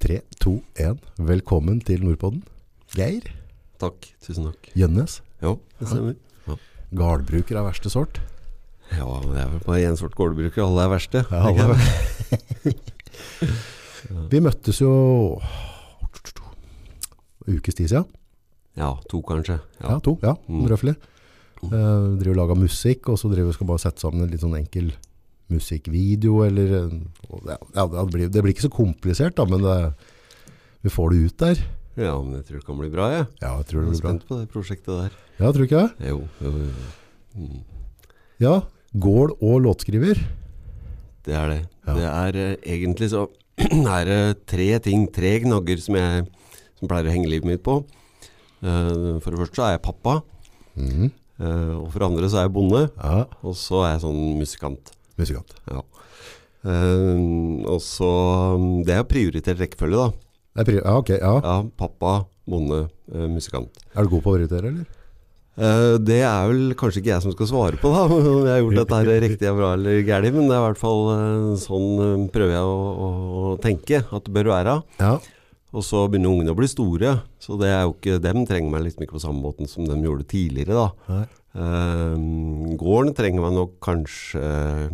3, 2, 1. Velkommen til Nordpodden. Geir Takk. Tusen takk. Gjønnes. Jo, det stemmer. Gårdbruker av verste sort. Ja, det er vel bare én sort gårdbruker. Alle er verste. Ja, alle er Vi møttes jo ukes tid siden. Ja, to kanskje. Ja, Ja. to. Ja, Mm. røffelig. Uh, driver og lager musikk, og så driver vi skal bare sette sammen en litt sånn enkel musikkvideo, eller ja, det, blir, det blir ikke så komplisert, da, men det, vi får det ut der. ja, men jeg tror det kan bli bra, jeg. Ja, jeg tror det blir bra. spent på det prosjektet der. Ja, tror du ikke det? Jo, jo, jo. Mm. Ja, gård og låtskriver. Det er det. Ja. Det er eh, egentlig så er det tre ting, tre gnagger, som jeg som pleier å henge livet mitt på. Uh, for det første så er jeg pappa. Mm. Uh, og for det andre så er jeg bonde. Ja, Og så er jeg sånn musikant. Musikant. Ja. Uh, og så mm, Det er prioritert rekkefølge, da. Jeg pri- Ja, ok, ja. Ja, pappa, bonde, uh, musikant. Er du god på å prioritere, eller? Uh, det er vel kanskje ikke jeg som skal svare på, da, om jeg har gjort dette her riktig og bra eller galt. Men det er i hvert fall eh, sånn prøver jeg å, å tenke at det bør være. Ja. Og så begynner ungene å bli store, så det er jo ikke, dem trenger meg liksom ikke på samme måten som de gjorde tidligere. da. Nei. Eh, gården trenger man nok kanskje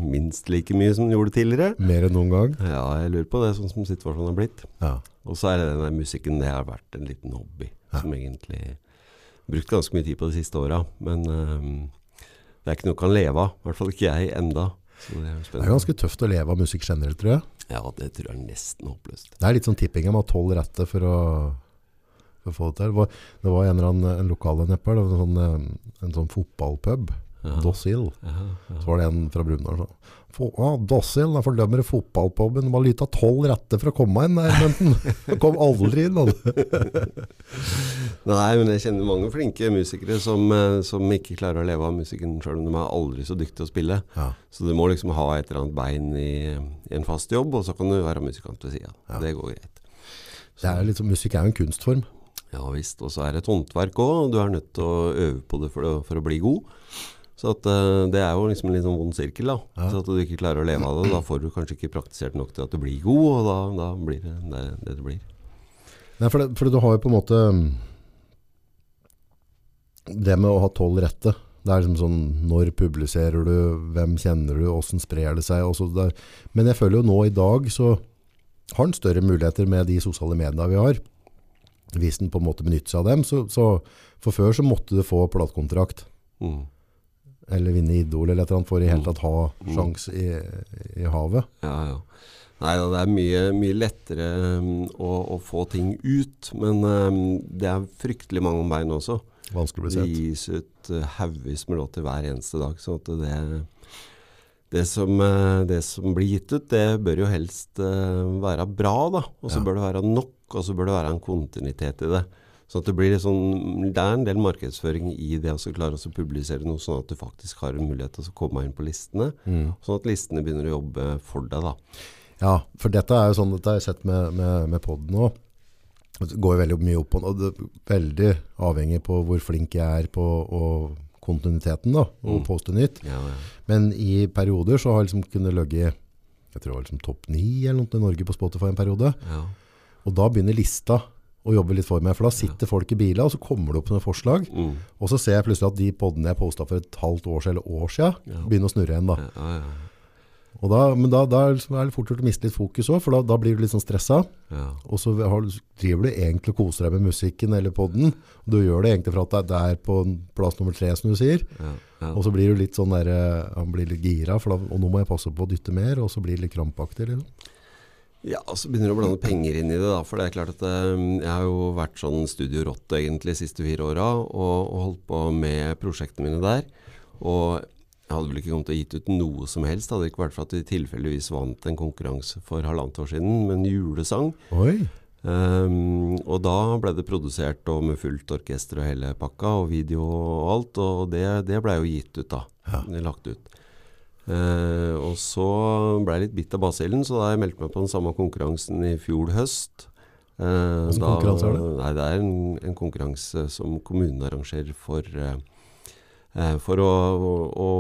minst like mye som den gjorde tidligere. Mer enn noen gang? Ja, jeg lurer på det, sånn som situasjonen har blitt. Ja. Og så er det den musikken, det har vært en liten hobby. Ja. Som egentlig Brukt ganske mye tid på de siste åra. Men ehm, det er ikke noe du kan leve av. I hvert fall ikke jeg enda. Det er Det er ganske tøft å leve av musikk generelt, tror jeg. Ja, det tror jeg er nesten håpløst. Det er litt sånn tipping. om å ha tolv rette for å, for å få det til. Det var, det var en eller annen en lokal. En sånn, eh, en sånn fotballpub. Ja. Dossil. Ja, ja. Så var det en fra Brumunddal som sa ah, Dossil, da fordømmer fotballpuben. Det var litt av tolv rette for å komme inn der, men den kom aldri inn. Altså. Nei, men jeg kjenner mange flinke musikere som, eh, som ikke klarer å leve av musikken sjøl om de er aldri så dyktige til å spille. Ja. Så du må liksom ha et eller annet bein i, i en fast jobb, og så kan du være musikant ved sida. Ja. Det går greit. Det er sånn- musikk er jo en kunstform. Ja visst. Og så er det et håndverk òg, du er nødt til å øve på det for å, for å bli god. Så at, uh, det er jo liksom en litt sånn vond sirkel. da. Ja. Så at du ikke klarer å leve av det, da får du kanskje ikke praktisert nok til at du blir god, og da, da blir det det, det blir. Nei, for, det, for du har jo på en måte mm, Det med å ha tolv rette. Det er liksom sånn Når publiserer du? Hvem kjenner du? Åssen sprer det seg? Men jeg føler jo nå i dag så har en større muligheter med de sosiale mediene vi har. Hvis en på en måte benytter seg av dem. Så, så For før så måtte du få platekontrakt. Mm. Eller vinne Idol eller et eller annet for i hele tatt ha sjans sjanse i, i havet. Ja, ja. Nei det er mye, mye lettere um, å, å få ting ut, men um, det er fryktelig mange om bein også. Vanskelig å bli Det sett. gis ut uh, haugevis med låter hver eneste dag. Så at det, det, som, uh, det som blir gitt ut, det bør jo helst uh, være bra, da. Og så Ja. bør det være nok, og så bør det være en kontinuitet i det. At det sånn, det er en del markedsføring i det å så klare å publisere noe, sånn at du faktisk har en mulighet til å komme inn på listene. Mm. Sånn at listene begynner å jobbe for deg, da. Ja, for dette er jo sånn dette har jeg sett med, med, med podden nå. Det går jo veldig mye opp og det er veldig avhengig på hvor flink jeg er på og kontinuiteten da, og Mm. poste nytt. Ja, ja. Men i perioder så har jeg liksom kunnet løgge, jeg tror det var liksom topp 9 eller noe i Norge på Spotify en periode. ja. Og da begynner lista å jobbe litt for meg, for da sitter folk i bila, og så kommer det opp noen forslag. Mm. Og så ser jeg plutselig at de poddene jeg postet for et halvt år siden, eller år siden, Ja. begynner å snurre igjen da. Ja, ja, da men da, da er det liksom- er det fort gjort å miste litt fokus også, for da, da blir du litt sånn stresset. ja. Og så har, driver du egentlig og koser deg med musikken eller podden. Og du gjør det egentlig for at det er på plass nummer tre, som du sier. ja, ja. Og så blir du litt sånn der, eh, han blir litt gira, for da, og nå må jeg passe på å dytte mer, og så blir det litt krampaktig. Liksom. Ja, så begynner du å blande penger inn i det, da. For det er klart at eh, jeg har jo vært sånn studiorått egentlig de siste fire åra, og, og holdt på med prosjektene mine der. Og jeg hadde vel ikke kommet til å gitt ut noe som helst, hadde det ikke vært for at vi tilfeldigvis vant en konkurranse for halvannet år siden med en julesang. Oi! Um, og da ble det produsert og med fullt orkester og hele pakka, og video og alt, og det, det ble jo gitt ut da. Ja. Det lagt ut. Eh, og så ble jeg litt bitt av basillen, så da jeg meldt meg på den samme konkurransen i fjor høst. Uh, Hvilken konkurranse er det? Nei, det er en, en konkurranse som kommunen arrangerer for, uh, for å, å, å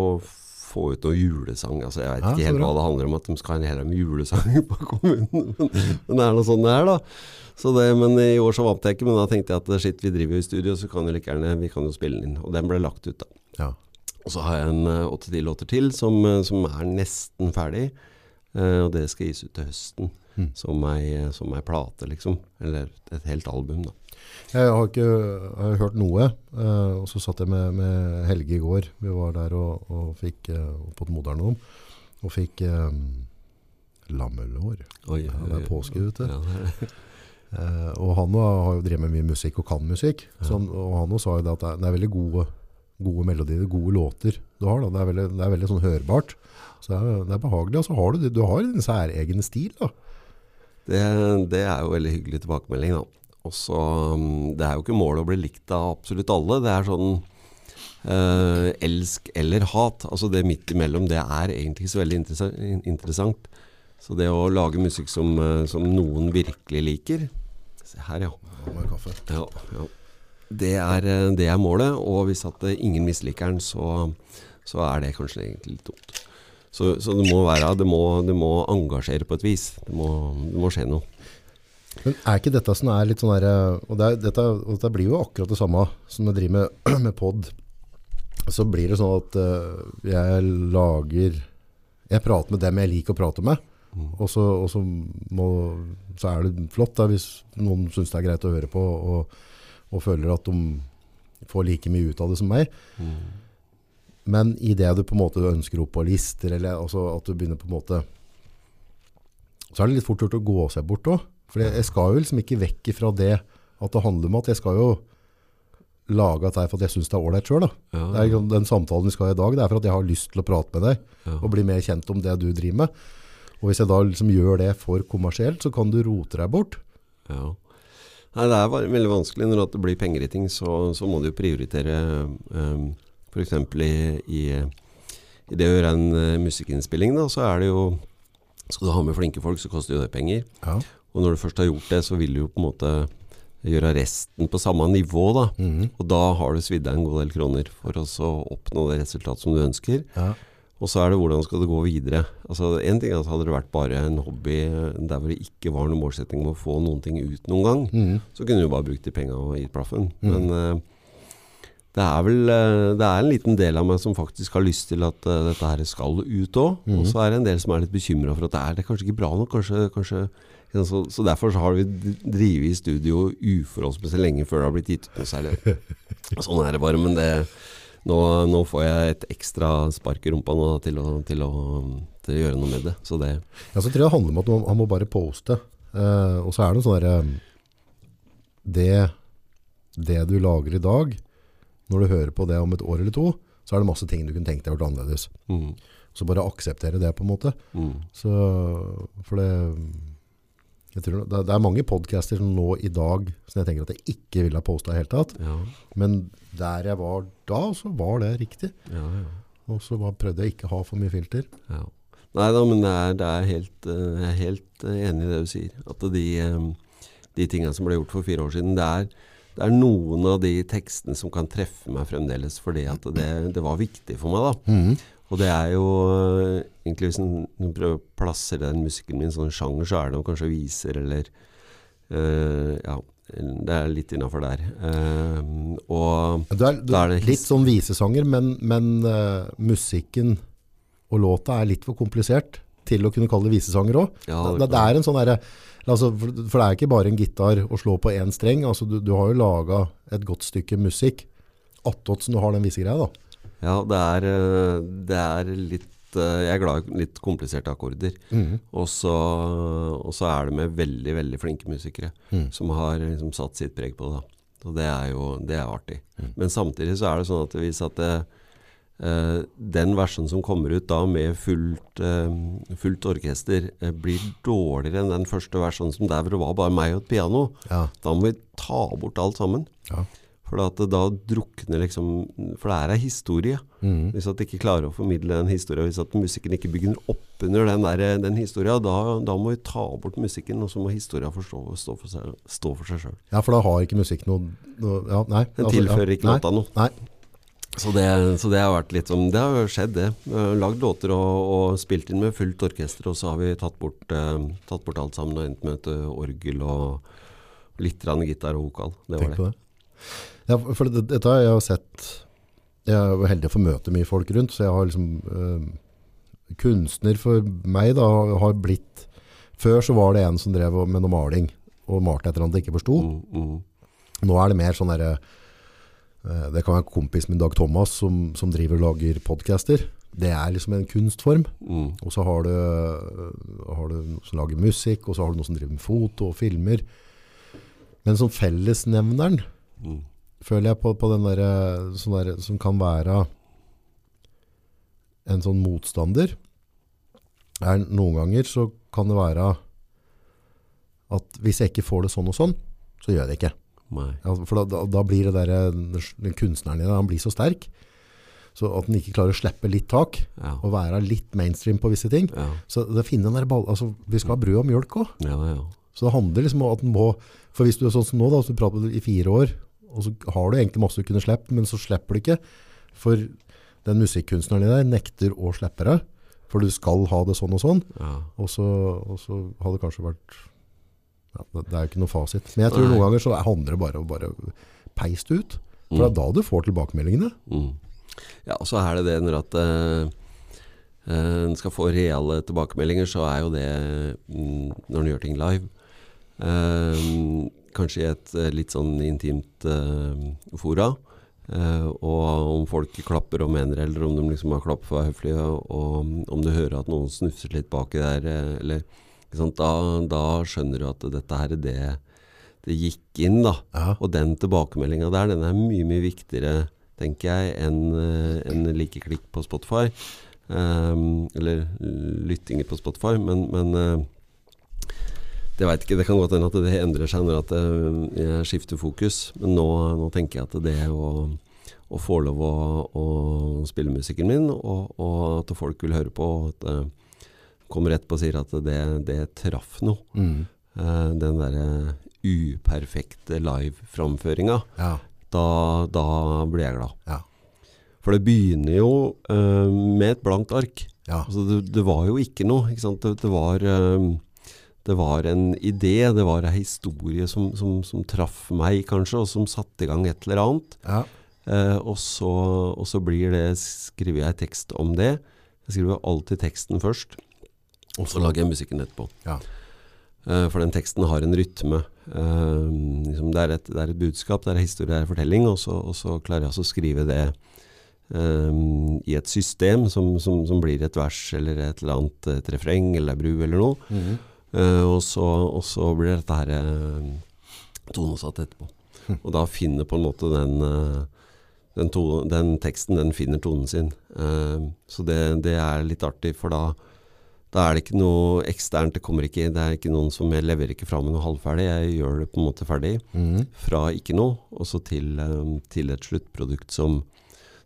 få ut noe julesang. Altså, jeg Ja, ikke helt hva det handler om, at de skal ha en hel haug med julesang på kommunen. Men, det er noe sånn det er, da. Så det, men i år så vant jeg ikke, men da tenkte jeg at shit, vi driver jo i studio, så kan vi like gjerne vi kan jo spille den inn. Og den ble lagt ut, da. Ja. Og så har jeg en eh, åtte-ti låter til som, eh, som er nesten ferdig. eh, og det skal gis ut til høsten. Mm. Som, ei, som ei plate, liksom. Eller et helt album, da. Jeg har ikke jeg har hørt noe, eh, og så satt jeg med, med Helge i går. Vi var der og, og fikk eh, på et moderne og fikk eh, lammelår. Oi, Ja, det er påske ute. Ja, Eh, og han har jo drevet med mye musikk og kan musikk. Så han, og han sa jo det at det er veldig gode, gode melodier, gode låter du har. Da. Det, er veldig, det er veldig sånn hørbart. Så det er, det er behagelig. Og så har du, du har din særegne stil. da. Det, det er jo veldig hyggelig tilbakemelding, da. Også, mm, Det er jo ikke målet å bli likt av absolutt alle. Det er sånn eh, elsk eller hat. Altså det midt imellom, det er egentlig ikke så veldig interessant. Så det å lage musikk som, eh, som noen virkelig liker Se her, ja. Kaffe. ja, ja. Det, er, eh, det er målet. Og hvis eh, ingen misliker den, så, så er det kanskje egentlig litt dumt. Så, så det må være Det må, det må engasjere på et vis. Det må, det må skje noe. Men er ikke dette som er litt sånn der, og, det er, dette, og dette blir jo akkurat det samme som jeg driver med, med pod. Så blir det sånn at uh, jeg lager Jeg prater med dem jeg liker å prate med. Og, så, og så, må, så er det flott da, hvis noen syns det er greit å høre på og, og føler at de får like mye ut av det som meg. Men i det du på en måte ønsker opp på lister, eller altså at du begynner på en måte Så er det litt fort gjort å gå seg bort òg. For jeg skal jo liksom ikke vekk fra det at det handler om at jeg skal jo lage dette for at jeg syns det er ålreit sjøl. Ja, er Den samtalen vi skal ha i dag, det er for at jeg har lyst til å prate med deg ja. og bli mer kjent om det du driver med. Og hvis jeg da liksom gjør det for kommersielt, så kan du rote deg bort. Nei, det er veldig vanskelig når det blir penger i ting, så, så må du prioritere um, F.eks. I, i, i det å gjøre en uh, musikkinnspilling, da, så er det jo Skal du ha med flinke folk, så koster jo det penger. Ja. Og når du først har gjort det, så vil du jo på en måte gjøre resten på samme nivå, da. Mhm. Og da har du svidd deg en god del kroner for å så oppnå det resultatet som du ønsker. ja. Og så er det hvordan skal det gå videre. Altså en ting er at Hadde det vært bare en hobby eh, der hvor det ikke var noen målsetting om å få noen ting ut noen gang, mm. så kunne du bare brukt de penga og gitt blaffen. Mm. Men uh, det er vel uh, Det er en liten del av meg som faktisk har lyst til at uh, dette her skal ut òg. Mm. Og så er det en del som er litt bekymra for at det er, det er kanskje ikke bra nok. Kanskje, kanskje så, så derfor så har vi drevet i studio uforholdsmessig lenge før det har blitt gitt ut noe særlig. Sånn er det bare. Men det, nå, nå får jeg et ekstra spark i rumpa nå til, å, til, å, til å gjøre noe med det. Så det Ja, så tror jeg det handler om at man, han må bare poste. Eh, og så er det noe sånn derre det, det du lager i dag, når du hører på det om et år eller to, så er det masse ting du kunne tenkt deg gjort annerledes. mm, Så bare akseptere det på en måte. mm, Så, for det, tror, det, det er mange podcaster som nå i dag som jeg tenker at jeg ikke ville ha postet i hele tatt. ja, Men der jeg var da, så var det riktig. ja, ja. Og så var, prøvde jeg ikke å ha for mye filter. Ja. Nei da, men det er, det er helt, eh, jeg er helt eh, enig i det du sier. At de, eh, de tingene som ble gjort for fire år siden, det er, det er noen av de tekstene som kan treffe meg fremdeles, fordi at det, det var viktig for meg. da. Og det er jo eh, egentlig Hvis en prøver å plassere den musikken min sånn sjanger, så er det kanskje viser eller uh, Ja, det er litt innafor der. Uh, og Du er, du, Da er det litt sånn visesanger, men, men uh, musikken og låta er litt for komplisert til å kunne kalle det visesanger òg. ja, det, det er en sånn derre altså, for, for det er ikke bare en gitar å slå på én streng. Altså, du, du har jo laga et godt stykke musikk attåt som du har den visegreia. da. Ja, det er, eh, det er litt eh, Jeg er glad i litt kompliserte akkorder. Og så, og så er det med veldig, veldig flinke musikere Mm. som har liksom satt sitt preg på det. Og det er jo det er artig. Mm. Men samtidig så er det sånn at hvis at det, eh, den versjonen som kommer ut da med fullt, eh, fullt orkester, eh, blir dårligere enn den første versjonen som der hvor det var bare meg og et piano, Ja. da må vi ta bort alt sammen. Ja. For da drukner liksom For det er ei historie. Mm. Hvis at de ikke klarer å formidle en historie, hvis at musikken ikke bygger opp under den, der, den historia, da, da må vi ta bort musikken, og så må historia forstå, stå for seg, stå for seg sjøl. ja, for da har ikke musikk noe, noe ja, nei, Den altså, tilfører ja, ikke låta noe. Nei. Så det, så det har vært litt sånn Det har skjedd, det. Lagd låter og, og spilt inn med fullt orkester, og så har vi tatt bort, eh, tatt bort alt sammen og endt med et orgel og litt gitar og vokal. Det var Tenk det. på det. Ja, for det, dette har jeg sett Jeg er heldig å få møte mye folk rundt, så jeg har liksom øh, Kunstner for meg da har blitt Før så var det en som drev med noe maling og malte et eller annet jeg ikke forsto. Mm, mm, Nå er det mer sånn derre øh, Det kan være en kompis min Dag Thomas som, som driver og lager podcaster. Det er liksom en kunstform. mm, Og så har du, har du noen som lager musikk, og så har du noen som driver med foto og filmer. Men som fellesnevneren mm. Føler jeg på, på den der, sånn der som kan være en sånn motstander. Er, noen ganger så kan det være at hvis jeg ikke får det sånn og sånn, så gjør jeg det ikke. Ja, for da, da, da blir det der, den kunstneren din, han blir så sterk, så at den ikke klarer å slippe litt tak, Ja. og være litt mainstream på visse ting. Ja. Så det finner den der ball, altså vi skal ha brød og mjølk ja. Så det handler liksom om at den må, for hvis du er sånn som nå da, så du prater i fire år, og så har du egentlig masse du kunne slippe, men så slipper du ikke, for den musikkunstneren i deg nekter å slippe deg, for du skal ha det sånn og sånn, ja. og så, og så har det kanskje vært, ja, det, er jo ikke noe fasit. Men jeg tror Nei. noen ganger så handler det bare om å bare peise det ut, for det er da du får tilbakemeldingene. Mm. Ja, og så er det det når at en skal få reelle tilbakemeldinger, så er jo det mm, når en gjør ting live. Eh, kanskje i et eh, litt sånn intimt uh, fora. Uh, og om folk klapper og mener, eller om de liksom har klappet for å være høflige, og om du hører at noen snufser litt baki der, eller? Da, da skjønner du at dette her er det det gikk inn, da. Ja, Og den tilbakemeldinga der, den er mye, mye viktigere, tenker jeg, enn en likeklikk på Spotify. Um, eller lyttinger på Spotify. Men, men eh, det vet ikke, det kan godt hende at det endrer seg når at eh, jeg skifter fokus. Men nå, nå tenker jeg at det å, å få lov å, å spille musikken min, og, og at folk vil høre på, og at det kommer etterpå og sier at det, det traff noe. mm. Eh, den derre uperfekte live-framføringa, ja, da, da blir jeg glad. ja, For det begynner jo uh, med et blankt ark. ja, Altså det, det var jo ikke noe. Ikke? Det, det, var, eh, det var en idé, det var en historie som, som, som traff meg, kanskje, og som satte i gang et eller annet. ja, Eh, og, så, og så blir det, skriver jeg tekst om det. Jeg skriver alltid teksten først, og så lager jeg musikken etterpå. ja, Eh, for den teksten har en rytme. Eh, liksom det, er et, det er et budskap, det er en historie, det er en fortelling, og så, og så klarer jeg altså å skrive det Um, i et system som, som, som blir et vers eller et eller annet, et refreng eller ei bru eller noe. Mm Eh, og, så, og så blir dette her eh, tonesatt etterpå. Og da finner på en måte den, eh, den, to, den teksten, den finner tonen sin. Eh, så det, det er litt artig, for da, da er det ikke noe eksternt, det kommer ikke, det er ikke noen som jeg leverer ikke fra meg noe halvferdig, jeg gjør det på en måte ferdig, Mm. fra ikke noe, og så til, eh, til et sluttprodukt som,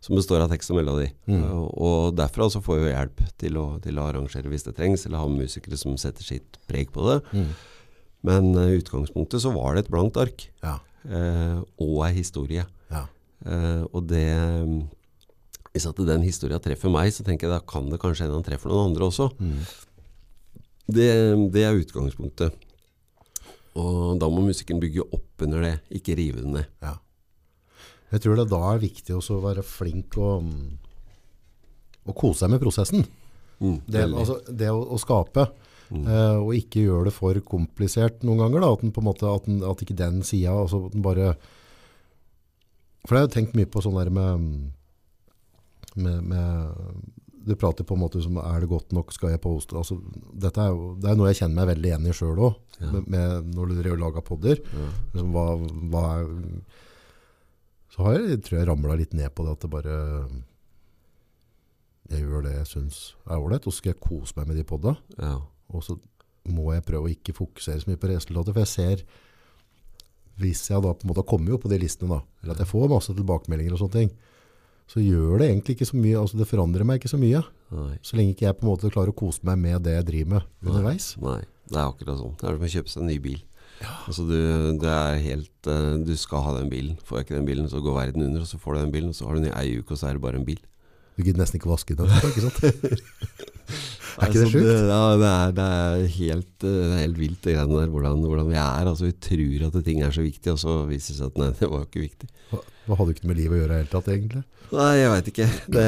som består av tekst og melodi. Mm. Eh, og derfra så får vi jo hjelp til å, til å arrangere hvis det trengs, eller ha musikere som setter sitt preg på det. Mm. Men eh, i utgangspunktet så var det et blankt ark, ja, eh, og ei historie. ja, Eh, og det Hvis at den historia treffer meg, så tenker jeg da kan det kanskje hende han treffer noen andre også. Mm. Det, det er utgangspunktet. Og da må musikken bygge opp under det, ikke rive den ned. ja. Jeg tror det da er viktig også å være flink og, mm, og kose seg med prosessen. Mm, Det, altså, det å, å skape, Mm. Uh, og ikke gjøre det for komplisert noen ganger, da, at, den på en måte, at, den, at ikke den sida altså, bare For jeg har tenkt mye på sånn der med, med, med Du prater på en måte som Er det godt nok, skal jeg poste? Altså, dette er jo det er noe jeg kjenner meg veldig igjen i sjøl òg, Ja. når du lager podder. ja. Liksom, hva, hva er, så har jeg tror jeg ramla litt ned på det at det bare Jeg gjør det jeg syns er ålreit, og så skal jeg kose meg med de podda. Ja. Og så må jeg prøve å ikke fokusere så mye på resultatet, for jeg ser hvis jeg da på en måte kommer jo på de listene da, eller at jeg får masse tilbakemeldinger og sånne ting, så gjør det egentlig ikke så mye, altså det forandrer meg ikke så mye, Nei. så lenge ikke jeg på en måte klarer å kose meg med det jeg driver med underveis. Nei, det er akkurat sånn. Det er som å kjøpe seg en ny bil. Altså du, det er helt uh, Du skal ha den bilen. Får jeg ikke den bilen, så går verden under. Og så får du den bilen, og så har du den i ei uke, og så er det bare en bil. Du gidder nesten ikke vaske den ikke sant? Er ikke det sjukt? Det, ja, det er, det er helt, eh, det er helt vilt det greiene der, hvordan, hvordan vi er. Altså, vi tror at ting er så viktig, og så viser det seg at nei, det var jo ikke viktig. Hva hadde ikke med livet å gjøre i det hele tatt, egentlig? Nei, jeg veit ikke. Det,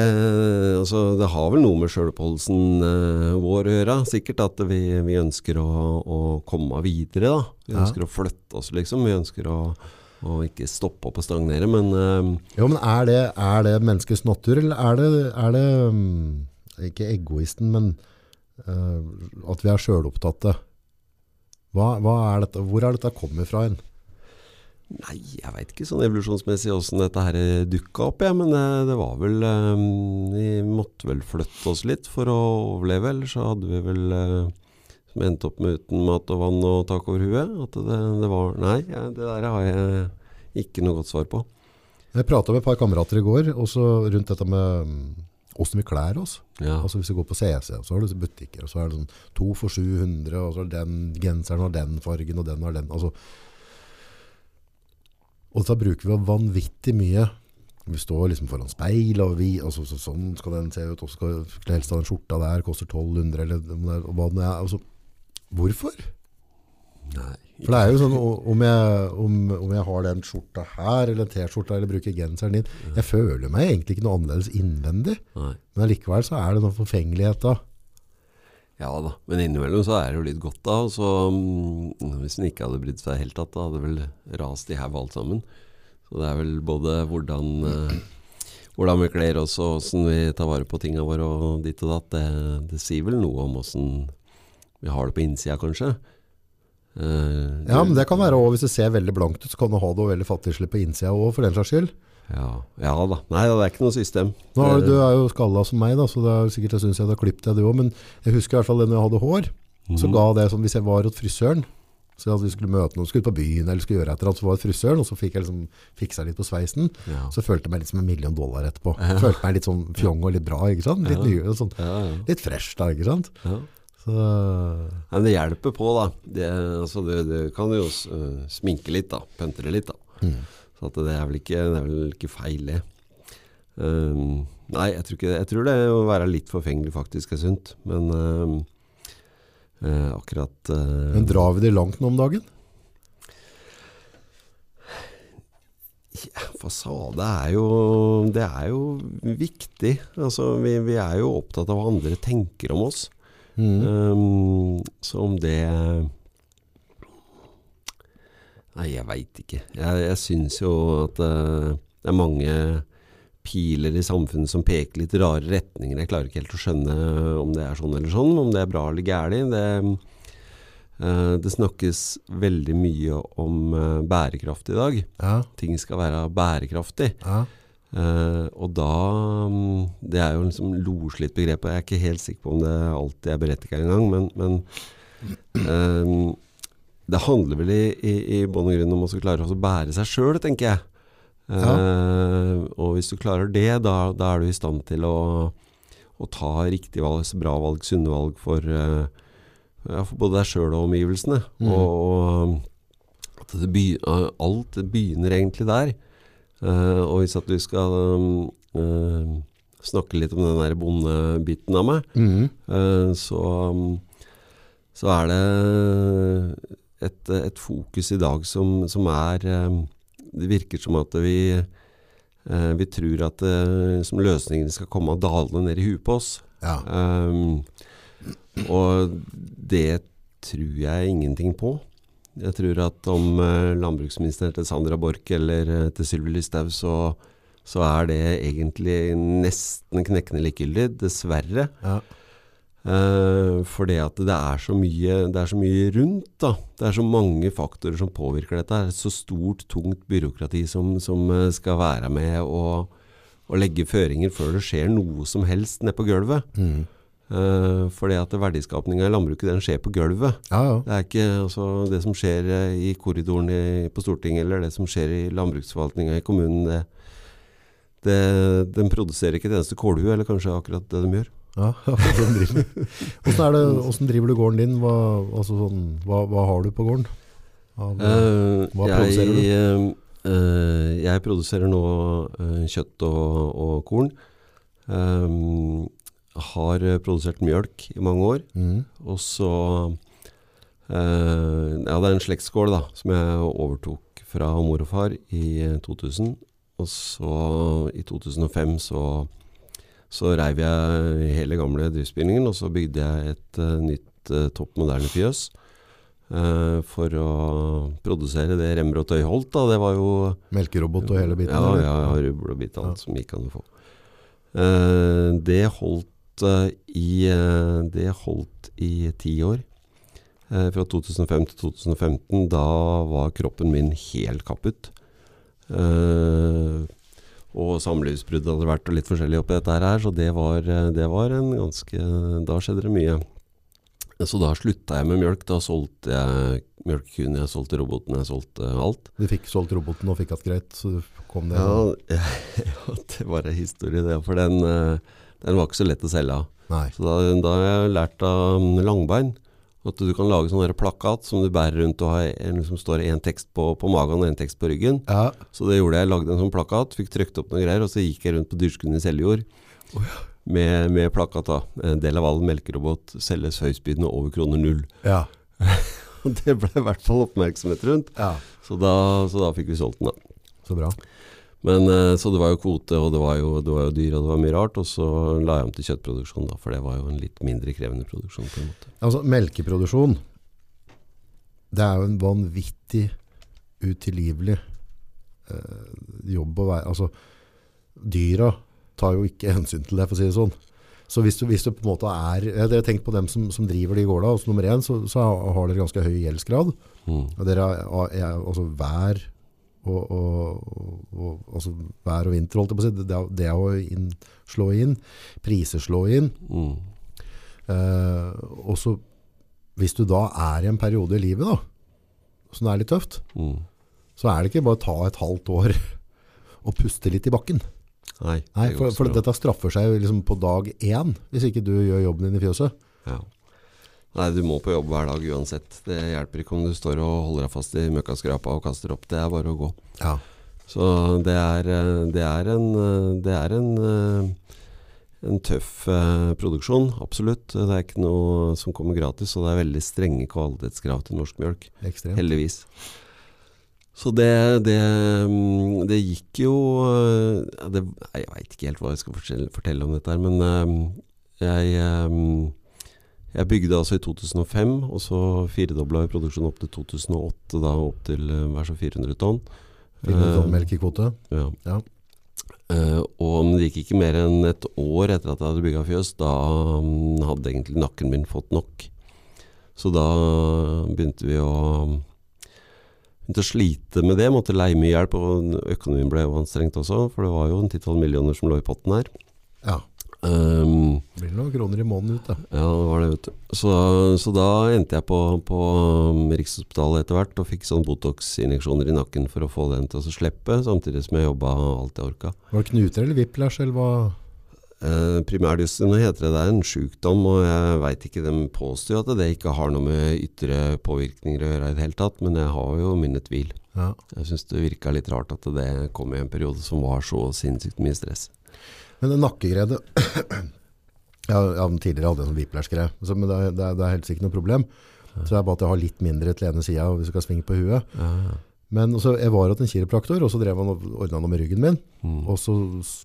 altså, det har vel noe med sjøloppholdelsen uh, vår å gjøre. Sikkert at vi, vi ønsker å, å komme videre, da. Vi Ja. ønsker å flytte oss, liksom. Vi ønsker å, å ikke stoppe opp og stagnere. Men uh, Jo, men er det, er det menneskets natur, eller er det, er det um, ikke egoisten, men uh, at vi er sjølopptatte? Hva, hva er dette, hvor er dette kommet fra en? Nei, jeg veit ikke sånn evolusjonsmessig åssen dette her dukka opp, jeg. Men eh, det var vel eh, Vi måtte vel flytte oss litt for å overleve, ellers så hadde vi vel eh, som endte opp med uten mat og vann og tak over huet. At det, det var Nei, det der har jeg ikke noe godt svar på. Jeg pratet med et par kamerater i går, også rundt dette med åssen hvordan vi klær oss. Ja. Altså hvis vi går på CC, så har du butikker, og så er det sånn to for 700, og så er den genseren har den fargen, og den har den. Altså. Og da bruker vi vanvittig mye. Vi står liksom foran speil, og vi, altså, så, sånn skal den se ut, og skal helst ha den skjorta der, koster 1200, eller hva det er-. Altså, hvorfor? Nei. For det er jo sånn, om jeg, om, om jeg har den skjorta her, eller t-skjorta, eller bruker genseren din, jeg føler meg egentlig ikke noe annerledes innvendig. Nei. Men allikevel så er det noe forfengelighet da. Ja da, men innimellom så er det jo litt godt da. Så, mm, hvis en ikke hadde brydd seg helt tatt, da hadde det vel rast i haug alt sammen. Så det er vel både hvordan, eh, hvordan vi kler oss og hvordan vi tar vare på tingene våre og ditt og datt. Det, det sier vel noe om hvordan vi har det på innsida, kanskje. Uh, Ja, men det kan være også, hvis det ser veldig blankt ut, så kan du ha det veldig fattigslig på innsida også, for den slags skyld. Ja, ja da. Nei, det er ikke noe system. Nå, du er jo skalla som meg da, så det er sikkert jeg synes jeg hadde klippet deg du òg. men jeg husker i hvert fall det når jeg hadde hår, så Mhm. ga det sånn, hvis jeg var hos frisøren, så at vi skulle møte noen, skulle ut på byen, eller skulle gjøre et eller annet, så var det frisøren, og så fikk jeg liksom fiksa litt på sveisen, ja. så følte jeg meg litt som en million dollar etterpå. Følte meg litt sånn fjong og litt bra, ikke sant? Litt, Ja. nye, sånn, Ja, ja. litt fresh da, ikke sant? ja. Så, men det hjelper på, da. Det, altså, det, det kan jo uh, sminke litt, da. Pøntre litt, da. Mm. Så at det, er vel ikke, det er vel ikke feil, det. Um, nei, jeg tror, ikke, jeg tror det å være litt forfengelig faktisk er sunt. Men um, uh, akkurat uh, men drar vi det langt nå om dagen? Fasade er jo Det er jo viktig. Altså, vi, vi er jo opptatt av hva andre tenker om oss. Mm. Um, så om det Nei, jeg veit ikke. Jeg, jeg syns jo at uh, det er mange piler i samfunnet som peker litt rare retninger. Jeg klarer ikke helt å skjønne om det er sånn eller sånn, om det er bra eller gærent. Det, uh, det snakkes veldig mye om uh, bærekraft i dag. Ja, Ting skal være bærekraftig. ja. Uh, og da um, Det er jo liksom loslitt begrep, og jeg er ikke helt sikker på om det alltid er berettiget engang, men, men eh, det handler vel i, i, i bånn og grunn om å klare å bære seg sjøl, tenker jeg. Eh, og hvis du klarer det, da, da er du i stand til å, å ta riktige valg, bra valg, sunne valg for, eh, ja, for både deg sjøl og omgivelsene. Mm. Og, og at det begy alt begynner egentlig der. Eh, og hvis at du skal eh, snakke litt om den der bondebiten av meg, Mm. eh, så, så er det et, et fokus i dag som, som er um, Det virker som at vi, eh, vi tror at eh, som løsningene skal komme dalende ned i huet på oss. Ja. Um, og det tror jeg ingenting på. Jeg tror at om landbruksministeren til Sandra Borch eller eh, til Sylvi Listhaug, så, så er det egentlig nesten knekkende likegyldig, dessverre. Ja. Uh, for det at det er, så mye, det er så mye rundt. da. Det er så mange faktorer som påvirker dette. Det er så stort, tungt byråkrati som, som eh, skal være med og, og legge føringer før det skjer noe som helst nede på gulvet. Mm. Uh, for det at verdiskapninga i landbruket den skjer på gulvet. ja, ja. Det er ikke altså, det som skjer eh, i korridoren i, på Stortinget eller det som skjer i landbruksforvaltninga i kommunen. Det, det, den produserer ikke et eneste kålhue, eller kanskje akkurat det de gjør. Ja, hvordan driver, hvordan, er det, hvordan driver du gården din? Hva, altså sånn, hva, hva har du på gården? Eh, Hva jeg, produserer du? eh, eh, jeg produserer nå eh, kjøtt og, og korn. Um, har eh, produsert mjølk i mange år. Mm. Og så uh, Ja, det er en slektsgård da, som jeg overtok fra mor og far i eh, 2000. Og så i 2005 så, så reiv jeg hele gamle driftsbygningen, og så bygde jeg et uh, nytt uh, topp moderne fjøs. Uh, for å produsere det Rembrot Øyholt, da. Det var jo Melkerobot og hele biten? ja, ja, ja, rubbel og bit, alt Ja. som gikk an å få. Eh, det holdt eh, i eh, Det holdt i ti år. Eh, fra 2005 til 2015. Da var kroppen min helt kapput. Eh, og samlivsbrudd hadde vært og litt forskjellig oppi dette her, så det var, eh, det var en ganske Da skjedde det mye. Så da slutta jeg med mjølk. Da solgte jeg mjølkekuene, jeg solgte roboten, jeg solgte alt. Du fikk solgt roboten og fikk hatt greit, så kom det Ja, ja, det var en historie det, for den, eh, den var ikke så lett å selge av. Så da, da har jeg lært av Langbein at du kan lage sånn plakat som du bærer rundt og har en, som står en tekst på, på magen og en tekst på ryggen. Ja, Så det gjorde jeg. Lagde en sånn plakat, fikk trykt opp noen greier, og så gikk jeg rundt på Dyrskunden i Seljord med, med plakat. da. En del av all melkerobot selges høystbydende over kroner null. ja, Og det ble i hvert fall oppmerksomhet rundt, ja. så da, så da fikk vi solgt den. da. Så bra. Men eh, Så det var jo kvote, og det var jo, det var jo dyr, og det var mye rart. Og så la jeg om til kjøttproduksjon, da, for det var jo en litt mindre krevende produksjon. på en måte. Altså, melkeproduksjon, det er jo en vanvittig utilgivelig eh, jobb å være. Altså, dyra tar jo ikke hensyn til det, for å si det sånn. Så hvis du, hvis du på en måte er Jeg har tenkt på dem som, som driver de gårda. Altså, nummer én så, så har dere ganske høy gjeldsgrad. Mm. Og dere er, er, altså vær og, og, og, altså vær og vinter, holdt jeg på å si. Det, det å inn, slå inn. Priser slå inn. Mm. Eh, og så hvis du da er i en periode i livet da, som er litt tøft, Mm. så er det ikke bare å ta et halvt år og puste litt i bakken. Nei, Nei, for, for dette straffer seg liksom på dag én, hvis ikke du gjør jobben din i fjøset. Ja. Nei, du må på jobb hver dag uansett. Det hjelper ikke om du står og holder deg fast i møkkaskrapa og kaster opp. Det er bare å gå. Ja. Så det er, eh, det er en, eh, det er en, eh, en tøff eh, produksjon, absolutt. Det er ikke noe som kommer gratis, og det er veldig strenge kvalitetskrav til norsk mjølk. Ekstremt. Heldigvis. Så det, det, mm, det gikk jo ja, det, Jeg veit ikke helt hva jeg skal fortelle, fortelle om dette, her, men øh, jeg, jeg bygde altså i 2005, og så firedobla vi produksjonen opp til 2008, da opp til hver så 400 tonn. 400 tonn Eh, melk i kvote. ja. Ja. Uh, og det gikk ikke mer enn et år etter at jeg hadde bygga fjøs. Da mm, hadde egentlig nakken min fått nok. Så da begynte vi å Begynte å slite med det. Måtte leie mye hjelp, og økonomien ble anstrengt også. For det var jo en ti-tolv millioner som lå i potten her. Ja. Um, Det blir noen kroner i måneden ut, da. ja, det var det, vet du. Så, så da endte jeg på, på um, Rikshospitalet etter hvert og fikk sånn Botox-injeksjoner i nakken for å få den til å slippe, samtidig som jeg jobba alt jeg orka. Var det knuter eller whiplash, eller hva? Eh, primærdysten heter det det er en sykdom, og jeg veit ikke, de påstår at det ikke har noe med ytre påvirkninger å gjøre i det hele tatt, men jeg har jo mine tvil. Ja. Jeg syns det virka litt rart at det kom i en periode som var så sinnssykt mye stress. Men det nakkegredet jeg ja, Tidligere hatt en sånn whiplash-greie, så- men det, er- det, er- det er helt sikkert noe problem. Så det er bare at jeg har litt mindre til ene sida hvis du skal svinge på huet. Ja, Men også, jeg var hos en kiropraktor, og så drev han og ordna noe med ryggen min. mm, Og så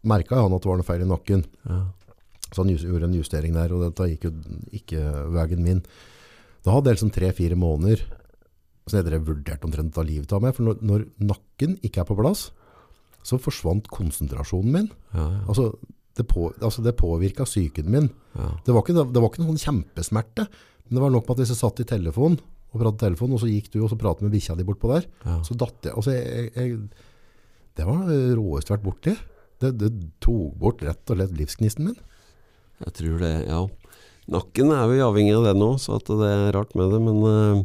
merka han at det var noe feil i nakken. ja, Så han gjorde en justering der, og dette gikk jo ikke veien min. Da hadde jeg liksom tre-fire måneder så jeg drev vurdert omtrent å ta livet av meg. For når, når nakken ikke er på plass, så forsvant konsentrasjonen min. ja, ja, Altså, det, på, altså det påvirka psyken min. ja. Det var, ikke, det var ikke noen sånn kjempesmerte, men det var nok med at hvis jeg satt i telefon og pratet telefon, og så gikk du og så pratet med bikkja di bortpå der, så datt jeg. Altså, jeg, jeg det var det råeste vært borti. Det, det tok bort rett og slett livsgnisten min. Jeg tror det, ja. Nakken er jo avhengig av det nå, så det er rart med det. Men eh,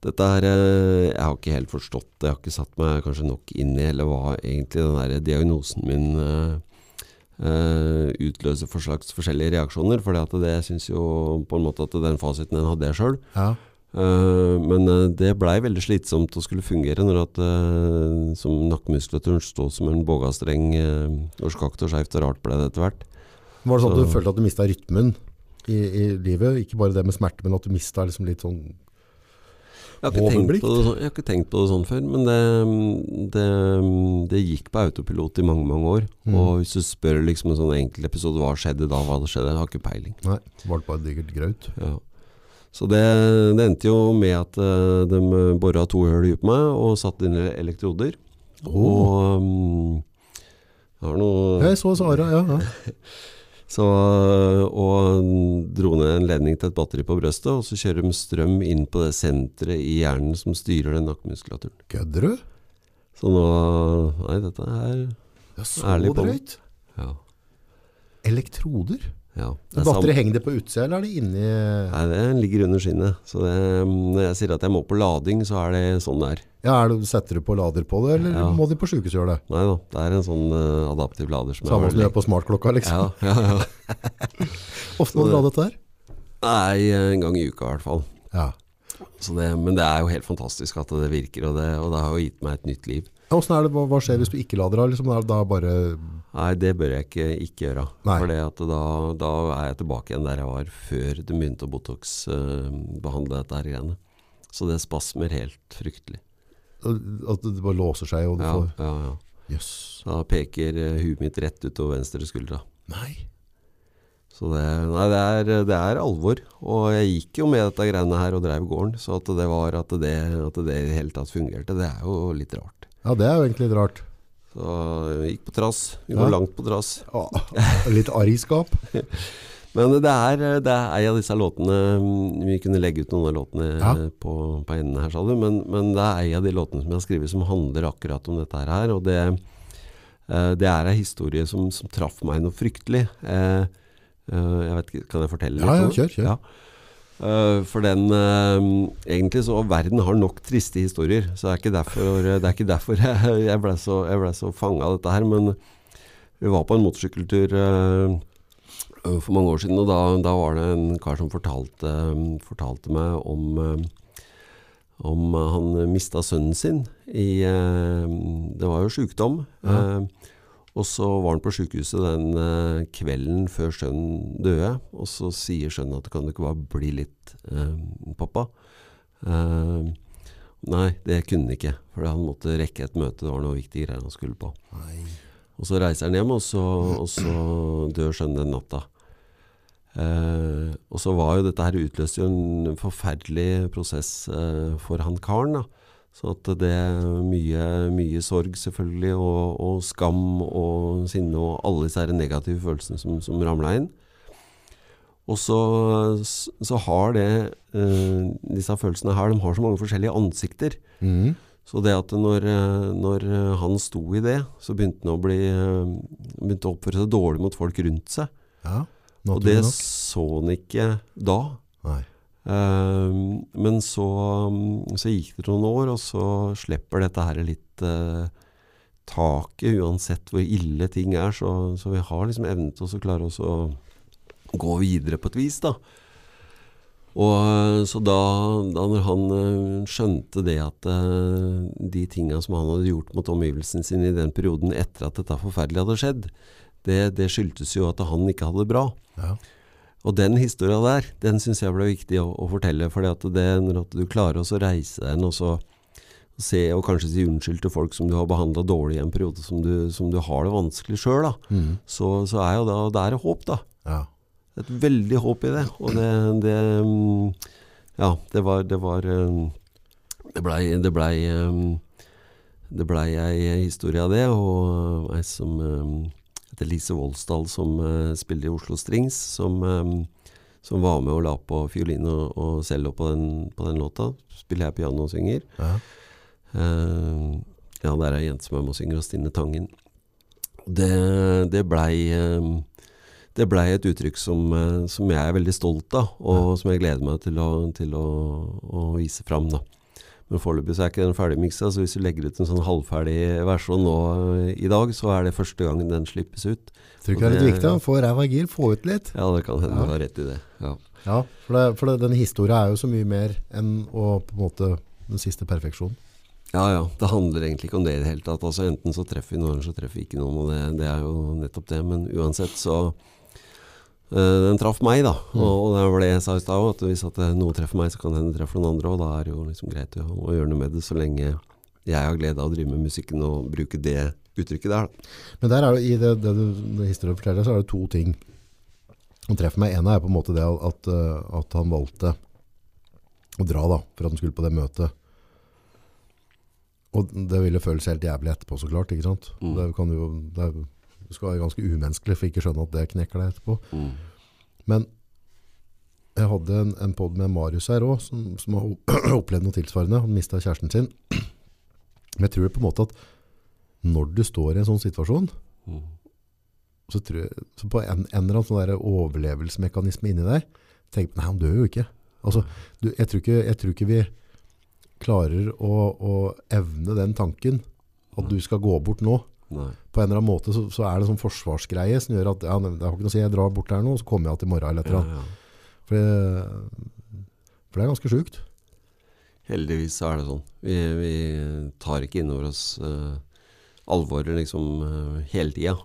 dette her eh, Jeg har ikke helt forstått det. Jeg har ikke satt meg kanskje nok inn i eller hva egentlig den der diagnosen min uh, utløser for slags forskjellige reaksjoner. For det syns jo på en måte at den fasiten den hadde jeg sjøl. Ja. Uh, men det blei veldig slitsomt å skulle fungere når at uh, som nakkemuskulaturen stod som en bågastreng. Uh, og skakt og skeivt og rart ble det etter hvert. Var det sånn at Så- du følte at du mista rytmen i, i livet? Ikke bare det med smerte, men at du mista liksom litt sånn Jeg har, ikke tenkt på det, sånn- jeg har ikke tenkt på det sånn før, men det, det, det gikk på autopilot i mange mange år. Mm. Og hvis du spør liksom en sånn enkel episode hva skjedde da, hva skjedde, skjedd, jeg har ikke peiling. Nei, var det bare digert graut? Ja. Så det, det endte jo med at uh, de bora to hull i meg og satte inn elektroder. Og um, jeg har noe Jeg så Sara, ja. ja. Så, og dro ned en ledning til et batteri på brøstet, og så kjører de strøm inn på det senteret i hjernen som styrer den nakkemuskulaturen. Kødder du? Så nå Nei, dette er Ja, så Ærlig på det. drøyt. Ja. Elektroder? Ja det Batteri, henger det på utsida, eller er det inni Nei, det ligger under skinnet. Så det, når jeg sier at jeg må på lading, så er det sånn det er. Ja, er det, Setter du på lader på det, eller Ja. må de på sjukehuset gjøre det? Nei da, det er en sånn uh, adaptiv lader som Samme som du gjør på smartklokka, liksom. Ja, ja, ja. Ofte må du lade la dette her. Nei, en gang i uka i hvert fall. Ja. Så det, men det er jo helt fantastisk at det virker, og det, og det har jo gitt meg et nytt liv. Er det, hva, skjer hvis du ikke lader av? Liksom, da bare Nei, det bør jeg ikke, ikke gjøre. For da, da er jeg tilbake igjen der jeg var før de begynte å Botox-behandle dette her greiene. Så det spasmer helt fryktelig. at det bare låser seg, og du Ja, får ja, ja. Yes. Da peker eh, huet mitt rett utover venstre skuldra. Nei. Så det, nei, det, er, det er alvor. Og jeg gikk jo med dette greiene her og drev gården. Så at det var at det, at det i det hele tatt fungerte, det er jo litt rart. Ja, det er jo egentlig litt rart. Så vi gikk på trass. Vi Ja. langt på trass. Ja, litt arriskap. Men det er, det er ei av disse låtene mm, Vi kunne legge ut noen av låtene Ja. på, på enden her, sa du. Men, men det er ei av de låtene som jeg har skrevet som handler akkurat om dette her. Og det, eh, det er ei historie som, som traff meg noe fryktelig. Eh, eh, jeg vet ikke, Kan jeg fortelle Ja, ja, det? kjør, kjør. Ja. Eh, for den eh, Egentlig så Verden har nok triste historier, så det er ikke derfor, det er ikke derfor jeg, jeg ble så, ble så fanga av dette her. Men vi var på en motorsykkeltur eh, for mange år siden, og da, da var det en kar som fortalte, fortalte meg om om han mista sønnen sin i Det var jo sjukdom. Ja. Eh, og så var han på sjukehuset den eh, kvelden før sønnen døde, og så sier sønnen at kan du ikke bare bli litt, eh, pappa? Eh, nei, det kunne han ikke, for han måtte rekke et møte. Det var noe viktig greier han skulle på. Nei. Og så reiser han hjem, og så, og så dør sønnen den natta. Eh, og så var jo dette her utløste jo en forferdelig prosess eh, for han karen. da. Så at det er mye, mye sorg selvfølgelig, og, og skam og sinne og alle disse negative følelsene som, som ramla inn. Og så, så har det eh, Disse følelsene her, de har så mange forskjellige ansikter. Mm. Så det at når, eh, når han sto i det, så begynte han å bli eh, Begynte å oppføre seg dårlig mot folk rundt seg. Ja, Og det så han ikke da. Nei. Eh, men så, så gikk det noen år, og så slipper dette her litt eh, taket, uansett hvor ille ting er. Så, så vi har liksom evnen til å klare oss å gå videre på et vis, da. Og eh, så da, da når han eh, skjønte det at de tinga som han hadde gjort mot omgivelsene sine i den perioden etter at dette forferdelige hadde skjedd, det, det skyldtes jo at han ikke hadde det bra. Ja. Og den historia der, den syns jeg ble viktig å, å fortelle. For at det, når at du klarer å reise deg og så se og kanskje si unnskyld til folk som du har behandla dårlig i en periode som du, som du har det vanskelig sjøl, mm. så, så er jo da det er håp, da. ja. Et veldig håp i det. Og det, det mm, Ja, det var Det var mm, Det blei Det blei mm, det blei ei historie av det, og ei som heter Lise Voldsdal, som uh, spiller i Oslo Strings, som, um, som var med og la på fiolin og, og cello på den, på den låta. Spiller jeg piano og synger. ja. uh, ja, der er ei jente som er med og synger, og Stine Tangen. Det, det blei eh, det blei et uttrykk som, som jeg er veldig stolt av, og som jeg gleder meg til å, til å, å vise fram. Da. Men foreløpig er ikke den ferdigmiksa, så hvis du legger ut en sånn halvferdig versjon nå eh, i dag, så er det første gangen den slippes ut. Tror ikke det er litt viktig å få ræva i gir, få ut litt. Ja, det kan hende Ja. du har rett i det. Ja. Ja, for, det, for det, den historien er jo så mye mer enn å på en måte den siste perfeksjonen. ja ja, det handler egentlig ikke om det i det hele tatt. Altså Enten så treffer vi noen, så treffer vi ikke noen. Og det, det er jo nettopp det. Men uansett så Den traff meg, da. Mm. Og, og det var det jeg sa i stad òg, at hvis at eh, noe treffer meg, så kan det hende det treffer noen andre. Og da er det jo liksom greit å, å gjøre noe med det, så lenge jeg har glede av å drive med musikken og bruke det uttrykket der. Da. Men der er det, i det, det du historien forteller, så er det to ting som treffer meg. En er på en måte det at, eh, at han valgte å dra da, for at han skulle på det møtet. Og det ville føles helt jævlig etterpå, så klart. ikke sant? Mm. Det, kan jo, det, er- det skal være ganske umenneskelig for ikke skjønne at det knekker deg etterpå. Mm. Men jeg hadde en, en podd med Marius her òg, som, som har opplevd noe tilsvarende. Han mista kjæresten sin. Men jeg tror på en måte at når du står i en sånn situasjon, Mm. så jeg så på en, en eller annen sånn overlevelsesmekanisme inni deg tenk, Nei, han dør jo ikke. Altså, du, jeg, tror ikke jeg tror ikke vi klarer å, å evne den tanken at du skal gå bort nå. Nei. På en eller annen måte så, så er det en sånn forsvarsgreie som gjør at ja, det har ikke noe å si, jeg drar bort her nå, så kommer jeg til i morgen. Eller et eller annet. ja. For, det, for det er ganske sjukt. Heldigvis er det sånn. Vi, vi tar ikke inn over oss uh, alvoret liksom uh, hele tida.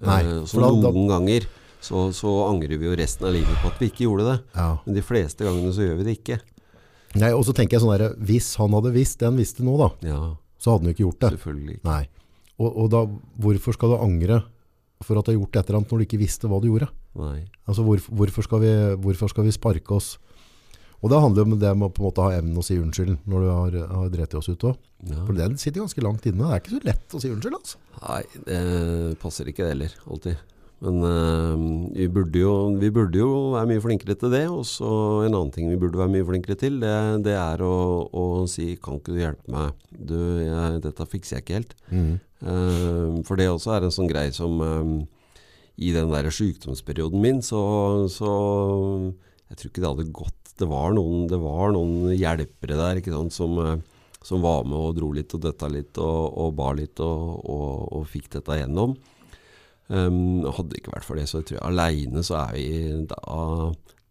Nei, Eh, så da- noen ganger så, så angrer vi jo resten av livet på at vi ikke gjorde det. Ja. Men de fleste gangene så gjør vi det ikke. Nei, og så tenker jeg sånn der, hvis han hadde visst det han visste nå da, Ja, så hadde han jo ikke gjort det. selvfølgelig ikke. Nei. Og, og da, hvorfor skal du angre for at du har gjort et eller annet når du ikke visste hva du gjorde? Altså, hvor, hvorfor, skal vi, hvorfor skal vi sparke oss? Og det handler om det med å på en måte ha evnen å si unnskyld når du har, har drept oss ut òg. Ja. For den sitter ganske langt inne. Det er ikke så lett å si unnskyld, altså. Nei, det passer ikke det heller, alltid. Men uh, vi, burde jo, vi burde jo være mye flinkere til det. Og så en annen ting vi burde være mye flinkere til, det, det er å, å si Kan ikke du hjelpe meg? Du, jeg, dette fikser jeg ikke helt. Eh, for det også er en sånn greie som eh, I den der sykdomsperioden min, så, så Jeg tror ikke det hadde gått. Det var noen, det var noen hjelpere der ikke sant, som, uh, som var med og dro litt og døtta litt og, og bar litt og, og, og fikk dette gjennom. Um, hadde det ikke vært for det, så jeg tror aleine så er vi da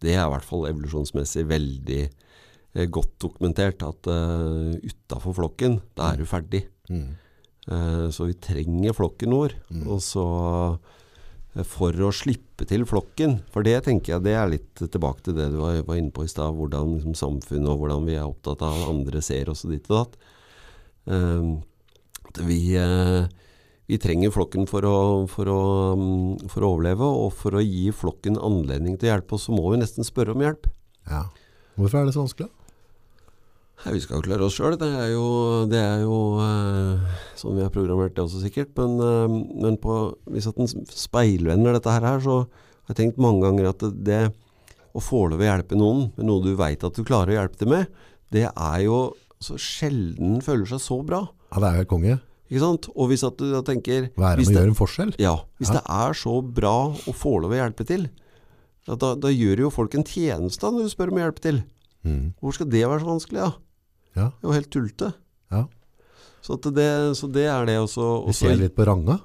Det er i hvert fall evolusjonsmessig veldig eh, godt dokumentert at uh, utafor flokken, da er du ferdig. Mm. Uh, så vi trenger flokken vår. Mm. Og så uh, for å slippe til flokken, for det tenker jeg det er litt tilbake til det du var, var inne på i stad, hvordan liksom, samfunnet og hvordan vi er opptatt av andre ser oss og ditt og datt. Uh, at vi, eh, vi trenger flokken for å, for, å, mm, for å overleve, og for å gi flokken anledning til å hjelpe oss, så må vi nesten spørre om hjelp. Ja. Hvorfor er det så vanskelig? Nei, vi skal jo klare oss sjøl. Det er jo, det er jo eh, sånn vi har programmert det også, sikkert. Men, eh, men på, hvis at en speilvender dette her, så har jeg tenkt mange ganger at det, å få lov å hjelpe noen med noe du veit at du klarer å hjelpe dem med, det er jo så sjelden føler seg så bra. Ja, det er jo helt konge. Ikke sant? Og hvis at du da tenker Være med å gjøre en forskjell. Ja, hvis Ja. det er så bra å få lov å hjelpe til, ja, da, da gjør jo folk en tjeneste når du spør om hjelp til. Mm. Hvor skal det være så vanskelig, da? Ja. Det er jo helt tullete. Ja. Så, det, så det er det også. Vi ser litt på ranga.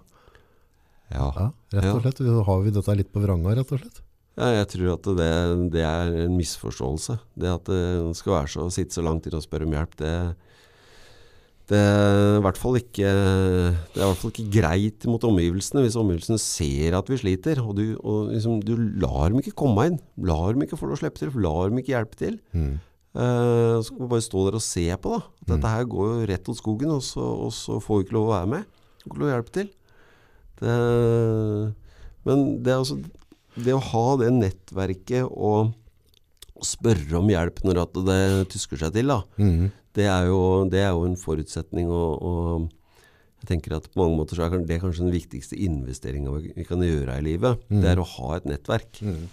ja. Ja, rett og slett. Har vi dette litt på vranga, rett og slett. ja, jeg tror at det, det er en misforståelse. Det at det skal være så, sitte så langt inne og spørre om hjelp, det, det, er i hvert fall ikke, det er i hvert fall ikke greit mot omgivelsene hvis omgivelsene ser at vi sliter. Og du, og liksom, du lar dem ikke komme inn. Lar dem ikke få lov å slippe til. Lar dem ikke hjelpe til. Mm. Uh, så kan vi bare stå der og se på, da. At. Dette her går jo rett mot skogen, og så, og så får vi ikke lov å være med. Får ikke lov å hjelpe til. Det, men det, er altså, det å ha det nettverket og, spørre om hjelp når at det tysker seg til, da, Mm. Det er jo, det er jo en forutsetning. Og, og jeg tenker at på mange måter så er det kanskje den viktigste investeringa vi kan gjøre i livet. Mm. Det er å ha et nettverk. Mm.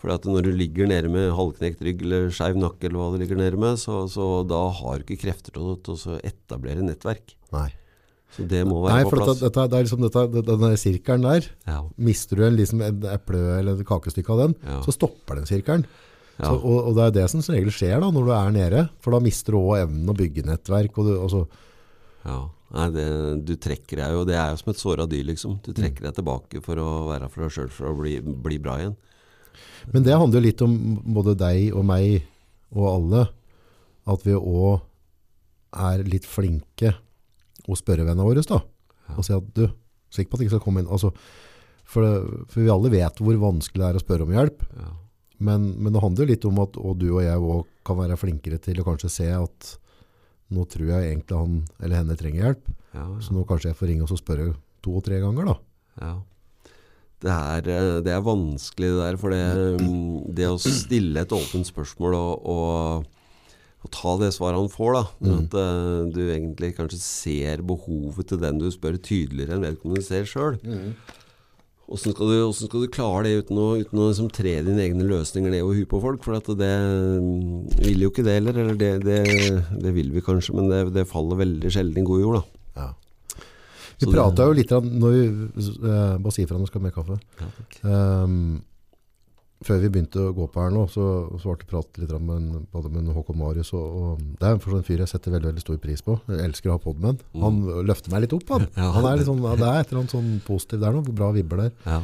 For at når du ligger nede med halvknekt rygg eller skeiv nakke, eller hva du ligger nede med, så, så da har du ikke krefter til til å etablere nettverk. Nei. Så det må være Nei, på plass. dette, det er liksom dette, det- den der sirkelen der, ja, mister du en, liksom, en eple eller et kakestykke av den, ja. så stopper den sirkelen. Ja. Så, og, og det er det som som regel skjer da, når du er nede, for da mister du også evnen å bygge nettverk. Og du, altså, Ja. Nei, det, du trekker deg jo Det er jo som et såra dyr, liksom. Du trekker deg tilbake for å være for deg sjøl for å bli, bli bra igjen. men det handler jo litt om både deg og meg og alle, at vi også er litt flinke å spørre vennene våre da, og si at du, sikker på at de ikke skal komme inn, altså, for, det, for vi alle vet hvor vanskelig det er å spørre om hjelp, Ja. Men, men det handler jo litt om at og du og jeg òg kan være flinkere til å kanskje se at nå tror jeg egentlig han eller henne trenger hjelp, Ja, ja. så nå kanskje jeg får ringe og spørre to og tre ganger da. Ja. Det er, eh, det er vanskelig det der, for det, mm, det å stille et åpent spørsmål og, og, og ta det svaret han får, da. Mm. At uh, du egentlig kanskje ser behovet til den du spør tydeligere enn vedkommende ser sjøl. Åssen skal, skal du klare det uten å, uten å liksom tre dine egne løsninger ned over huet på folk? For at det mm, vil jo ikke det heller. Eller det, det, det vil vi kanskje, men det, det faller veldig sjelden i god jord, da. Ja. Vi prata jo litt om, når vi, eh, bare si ifra når du skal ha mer kaffe. Ja, takk. Ehm, før vi begynte å gå på her nå, så, så ble det pratet litt om en, både med Håkon Marius, og, og det er for sånn en fyr jeg setter veldig, veldig stor pris på. Jeg elsker å ha podmen. Han løfter meg litt opp, han. Ja. han er litt sånn, ja, det er et eller annet sånn positivt, det er noe bra vibber der. Ja,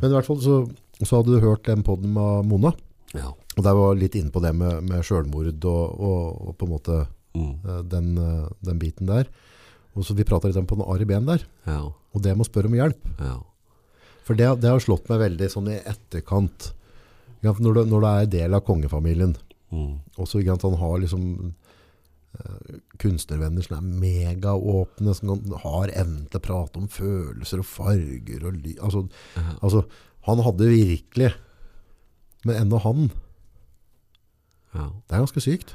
Men i hvert fall så, så hadde du hørt den podden med Mona, og der var litt inne på det med, med sjølmord og, og, på en måte Mm, eh, den, eh, den biten der. Og så vi pratet litt om på den Ari Ben der, og det med å spørre om hjelp. For det, det har slått meg veldig sånn i etterkant. Ja, Når du, når du er del av kongefamilien, Mm. også sant, han har liksom eh, kunstnervenner som er megaåpne, som har evnen til å prate om følelser og farger og ly... Altså, Ja. altså, han hadde virkelig, men enda han, Ja. det er ganske sykt.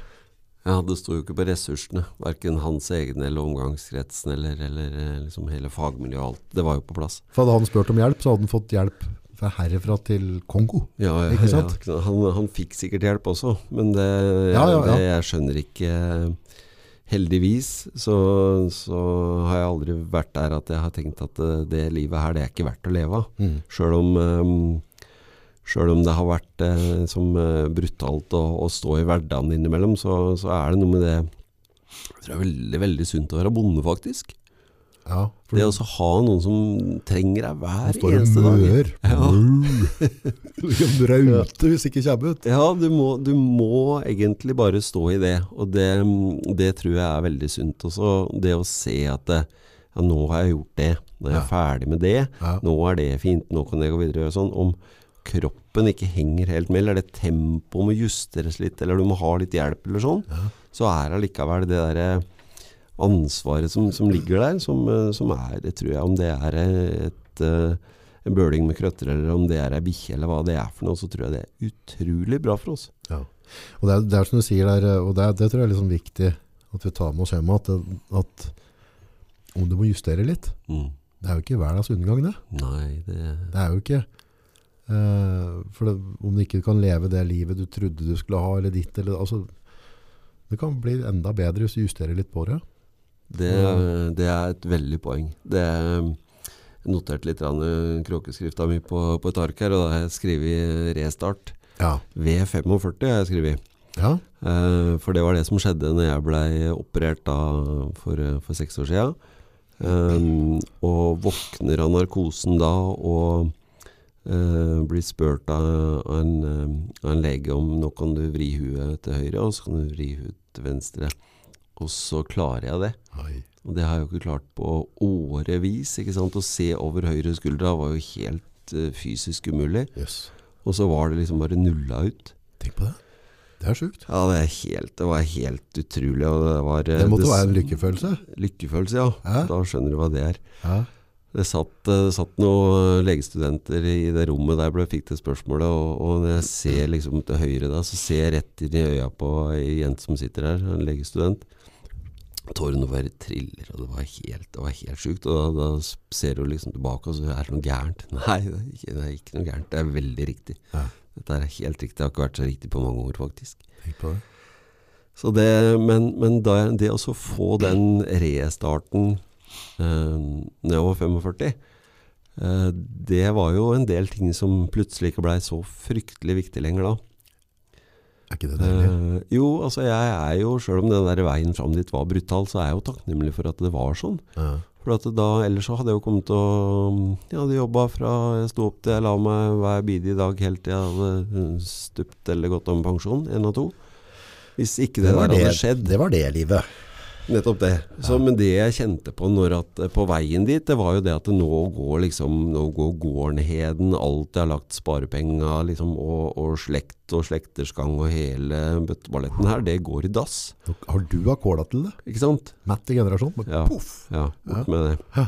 ja, det sto jo ikke på ressursene. Verken hans egne eller omgangskretsen eller, eller eh, liksom hele fagmiljøet og alt. Det var jo på plass. For hadde han spurt om hjelp, så hadde han fått hjelp fra herfra til Kongo. Ja, ja, Ikke sant? Ja, han, han fikk sikkert hjelp også, men det, det jeg skjønner ikke Heldigvis så, så har jeg aldri vært der at jeg har tenkt at det, det livet her, det er ikke verdt å leve av. Mm. Sjøl om, um, om det har vært eh, som eh, brutalt å, å stå i hverdagen innimellom, så, så er det noe med det Jeg tror det er veldig, veldig sunt å være bonde, faktisk. Ja, Det å ha noen som trenger deg hver eneste dag. mør. Ja. Du kan braute hvis ikke kommer ut. Ja, du må, du må egentlig bare stå i det, og det, det tror jeg er veldig sunt. Også det å se at det, ja, nå har jeg gjort det, nå er jeg Ja. ferdig med det, Ja. nå er det fint, nå kan jeg gå videre og gjøre sånn. Om kroppen ikke henger helt med, eller det tempoet må justeres litt, eller du må ha litt hjelp eller sånn, så er allikevel det der eh, ansvaret som, som ligger der, som, eh, som er, det tror jeg, om det er et, eh, en bøling med krøtter, eller om det er ei bikkje, eller hva det er for noe, så tror jeg det er utrolig bra for oss. Ja. Og det er, det er som du sier der, og det, er- det tror jeg er liksom viktig at vi tar med oss hjem, at, at om du må justere litt, Mm. det er jo ikke hverdags undergang det. Nei, det Det er jo ikke, eh, for det, om du ikke kan leve det livet du trodde du skulle ha, eller ditt, eller, altså, det kan bli enda bedre hvis du justerer litt på det. Det, det er et veldig poeng. Det Jeg noterte litt eh, kråkeskrifta mi på, på et ark her, og da har jeg skrevet restart. Ja. V45 har jeg skrevet. Ja. Eh, for det var det som skjedde når jeg blei operert da for, eh, for seks år sia. og våkner av narkosen da og uh, blir spurt av, av, en, eh, av en lege om nå kan du vri huet til høyre, og så kan du vri huet til venstre. Og så klarer jeg det. Oi. Og det har jeg jo ikke klart på årevis. ikke sant? Å se over høyre skuldra var jo helt uh, fysisk umulig. Yes. Og så var det liksom bare nulla ut. Tenk på det. Det er sjukt. Ja, det, er helt, det var helt utrolig. Det, var, eh, Det måtte det, være en lykkefølelse. Lykkefølelse, ja. Ja. Da skjønner du hva det er. Ja. Det satt, eh, satt noen legestudenter i det rommet der jeg fikk det spørsmålet, og, og når jeg ser liksom til høyre da, så ser jeg rett inn i øya på ei jente som sitter her, en legestudent. Tårene bare triller, og det var helt, det var helt sjukt. Og da, da ser du liksom tilbake, og så er det noe gærent. Nei, det er ikke, det er ikke noe gærent. Det er veldig riktig. Ja. Dette er helt riktig. Det har ikke vært så riktig på mange år, faktisk. Tenk på det. Så det, men men da, det å få den restarten eh, når jeg var 45, eh, det var jo en del ting som plutselig ikke blei så fryktelig viktig lenger da. Er ikke det deilig? Uh, jo, altså jeg er jo, sjøl om den der veien fram dit var brutal, så er jeg jo takknemlig for at det var sånn. Ja. For at da, ellers så hadde jeg jo kommet til å Jeg hadde jobba fra jeg sto opp til jeg la meg hver i dag helt til jeg hadde stupt eller gått om pensjon. Én av to. Hvis ikke det, det der det, hadde skjedd. det var det livet. Nettopp det. Så, Men det jeg kjente på når at, på veien dit, det var jo det at nå går liksom Nå går gårdenheden, alt jeg har lagt sparepenga liksom, og, og slekt og slektersgang og hele bøtteballetten her, det går i dass. Har du akkordene til det? Ikke sant? Matt i generasjon? men Ja. Poff! Ja, bort med det. Ja.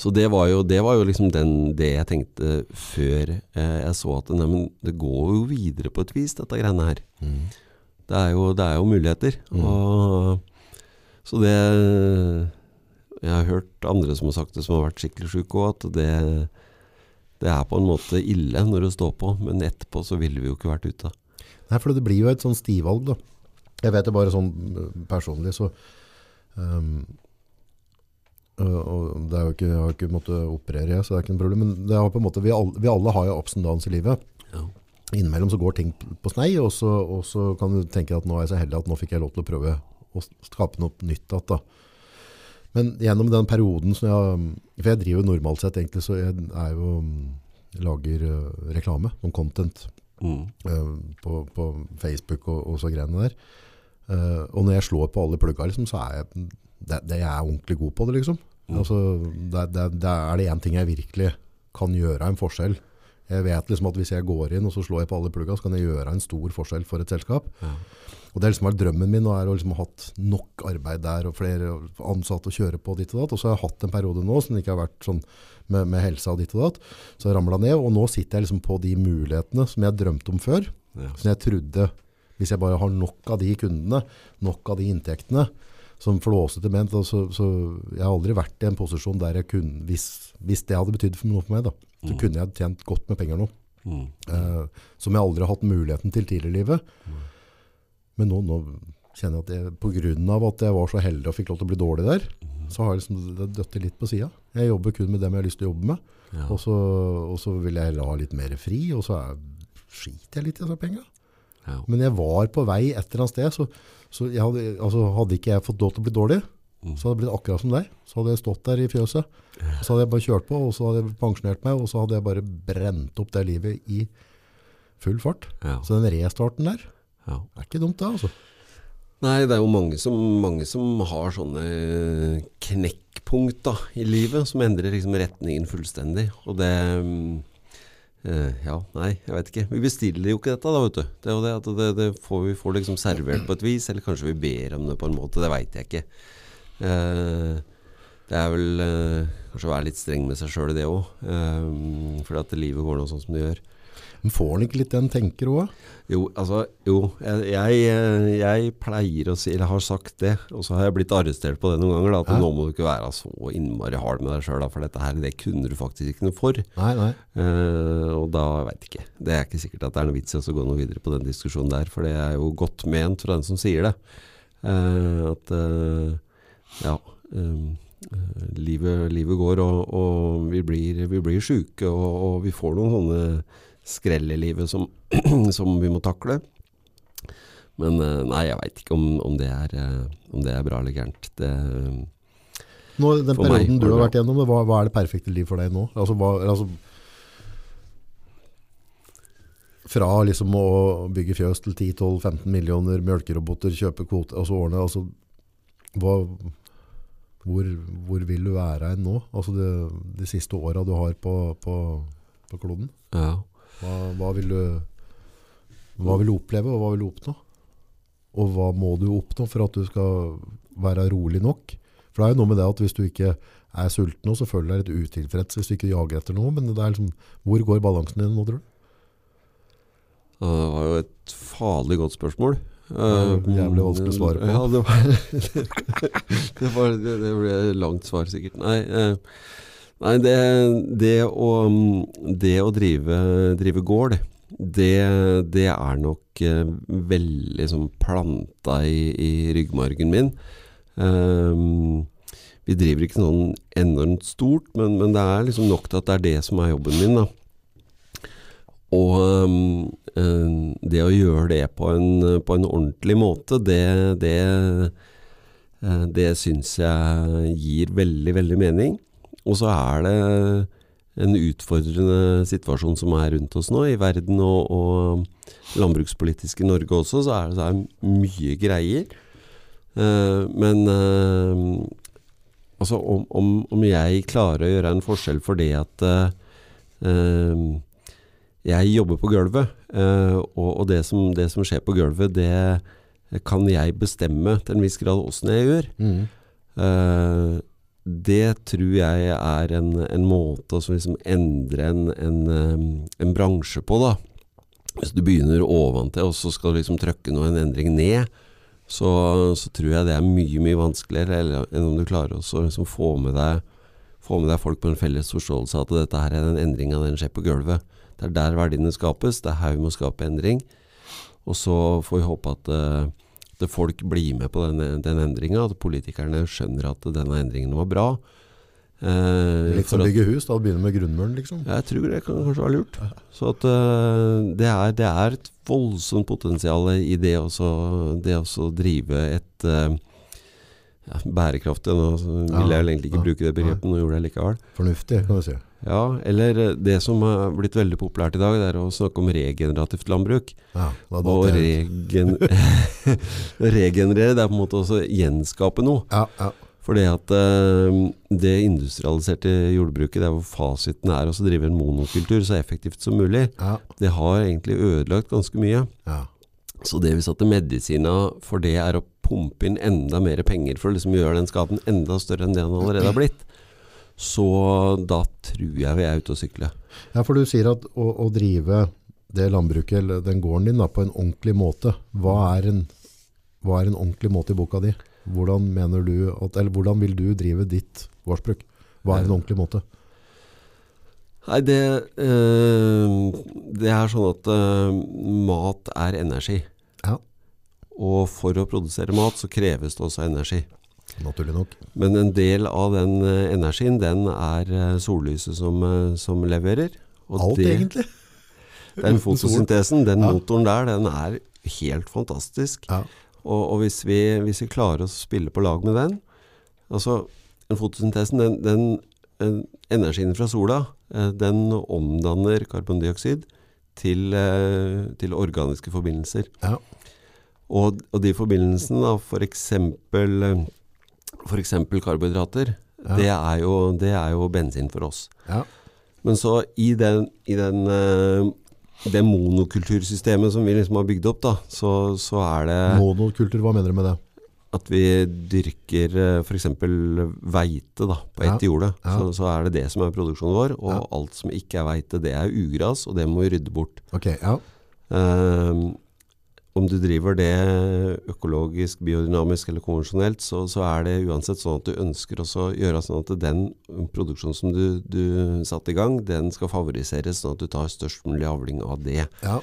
Så det var jo, det var jo liksom den, det jeg tenkte før eh, jeg så at nei, men det går jo videre på et vis, dette greiene her. Mm. Det er jo, det er jo muligheter. Mm. Og, så det Jeg har hørt andre som har sagt det, som har vært skikkelig syke òg, at det, det er på en måte ille når det står på, men etterpå så ville vi jo ikke vært ute. Nei, for det blir jo et sånn stivalg da. Jeg vet det bare sånn øh, personlig, så um, og det er jo ikke, jeg har ikke måttet operere, jeg, så det er ikke noe problem. Men det er på en måte, vi alle, vi alle har jo ups and downs i livet. Ja. Innimellom så går ting på snei, og så, og så kan du tenke at nå er jeg så heldig at nå fikk jeg lov til å prøve å skape noe nytt. igjen. Men gjennom den perioden som jeg, for jeg driver jo normalt sett egentlig, så jeg er jo, lager øh, reklame, om content Mm. uh, på, på Facebook og, og så greiene der. Uh, og når jeg slår på alle plugga, liksom, så er jeg, det, det jeg er ordentlig god på det, liksom. Mm. Altså, det, det, det er det en ting jeg virkelig kan gjøre en forskjell. Jeg vet liksom at hvis jeg går inn og så slår jeg på alle plugga, så kan jeg gjøre en stor forskjell for et selskap. Ja. Og det har liksom vært drømmen min, og er å liksom ha hatt nok arbeid der, og flere ansatte å kjøre på ditt og datt. Og så har jeg hatt en periode nå som ikke har vært sånn med, med helsa og ditt og datt. Så jeg ramlet ned, og nå sitter jeg liksom på de mulighetene som jeg drømte om før. Ja. Som jeg trodde, hvis jeg bare har nok av de kundene, nok av de inntektene, som flåsete ment, så, så jeg har aldri vært i en posisjon der jeg kunne, hvis, hvis det hadde betydd noe for meg, da, så Mm. kunne jeg tjent godt med penger nå. Mm. Eh, som jeg aldri har hatt muligheten til tidligere i livet. Men nå, nå kjenner jeg at på grunn av at jeg var så heldig og fikk lov til å bli dårlig der, så har jeg liksom døttet litt på siden. Jeg jobber kun med dem jeg har lyst til å jobbe med. Ja. Og, så, og så vil jeg heller ha litt mer fri, og så er, skiter jeg litt i disse pengene. Ja. Men jeg var på vei et eller annet sted, så, så jeg hadde, altså, hadde ikke jeg fått lov til å bli dårlig, Mm. så hadde det blitt akkurat som deg. Så hadde jeg stått der i fjøset, og så hadde jeg bare kjørt på, og så hadde jeg pensjonert meg, og så hadde jeg bare brent opp det livet i full fart. Ja. Så den restarten der Ja. er ikke dumt, det, altså. Nei, det er jo mange som, mange som har sånne knekkpunkt da, i livet, som endrer liksom retningen fullstendig. Og det eh, Ja, nei, jeg vet ikke. Vi bestiller jo ikke dette, da, vet du. Det er jo det at det, det får vi får liksom servert på et vis, eller kanskje vi ber om det på en måte. Det veit jeg ikke. Uh, det er vel uh, kanskje å være litt streng med seg sjøl det òg. Uh, fordi at livet går nå sånn som det gjør. Men får han ikke litt den tenker òg? Jo, altså, jo, jeg, jeg, jeg pleier å si, eller har sagt det, og så har jeg blitt arrestert på det noen ganger, da, at Ja. nå må du ikke være så innmari hard med deg sjøl, for dette her, det kunne du faktisk ikke noe for. Nei, nei. Eh, og da veit ikke. Det er ikke sikkert at det er noe vits i å gå noe videre på den diskusjonen der, for det er jo godt ment fra den som sier det. Eh, at eh, ja eh, eh, livet, livet går, og, og vi blir, vi blir sjuke, og, og vi får noen sånne skrell i livet som, som vi må takle. Men eh, nei, jeg veit ikke om, om, det er, eh, om det er bra eller gærent. Det, Nå, den For meg perioden du har vært gjennom, hva, hva er det perfekte liv for deg nå? Altså, hva, altså, fra liksom å bygge fjøs til 10-12-15 millioner, mjølkeroboter, kjøpe kvote, altså årene, altså, hva, hvor, hvor vil du være nå? Altså det, de siste åra du har på, på, på kloden? ja. Hva, hva, vil du, hva vil du oppleve, og hva vil du oppnå? Og hva må du oppnå for at du skal være rolig nok? For det er jo noe med det at hvis du ikke er sulten nå, så føler du deg litt utilfreds hvis du ikke jager etter noe. Men det er liksom, hvor går balansen din nå, tror du? Det var jo et farlig godt spørsmål. Eh, jævlig vanskelig å svare på. Ja, det var det, var, det, det ble langt svar, sikkert. Nei, eh, nei det, det, å, det å drive, drive gård, det, det er nok eh, veldig sånn planta i, i ryggmargen min. Um, vi driver ikke sånn enormt stort, men, men det er liksom nok til at det er det som er jobben min. da. og um, det å gjøre det på en, på en ordentlig måte, det, det, eh, det syns jeg gir veldig, veldig mening. Og så er det en utfordrende situasjon som er rundt oss nå, i verden og, og landbrukspolitisk i Norge også, så er det, så er det mye greier. Uh, men uh, altså om, om, om, jeg klarer å gjøre en forskjell for det at uh, jeg jobber på gulvet, og, og det, som, det, som, skjer på gulvet, det kan jeg bestemme til en viss grad åssen jeg gjør. Mm det tror jeg er en, en måte å liksom endre en, en, en, bransje på, da. Hvis du begynner oventil, og så skal du liksom trykke en endring ned, så, så, tror jeg det er mye mye vanskeligere enn om du klarer å liksom få, med deg, få med deg folk på en felles forståelse av at dette her er en endring av den skjer på gulvet. Det er der verdiene skapes, det er her vi må skape endring. Og så får vi håpe at uh, at folk blir med på den, den endringa, at politikerne skjønner at denne endringen var bra. Eh, Litt som å bygge hus, da begynne med grunnmuren, liksom? Jeg tror det kan kanskje være lurt. Så at eh, det, er, det, er, et voldsomt potensial i det å drive et eh, ja, bærekraftig Nå vil jeg egentlig ikke bruke det begrepet, nå gjorde jeg likevel. Fornuftig, kan du si. Ja, eller eh, det som har blitt veldig populært i dag, det er å snakke om regenerativt landbruk. Ja, og regen regenerere, det er på en måte også gjenskape noe. Ja, ja. For det at uh, det industrialiserte jordbruket, der hvor fasiten er å drive en monokultur så effektivt som mulig, ja. det har egentlig ødelagt ganske mye. Ja. Så det vi satte at medisina for det er å pumpe inn enda mer penger for å liksom gjøre den skaden enda større enn det den allerede har blitt så da tror jeg vi er ute og sykler. Ja, for du sier at å, å drive det landbruket, eller den gården din, da, på en ordentlig måte. Hva er en, hva er en ordentlig måte i boka di? Hvordan, mener du at, eller hvordan vil du drive ditt gårdsbruk? Hva er en ordentlig måte? Nei, det, øh, det er sånn at øh, mat er energi. Ja. Og for å produsere mat så kreves det også energi. Naturlig nok. Men en del av den uh, energien, den er uh, sollyset som, uh, som, leverer. Alt, det, egentlig? Den fotosyntesen, den ja. motoren der, den er helt fantastisk. Ja. Og, og hvis, vi, hvis, vi, klarer å spille på lag med den Altså, den fotosyntesen, den, den energien fra sola, den omdanner karbondioksid til, til organiske forbindelser. Ja. Og, og, de forbindelsene, f.eks. f.eks f.eks. karbohydrater, ja. det, er jo, det, er jo, bensin for oss. Ja. Men så i den, i den uh, det monokultursystemet som vi liksom har bygd opp, da, så, så er det Monokultur, hva mener du med det? At vi dyrker eh, f.eks. veite da, på ett ja. jorde. Ja. Så, så, er det det som er produksjonen vår. Og ja. alt som ikke er veite, det er ugras, og det må vi rydde bort. Okay, ja. Om du driver det økologisk, biodynamisk eller konvensjonelt, så, så, er det uansett sånn at du ønsker å gjøre sånn at den produksjonen som du, du satte i gang, den skal favoriseres, sånn at du tar størst mulig avling av det. Ja.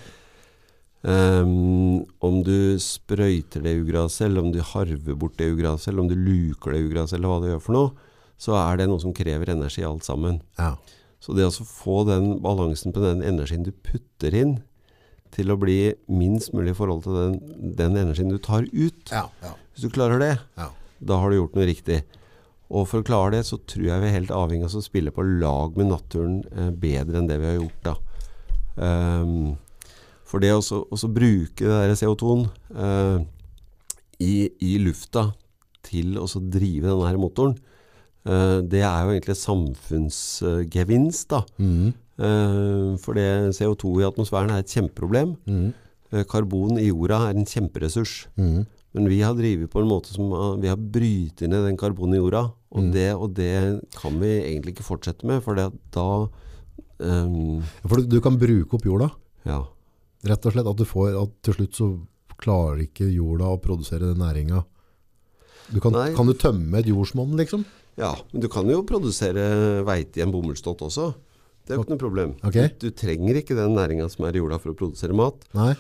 Um, om du sprøyter det ugraset, eller om du harver bort det ugraset, eller om du luker det ugraset, eller hva du gjør for noe, så er det noe som krever energi alt sammen. Ja. Så det å få den balansen på den energien du putter inn, til å bli minst mulig i forhold til den, den energien du tar ut. Ja, ja. Hvis du klarer det, ja. da har du gjort noe riktig. Og for å klare det, så tror jeg vi er helt avhengig av å spille på lag med naturen eh, bedre enn det vi har gjort da. Um, for det å bruke det CO2-en eh, i, i, lufta til å drive denne her motoren, eh, det er jo egentlig samfunnsgevinst. da. Mm. Uh, for det CO2 i atmosfæren er et kjempeproblem. Mm. Uh, karbon i jorda er en kjemperessurs. Mm. Men vi har drevet på en måte som uh, vi har brytet ned den karbonen i jorda. Og, mm. det, og, det, kan vi egentlig ikke fortsette med, for det, da um, For du, du, kan bruke opp jorda? Ja. Rett og slett at du får at til slutt så klarer ikke jorda å produsere den næringa. Kan, kan, du tømme et jordsmonn, liksom? Ja, men du kan jo produsere veite i en bomullsdott også. Det er jo ikke noe problem. Okay. Du, du, trenger ikke den næringa som er i jorda for å produsere mat. Nei.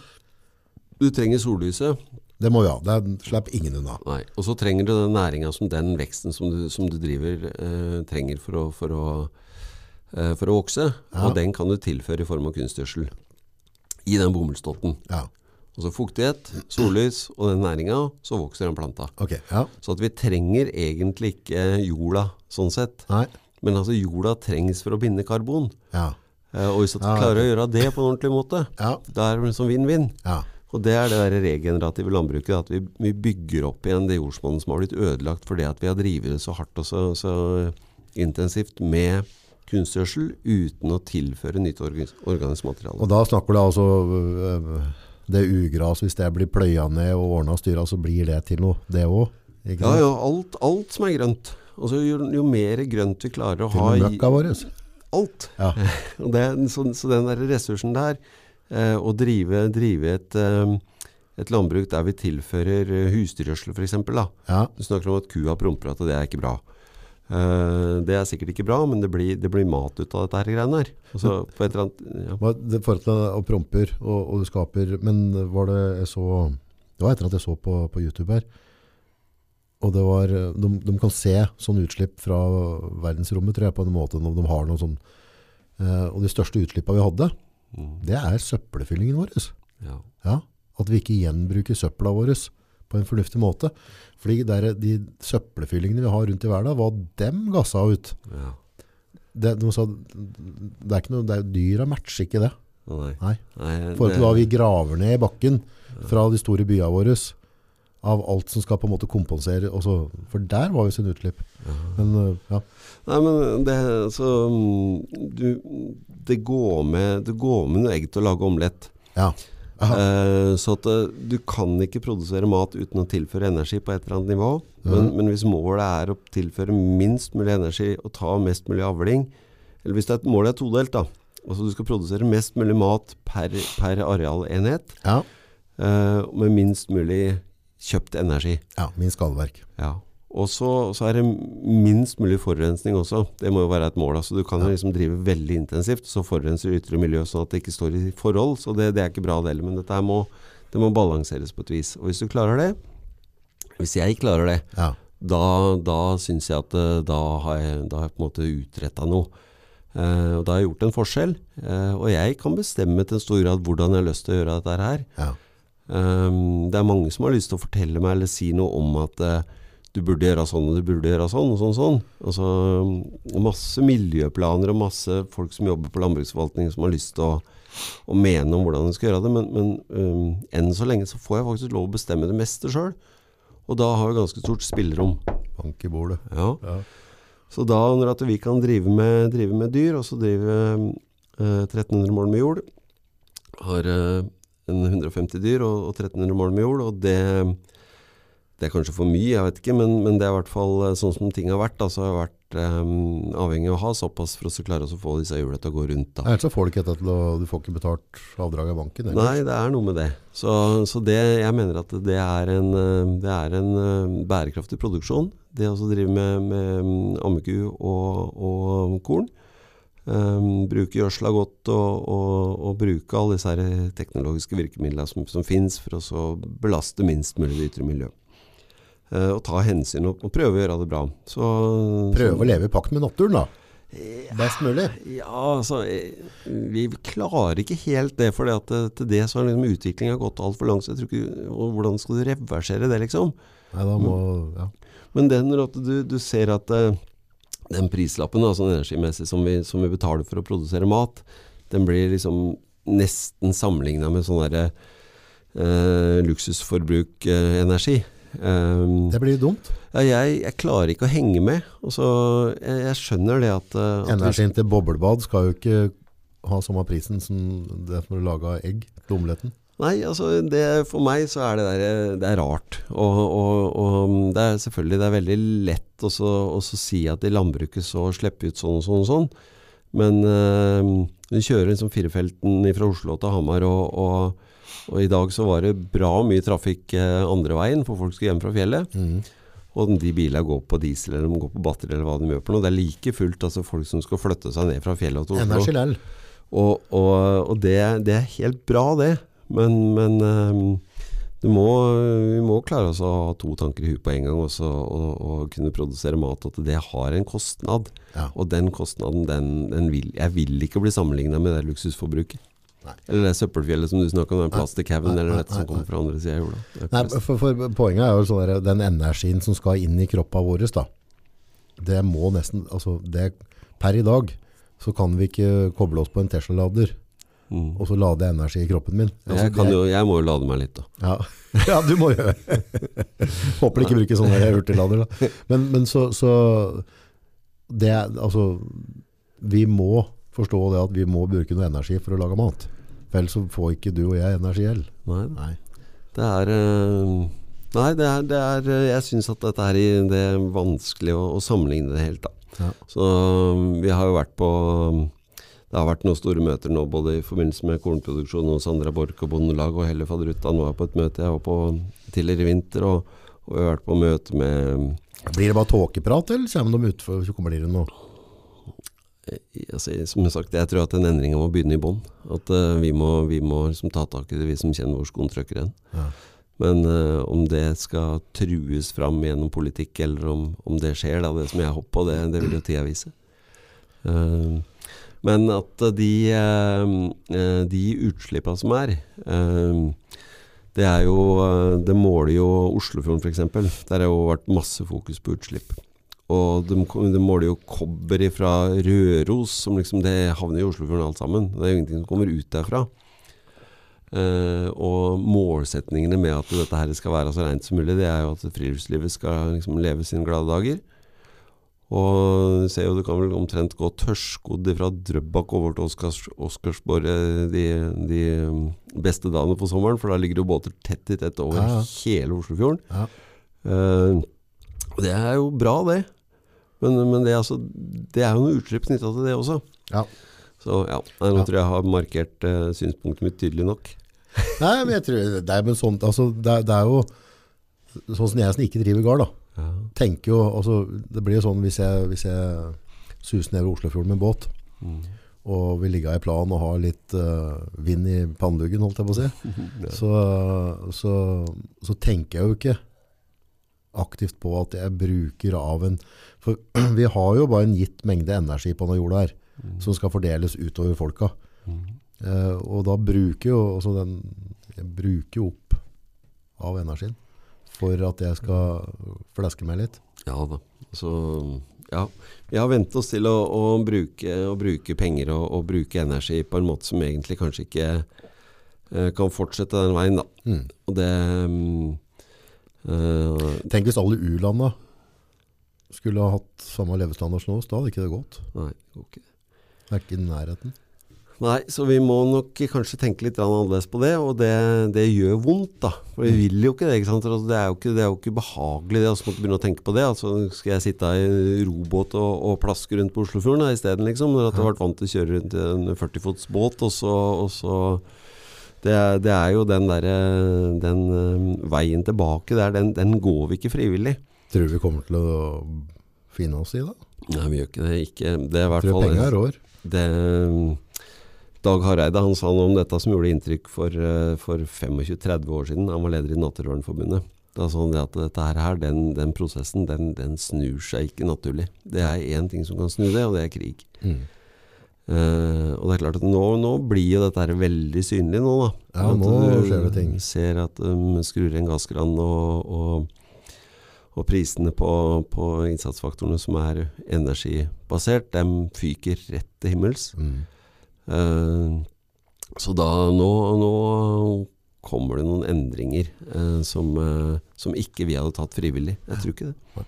Du trenger sollyset. Det må vi ha. Det slipper ingen unna. Nei. Og så trenger du den næringa som den veksten som du, som du driver, eh, trenger for å, for å, eh, for å vokse. Ja. Og den kan du tilføre i form av kunstgjødsel. i den bomullsdotten. Ja. Og så fuktighet, sollys og den næringa, så vokser den planta. Ok, ja. Så at vi trenger egentlig ikke jorda sånn sett. Nei. Men altså jorda trengs for å binde karbon. Ja. Eh, og hvis du Ja, klarer å gjøre det på en ordentlig måte, Ja. da er det liksom vinn-vinn. Ja. Og det er det der regenerative landbruket, at vi, vi bygger opp igjen det jordsmonnet som har blitt ødelagt fordi at vi har drevet det så hardt og så, så intensivt med kunstgjødsel uten å tilføre nytt organ- organisk materiale. Og da snakker du altså øh, det ugras, hvis det blir pløya ned og ordna og styra, så blir det til noe, det òg? Ja, ja, alt, alt som er grønt. Altså, jo, jo mer grønt vi klarer å ha i vår. alt. Ja. Og det, så, så den der ressursen der, eh, å drive, drive et, eh, et landbruk der vi tilfører eh, husdyrgjødsel f.eks. Ja. Du snakker om at kua promper at det er ikke bra. Uh, det er sikkert ikke bra, men det blir, det blir mat ut av dette her greiene her. Altså, på et eller annet, ja. Det forhold til å promper, og, og du skaper Men var det jeg så Det var etter at jeg så på, på YouTube her. Og det var de, de kan se sånn utslipp fra verdensrommet, tror jeg, på en måte når de har noe sånn eh, Og de største utslippene vi hadde, Mm, det er søppelfyllingen vår. ja. Ja, at vi ikke gjenbruker søpla vår på en fornuftig måte. Fordi der, de søppelfyllingene vi har rundt i verden, hva dem gassa ut. ja. Det, de sa, det er ikke noe, det er, dyra matcher ikke det. Nei. Nei. Nei, forhold til hva vi graver ned i bakken fra de store byene våre, av alt som skal på en måte kompensere. Også, for der var jo sin utslipp. Men øh, ja, Nei, men det, så, mm, du, det, går med, det går med noe egg til å lage omelett. ja. Eh, så at eh, du kan ikke produsere mat uten å tilføre energi på et eller annet nivå. Men, men hvis målet er å tilføre minst mulig energi og ta mest mulig avling, eller hvis det er, målet er todelt, da Altså du skal produsere mest mulig mat per, per arealenhet ja. eh, med minst mulig kjøpt energi. ja, min skadeverk. Ja. Og så, så er det minst mulig forurensning også. Det må jo være et mål. Altså, du kan jo liksom drive veldig intensivt, så forurenser ytre miljø sånn at det ikke står i forhold. Så det, det er ikke bra det heller. Men dette må, det må balanseres på et vis. Og hvis du klarer det, hvis jeg klarer det, Ja. da, da syns jeg at eh, da har jeg, da har jeg på en måte utretta noe. Uh, og da har jeg gjort en forskjell. Uh, og jeg kan bestemme til en stor grad hvordan jeg har lyst til å gjøre dette her. Ja. Um, det er mange som har lyst til å fortelle meg eller si noe om at uh, du burde gjøre sånn og du burde gjøre sånn og sånn. sånn. Altså, masse miljøplaner og masse folk som jobber på landbruksforvaltningen som har lyst til å, å mene om hvordan de skal gjøre det. Men, men um, enn så lenge så får jeg faktisk lov å bestemme det meste sjøl. Og da har vi ganske stort spillerom. Bank i bordet. Ja. Ja. Så da når at vi kan drive med, drive med dyr, og så drive uh, 1300 mål med jord, har en 150 dyr og, og 1300 mål med jord, og det, det er kanskje for mye, jeg vet ikke, men, men det er i hvert fall eh, sånn som ting har vært. Da, så har jeg vært um, avhengig av å ha såpass for å så klare å få disse hjulene til å gå rundt. Da. Ellers så får du ikke dette til å Du får ikke betalt avdrag av banken. eller? Nei, det er noe med det. Så, så det, jeg mener at det er en, eh, det er en bærekraftig produksjon. Det å drive med, med mm, ammeku og, og korn. Um, bruke gjødsla godt og, og, og bruke alle disse her teknologiske virkemidlene som, som finnes for å så belaste minst mulig det ytre miljø. Uh, og ta hensyn og, og prøve å gjøre det bra. Så, Prøve å leve i pakt med naturen, da. Best mulig. ja, altså eh, Vi klarer ikke helt det, for det det, til det så har liksom utviklinga gått altfor langt. Så jeg tror ikke, og hvordan skal du reversere det, liksom? Nei, da må ja. Men den når at du, du ser at eh, den prislappen da, sånn energimessig som vi, som vi betaler for å produsere mat, den blir liksom nesten sammenligna med sånn derre eh, luksusforbruk eh, energi. Um, Det blir dumt. ja, jeg, jeg klarer ikke å henge med. Og så, jeg, jeg skjønner det at, eh, at Energien til boblebad skal jo ikke ha samme prisen som det som er laga egg til omeletten. Nei, altså det, for meg så er det der, det er rart. Og, og, og det er selvfølgelig det er veldig lett å si at i landbruket så slipper ut sånn og sånn og sånn. Men øh, vi kjører liksom firefelten fra Oslo til Hamar, og, og, og i dag så var det bra mye trafikk eh, andre veien, for folk skulle hjem fra fjellet. Mm. Og de bilene går på diesel eller de går på batteri eller hva de gjør på noe. Det er like fullt altså folk som skal flytte seg ned fra fjellet til Oslo. Og, og, og det, det er helt bra det, men, men ehm, du må, vi må klare oss å ha to tanker i huet på en gang også, og, og kunne produsere mat. At det har en kostnad. Ja. Og den kostnaden, den, den vil, jeg vil ikke bli sammenligna med det luksusforbruket. Eller det søppelfjellet som du snakker om, den Nei. plastikkhaugen, eller nei, dette som kommer fra andre sida av jorda. Nei, for, for poenget er jo sånn den energien som skal inn i kroppa vår, da. Det må nesten, altså det, per i dag, så kan vi ikke koble oss på en Tesla-lader, Mm. og så lade energi i kroppen min. Altså, Jeg, kan det- jo, jeg må jo lade meg litt, da. Ja, ja du må gjøre. Håper de ikke bruker sånne her hurtiglader. Da. Men, men så, så det altså, vi må forstå det at vi må bruke noe energi for å lage mat. For ellers så får ikke du og jeg energi heller. Nei, Nei. det er øh... Nei, det er, det er eh, Jeg syns at dette er, det er vanskelig å, å sammenligne det helt, da. Ja. Så um, vi har jo vært på Det har vært noen store møter nå, både i forbindelse med kornproduksjon hos Sandra Borch og Bondelag og Helle Fadderuttan var på et møte jeg var på tidligere i vinter, og, og jeg har vært på møte med Blir det bare tåkeprat, eller kommer de utfor, så kommer de nå? eh, altså, Som sagt, jeg tror at den endringa må begynne i bånn. At uh, vi må, vi må liksom ta tak i det, vi som kjenner hvor skoen trykker hen. Ja. Men uh, om det skal trues fram gjennom politikk, eller om, om det skjer, da, det som jeg håper på, det, det vil jo tida vise. Eh, men at de, uh, de utslippa som er eh, Det er jo eh, Det måler jo Oslofjorden f.eks. Der har jo vært masse fokus på utslipp. Og de, de måler jo kobber fra Røros, som liksom det havner i Oslofjorden alt sammen. Det er jo ingenting som kommer ut derfra. Uh, og målsetningene med at dette her skal være så rent som mulig, det er jo at friluftslivet skal liksom leve sine glade dager. Og du ser jo du kan vel omtrent gå tørrskodd fra Drøbak over til Oscars, Oscarsborg eh, de, de mm, beste dagene på sommeren, for da ligger det jo båter tett i tett over Ja, ja. hele Oslofjorden. Ja. Uh, det er jo bra, det. Men, men det, er altså, det er jo noe utslipp knytta til det også. Ja. Så ja, nå tror jeg jeg har markert uh, synspunktet mitt tydelig nok. Nei, men jeg tror det er, men sånt, altså, det, er, det er jo sånn som jeg som ikke driver gard da. Ja. Tenker jo, altså, det blir jo sånn hvis jeg, hvis jeg suser ned over Oslofjorden med båt, Mm. og vi ligger i plan og har litt uh, vind i panneluggen, holdt jeg på å si, så, så, så tenker jeg jo ikke aktivt på at jeg bruker av en For vi har jo bare en gitt mengde energi på denne jorda her, Mm. som skal fordeles utover folka. Mm. Uh, og da bruker jo altså den, Jeg bruker jo opp av energien for at jeg skal fleske meg litt. Ja da. Så ja. Vi har vent oss til å, å, bruke, å bruke penger og, og bruke energi på en måte som egentlig kanskje ikke eh, kan fortsette den veien, da. Mm. Og det um, eh, Tenk hvis alle u-landa skulle ha hatt samme levestandard som oss, da hadde ikke det gått. Nei, det. Det er ikke i nærheten. Nei, så vi må nok kanskje tenke litt annerledes på det, og det, det gjør vondt, da. For vi vil jo ikke det. ikke sant? Altså, det, er jo ikke, det er jo ikke behagelig det, altså, å måtte begynne å tenke på det. Altså, skal jeg sitte i robåt og, og plaske rundt på Oslofjorden isteden, liksom? Når jeg har vært vant til å kjøre rundt i en 40-fots båt, og så, og så det, det er jo den derre Den eh, veien tilbake der, den, den går vi ikke frivillig. Tror du vi kommer til å finne oss i det? Nei, vi gjør ikke det. Ikke, det er i hvert Tror du penga er rår? det, Dag Hareide han sa noe om dette som gjorde inntrykk for, eh, for 25-30 år siden. Han var leder i Natterørenforbundet. Da sa han det at dette her, den, den prosessen den, den snur seg ikke naturlig. Det er én ting som kan snu det, og det er krig. Mm. Uh, og det er klart at nå, nå blir jo dette her veldig synlig nå, da. Ja, At nå du skjer det ting. ser at de skrur igjen en gasskran, og, og, og prisene på, på innsatsfaktorene som er energibasert, de fyker rett til himmels. Mm. Eh, så da nå, nå kommer det noen endringer eh, som, eh, som ikke vi hadde tatt frivillig. Jeg tror ikke det.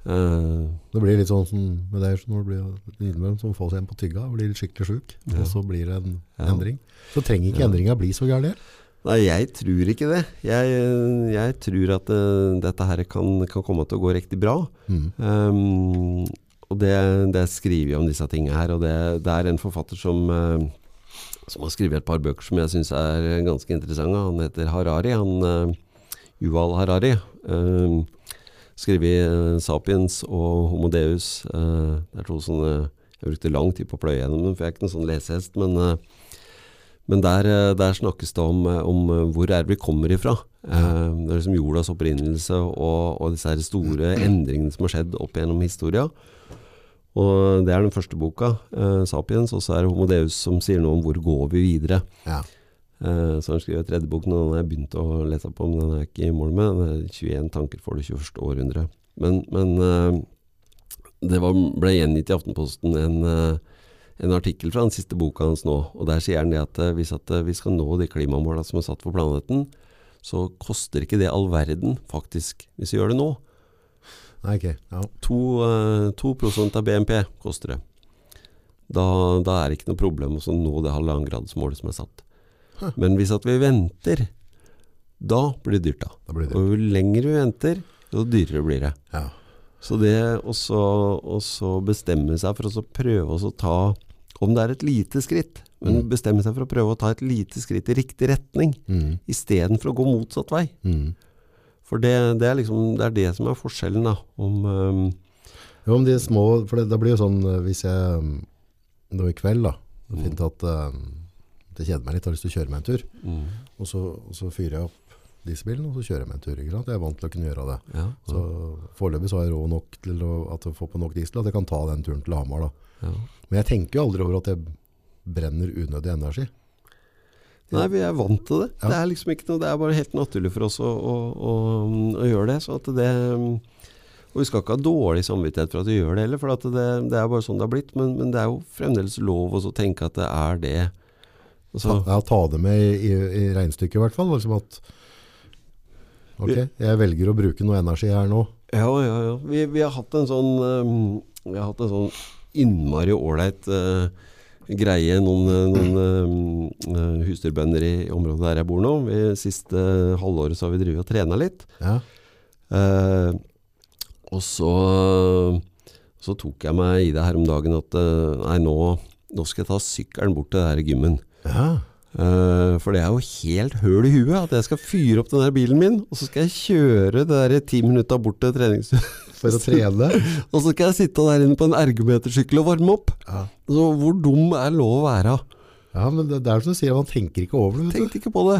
Uh, Det blir litt sånn som med deg når du blir innimellom som får seg en på tygga, blir litt skikkelig sjuk, Ja. og så blir det en Ja. endring. Så trenger ikke Ja. endringa bli så gærlig. nei, jeg tror ikke det. Jeg, jeg tror at uh, dette her kan, kan komme til å gå riktig bra. Mm. Um, og det, det skriver jeg om disse tingene her, og det, det er en forfatter som, eh, som har skrevet et par bøker som jeg syns er ganske interessante. Han heter Harari, han uh, Yuval Harari. Um, skrevet eh, 'Sapiens' og 'Homo Deus'. Eh, det er to sånne Jeg brukte lang tid på å pløye gjennom dem, for jeg er ikke noen sånn lesehest. Men, eh, men der, eh, der snakkes det om, eh, om eh, hvor er vi kommer ifra. Eh, det er liksom jordas opprinnelse og, og disse store endringene som har skjedd opp gjennom historia. Og det er den første boka, eh, 'Sapiens', og så er det 'Homo Deus' som sier noe om hvor går vi videre. Ja. Eh, så han skriver tredje boken, og den har jeg begynt å lese på, men den er jeg ikke i mål med. Den er 21 tanker for det 21. århundre. Men, men eh, det var, ble gjengitt i Aftenposten en, eh, en artikkel fra den siste boka hans nå, og der sier han det at eh, hvis at eh, vi skal nå de klimamåla som er satt for planeten, så koster ikke det all verden, faktisk, hvis vi gjør det nå. Nei, ok. Ja. 2, eh, 2 av BNP koster det. Da, da er det ikke noe problem å så nå det halvannengradsmålet som er satt. Hæ. Men hvis at vi venter, da blir det dyrt, da. Da blir det Og jo lenger vi venter, jo dyrere blir det. ja. Så det også bestemme seg for å prøve å ta Om det er et lite skritt, men Mm. bestemme seg for å prøve å ta et lite skritt i riktig retning Mm. istedenfor å gå motsatt vei. Mm. For det, det, er liksom, det er det som er forskjellen, da. Om um, Jo, om de små, for det, det blir jo sånn eh, hvis jeg mm, nå i kveld da, det er Mm. fint at eh, det kjeder meg litt, har lyst til å kjøre meg en tur, mm, og så, og så fyrer jeg opp dieselbilen, og så kjører jeg meg en tur, ikke sant? Jeg er vant til å kunne gjøre det. ja, Så foreløpig så har jeg råd nok til å, får på nok diesel, at jeg kan ta den turen til Hamar da. ja. Men jeg tenker jo aldri over at jeg brenner unødig energi. Nei, vi er vant til det. Ja. Det er liksom ikke noe Det er bare helt naturlig for oss å, å, å, å gjøre det. Så at det Og vi skal ikke ha dårlig samvittighet for at vi gjør det heller, for at det, det er bare sånn det har blitt. Men, men det er jo fremdeles lov å tenke at det er det. Altså, Ta, ja, ta det med i, i, regnstykket i hvert fall, liksom at ok, jeg velger å bruke noe energi her nå. ja, ja, ja. Vi, vi har hatt en sånn um, Vi har hatt en sånn innmari ålreit uh, greie, noen, uh, noen um, uh, husdyrbønder i området der jeg bor nå. Vi, siste halvåret så har vi drevet og trena litt. Ja, Uh, og så, så tok jeg meg i det her om dagen at uh, nei, nå, nå skal jeg ta sykkelen bort til det her gymmen. ja. Eh, for det er jo helt høl i huet at jeg skal fyre opp den der bilen min, og så skal jeg kjøre det der ti minutta bort til treningsstudioet for å trene. og så skal jeg sitte der inne på en ergometersykkel og varme opp. Ja. Så hvor dum er lov å være? Ja, men det, det er som du sier, man tenker ikke over det. Tenkte ikke på det.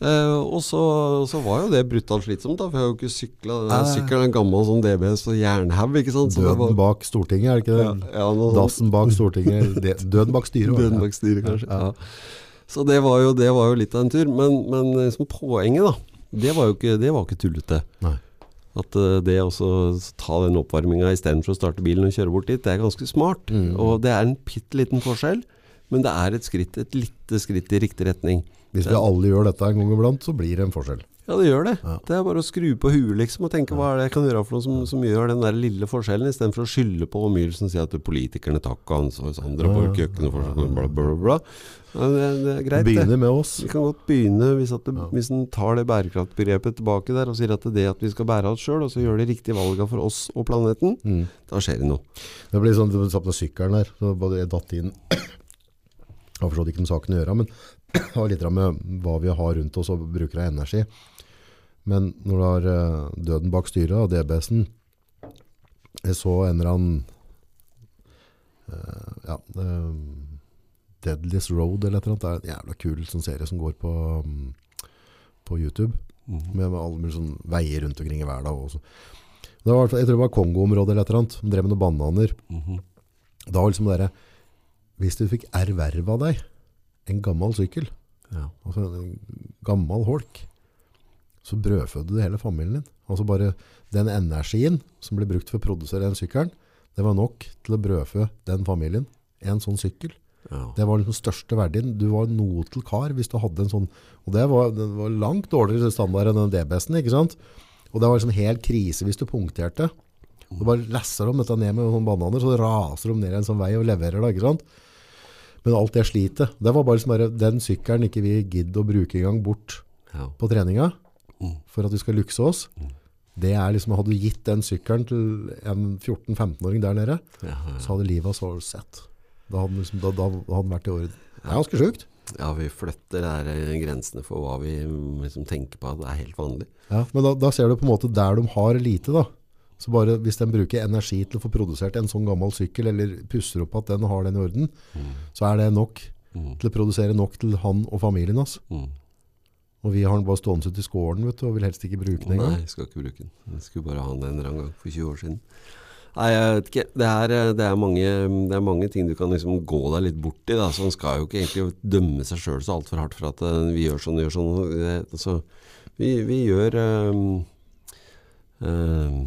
Eh, og så, så var jo det brutalt slitsomt, da, for jeg har jo ikke sykla. Sykkelen er en gammel sånn DBS og jernhaug, ikke sant. Så det var- Døden bak Stortinget, er det ikke det? Ja, ja. Dassen bak Stortinget, døden bak styret. Døden bak styret, kanskje. Ja. Så det var, jo, det var jo litt av en tur. Men, men liksom poenget, da, det var jo ikke, det var ikke tullete. Nei. At eh, det å ta den oppvarminga istedenfor å starte bilen og kjøre bort dit, det er ganske smart. Mm. Og det er en bitte liten forskjell, men det er et skritt, et lite skritt i riktig retning. Hvis vi alle gjør dette en gang iblant, så blir det en forskjell. Ja, det gjør det. Ja. Det er bare å skru på huet liksom, og tenke hva er det jeg kan gjøre for noe som, som gjør den der lille forskjellen, istedenfor å skylde på omgivelsene og si at politikerne tar ikke ansvar, Ja. kjøkkenet for bla, bla, bla. Ja, det, det er greit. Begynner med oss. Vi kan godt begynne, hvis, at det, hvis en tar det bærekraftbegrepet tilbake der og sier at det er det at vi skal bære oss sjøl, og så gjør de riktige valga for oss og planeten, Mm. da skjer det noe. Det blir sånn, du satt på sykkelen der, så bare jeg datt inn, har forstått ikke med saken å gjøre, men det har litt med hva vi har rundt oss og bruker av energi. Men når du har uh, døden bak styret og DBS-en, jeg så en eller annen, uh, ja, uh, Deadliest Road eller et eller annet, det er en jævla kul sånn serie som går på, um, på YouTube, med, med alle mulige sånn veier rundt omkring i verden også. Det var, jeg tror det var Kongo-området eller et eller annet, De drev med noen bananer. Mhm. Da var liksom det der, hvis du fikk erverva deg en gammel sykkel, Ja. altså en gammel holk, så brødfødde du hele familien din. Altså bare den energien som ble brukt for å produsere den sykkelen, det var nok til å brødfø den familien. En sånn sykkel. Ja. Det var den største verdien. Du var noe til kar hvis du hadde en sånn, og det var, det var langt dårligere standard enn den DBS-en, ikke sant? Og det var liksom helt krise hvis du punkterte. Du bare lesser dem dette ned med noen bananer, så raser de ned en sånn vei og leverer det, ikke sant? Men alt det slitet, det var bare, liksom bare den sykkelen ikke vi gidder å bruke en gang bort Ja. på treninga. For at vi skal lukse oss. Det er liksom, hadde du gitt den sykkelen til en 14-15-åring der nede, Ja, ja. så hadde livet hans vært sett. Da hadde, liksom, da, da hadde den vært i orden. Det er ganske sjukt. ja, vi flytter der eh, grensene for hva vi mm, liksom tenker på det er helt vanlig. Ja, men da, da ser du på en måte der de har lite da. Så bare hvis de bruker energi til å få produsert en sånn gammel sykkel, eller pusser opp at den har den i orden, Mm. så er det nok Mm. til å produsere nok til han og familien hans. Mm. Og vi har den bare stående ute i skålen, vet du, og vil helst ikke bruke den Nei, jeg skal ikke bruke den. Jeg skulle bare ha den en eller annen gang for 20 år siden. Nei, jeg vet ikke. Det er, eh, det er, mange, det er mange ting du kan liksom gå deg litt bort i. Da. Så en skal jo ikke egentlig dømme seg sjøl så altfor hardt for at uh, vi gjør sånn og gjør sånn. Det, altså, vi, vi, gjør um, uh,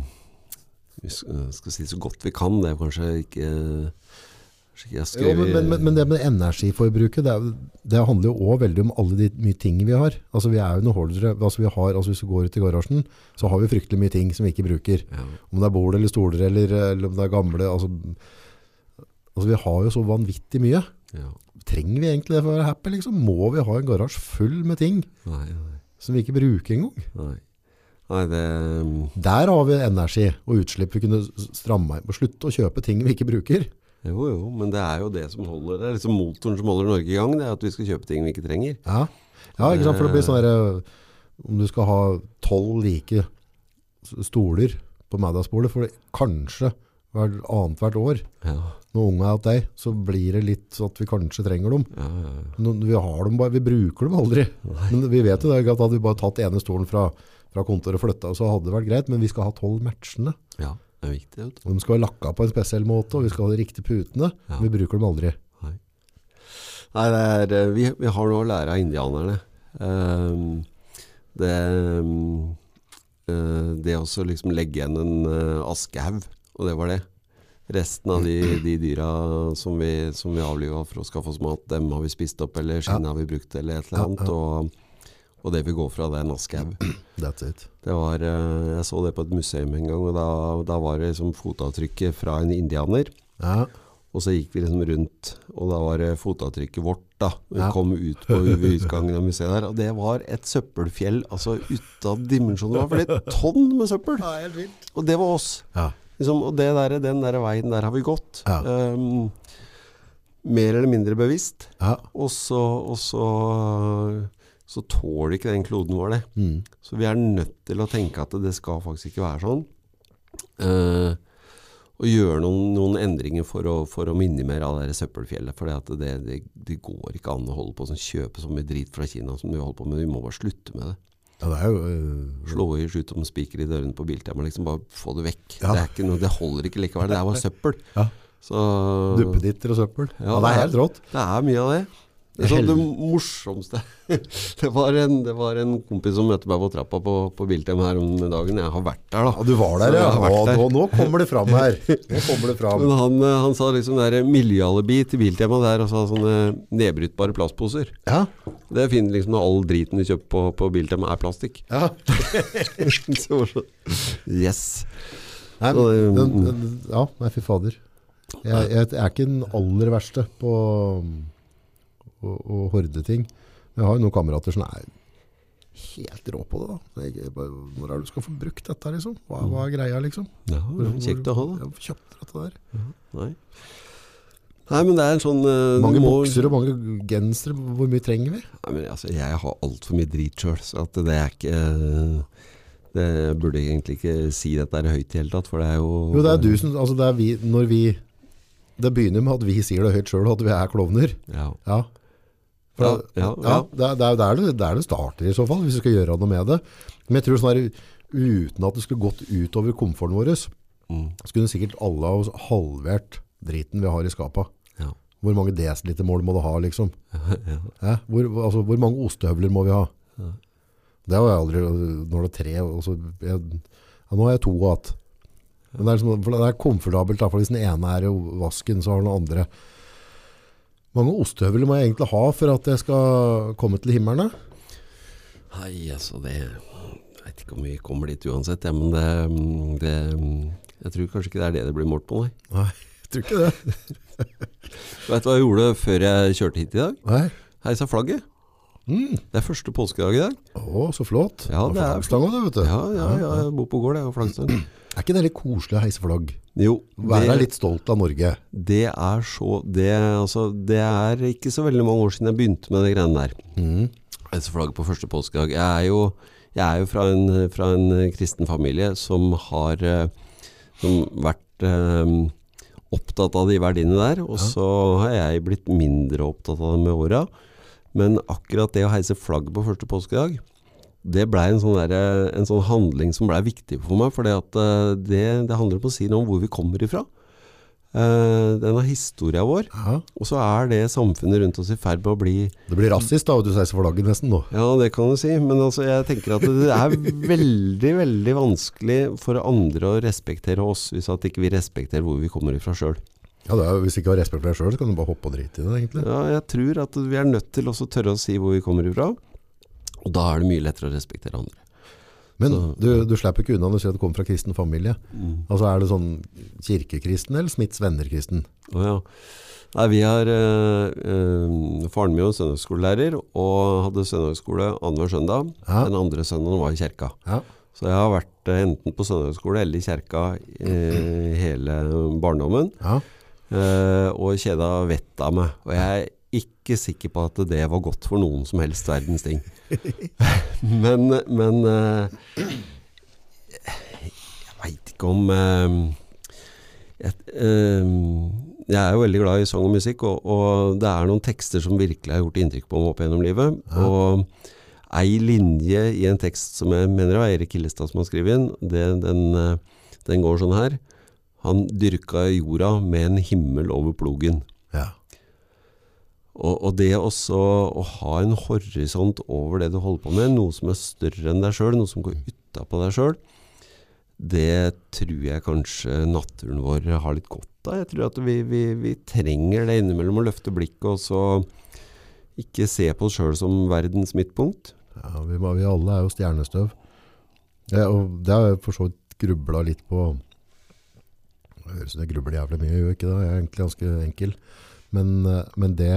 Vi skal si så godt vi kan. Det er kanskje ikke jo, men, men, men, det med energiforbruket, det, er, det handler jo òg veldig om alle de mye ting vi har. Altså Vi er jo noen holdere. Altså vi har, altså Hvis vi går ut i garasjen, så har vi fryktelig mye ting som vi ikke bruker. Ja. Om det er bord eller stoler eller, eller, om det er gamle altså, altså Vi har jo så vanvittig mye. Ja. Trenger vi egentlig det for å være happy? Liksom? Må vi ha en garasje full med ting nei, nei. som vi ikke bruker engang? Nei. Nei, det... Um, Der har vi energi og utslipp vi kunne stramme inn. Slutte å kjøpe ting vi ikke bruker. Jo, jo, men det er jo det som holder Det er liksom motoren som holder Norge i gang. Det er at vi skal kjøpe ting vi ikke trenger. Ja, ja ikke sant? For det blir sånn der, Om du skal ha tolv like stoler på middagsbordet, for kanskje hver, annethvert år ja. når unge er hos deg, så blir det litt sånn at vi kanskje trenger dem. Ja, ja, ja. Vi, har dem bare, vi bruker dem aldri. Nei. Men vi vet jo det, at hadde vi bare tatt ene stolen fra, fra kontoret og flytta, så hadde det vært greit. Men vi skal ha tolv matchende. Det er viktig. Vet De skal være lakka på en spesiell måte, og vi skal ha de riktige putene. Ja. Vi bruker dem aldri. Nei, Nei er, eh, vi, vi, har noe å lære av indianerne. Um, det, uh, det å liksom legge igjen en uh, askehaug, og det var det. Resten av de, de dyra som vi, som vi avliva for å skaffe oss mat, dem har vi spist opp, eller skinnet ja. har vi brukt, eller et eller annet. Ja, og og det vil gå fra, det er var, eh, jeg så det på et museum en gang, og da, da var det liksom fotavtrykket fra en indianer. Ja. Og så gikk vi liksom rundt, og da var det fotavtrykket vårt. da. Vi ja. kom ut på utgangen av museet der, og det var et søppelfjell altså ute av dimensjoner. Det var flere tonn med søppel! Ja, helt vilt. Og det var oss. Ja. Liksom, og der, den der veien der har vi gått. Um, mer eller mindre bevisst. Og så, og så tåler ikke den kloden vår det. Mm. Så vi er nødt til å tenke at det skal faktisk ikke være sånn. Uh, og gjøre noen, noen endringer for å, for å, minimere all det søppelfjellet. For det, det, det, går ikke an å holde på sånn kjøpe så mye drit fra Kina som vi holder på med. Vi må bare slutte med det. Ja, det jo, uh, Slå i skyt om spiker i dørene på biltema. Liksom bare få det vekk. Ja. Det, noe, det, holder ikke likevel. Det er bare søppel. Ja. Duppeditter og søppel. Ja, det er helt rått. Det er mye av det. Det, sånn, det morsomste det var, en, det var, en, kompis som møtte meg på trappa på, på Bilthem her om dagen. Jeg har vært der, da. Ja, du var der, ja. Der. Nå, nå, kommer det fram her. Det fram. Men han, eh, han sa liksom det er miljøalibi til Biltema der, og sa sånne nedbrytbare plastposer. Ja. Det finner liksom når all driten du kjøper på, på Biltema er plastikk. Ja. så, yes. Nei, men, den, den, ja, nei, fy fader. Jeg, jeg, jeg er ikke den aller verste på og, og horde ting. Jeg har jo noen kamerater som er helt rå på det. da. Jeg, når er du skal få brukt dette, liksom? Hva, hva er greia, liksom? Ja, er kjekt å ha da. Hvor kjøpte dette der? Ja, nei. Nei, men det er en sånn uh, Mange må... bokser og mange gensere. Hvor mye trenger vi? Nei, men altså, Jeg har altfor mye drit sjøl, så at det er ikke uh, Det burde jeg egentlig ikke si dette er høyt i hele tatt, for det er jo Jo, det er du som Altså, det er vi Når vi Det begynner med at vi sier det høyt sjøl, at vi er klovner. Ja. ja. For, ja, ja, ja. Det, er, det, er der det, der det starter, i så fall, hvis vi skal gjøre noe med det. Men jeg tror sånn der, uten at det skulle gått utover komforten vår, mm. skulle sikkert alle av oss halvert driten vi har i skapet. Ja. Hvor mange desilitermål må du ha, liksom? Ja, hvor, altså, hvor, mange ostehøvler må vi ha? Det har jeg aldri Når det er tre så, jeg, Nå har jeg to igjen. Men det er, liksom, det er komfortabelt. Da, for Hvis den ene er i vasken, så har den andre mange ostehøvler må jeg egentlig ha for at jeg skal komme til himmelen? Nei, altså det Jeg vet ikke om vi kommer dit uansett, ja, men det, det, Jeg tror kanskje ikke det er det det blir målt på, nei. Nei, jeg tror ikke det. vet du hva jeg gjorde før jeg kjørte hit i dag? Nei. Heisa flagget. Mm. Det er første påskedag i dag. Å, så flott. Ja, det er flaggstanga, vet du. Ja, ja, ja, jeg bor på gård, jeg har flaggstang. Er ikke det litt koselig å heise flagg? Jo. Være litt stolt av Norge? Det er så det, altså, det, er ikke så veldig mange år siden jeg begynte med de greiene der. Mm. Heise flagg på første påskedag. Jeg er jo, jeg er jo fra, en, fra, en, kristen familie som har eh, som vært um, opptatt av de verdiene der. Og så har jeg blitt mindre opptatt av dem med åra. Men akkurat det å heise flagg på første påskedag det blei en, sånn en sånn handling som blei viktig for meg. For det, det, det handler om å si noe om hvor vi kommer ifra. Uh, den er historia vår. Aha. Og så er det samfunnet rundt oss i ferd med å bli Det blir rasist da, og du sveiser flagget nesten nå. Ja, det kan du si. Men altså, jeg tenker at det er veldig, veldig vanskelig for andre å respektere oss hvis at ikke vi respekterer hvor vi kommer ifra sjøl. Ja, det er, Hvis ikke har respekt for deg sjøl, så kan du bare hoppe og drite i det, egentlig. Ja, jeg tror at vi er nødt til også å tørre å si hvor vi kommer ifra. Og da er det mye lettere å respektere andre. Men Så- du, du slipper ikke unna når du sier at du kommer fra kristen familie. Altså Er det sånn kirkekristen eller Smiths venner-kristen? Oh, ja. Nei, vi har eh, eh, Faren min var søndagsskolelærer og hadde søndagsskole annenhver søndag. Ja. Den andre søndagen var i kirka. Ja. Så jeg har vært eh, enten på søndagsskole eller i kirka eh, hele barndommen. ja. eh, og kjeda vettet av meg. Og jeg ikke sikker på at det var godt for noen som helst verdens ting. men men eh, jeg veit ikke om eh, jeg, eh, jeg er jo veldig glad i sang og musikk, og, og det er noen tekster som virkelig har gjort inntrykk på meg opp gjennom livet. Og ei linje i en tekst som jeg mener det var Eirik Hillestad som har skrevet inn, det, den, eh, den går sånn her. Han dyrka jorda med en himmel over plogen. Og, og det også å ha en horisont over det du holder på med, noe som er større enn deg sjøl, noe som går utapå deg sjøl, det tror jeg kanskje naturen vår har litt godt av. Jeg tror at vi, vi, vi trenger det innimellom å løfte blikket og så ikke se på oss sjøl som verdens midtpunkt. Ja, vi, vi alle er jo stjernestøv. Ja, og det har jeg for så vidt grubla litt på. Det høres ut som jeg grubler jævlig mye, jeg gjør ikke det. Jeg er egentlig ganske enkel. Men, eh, men det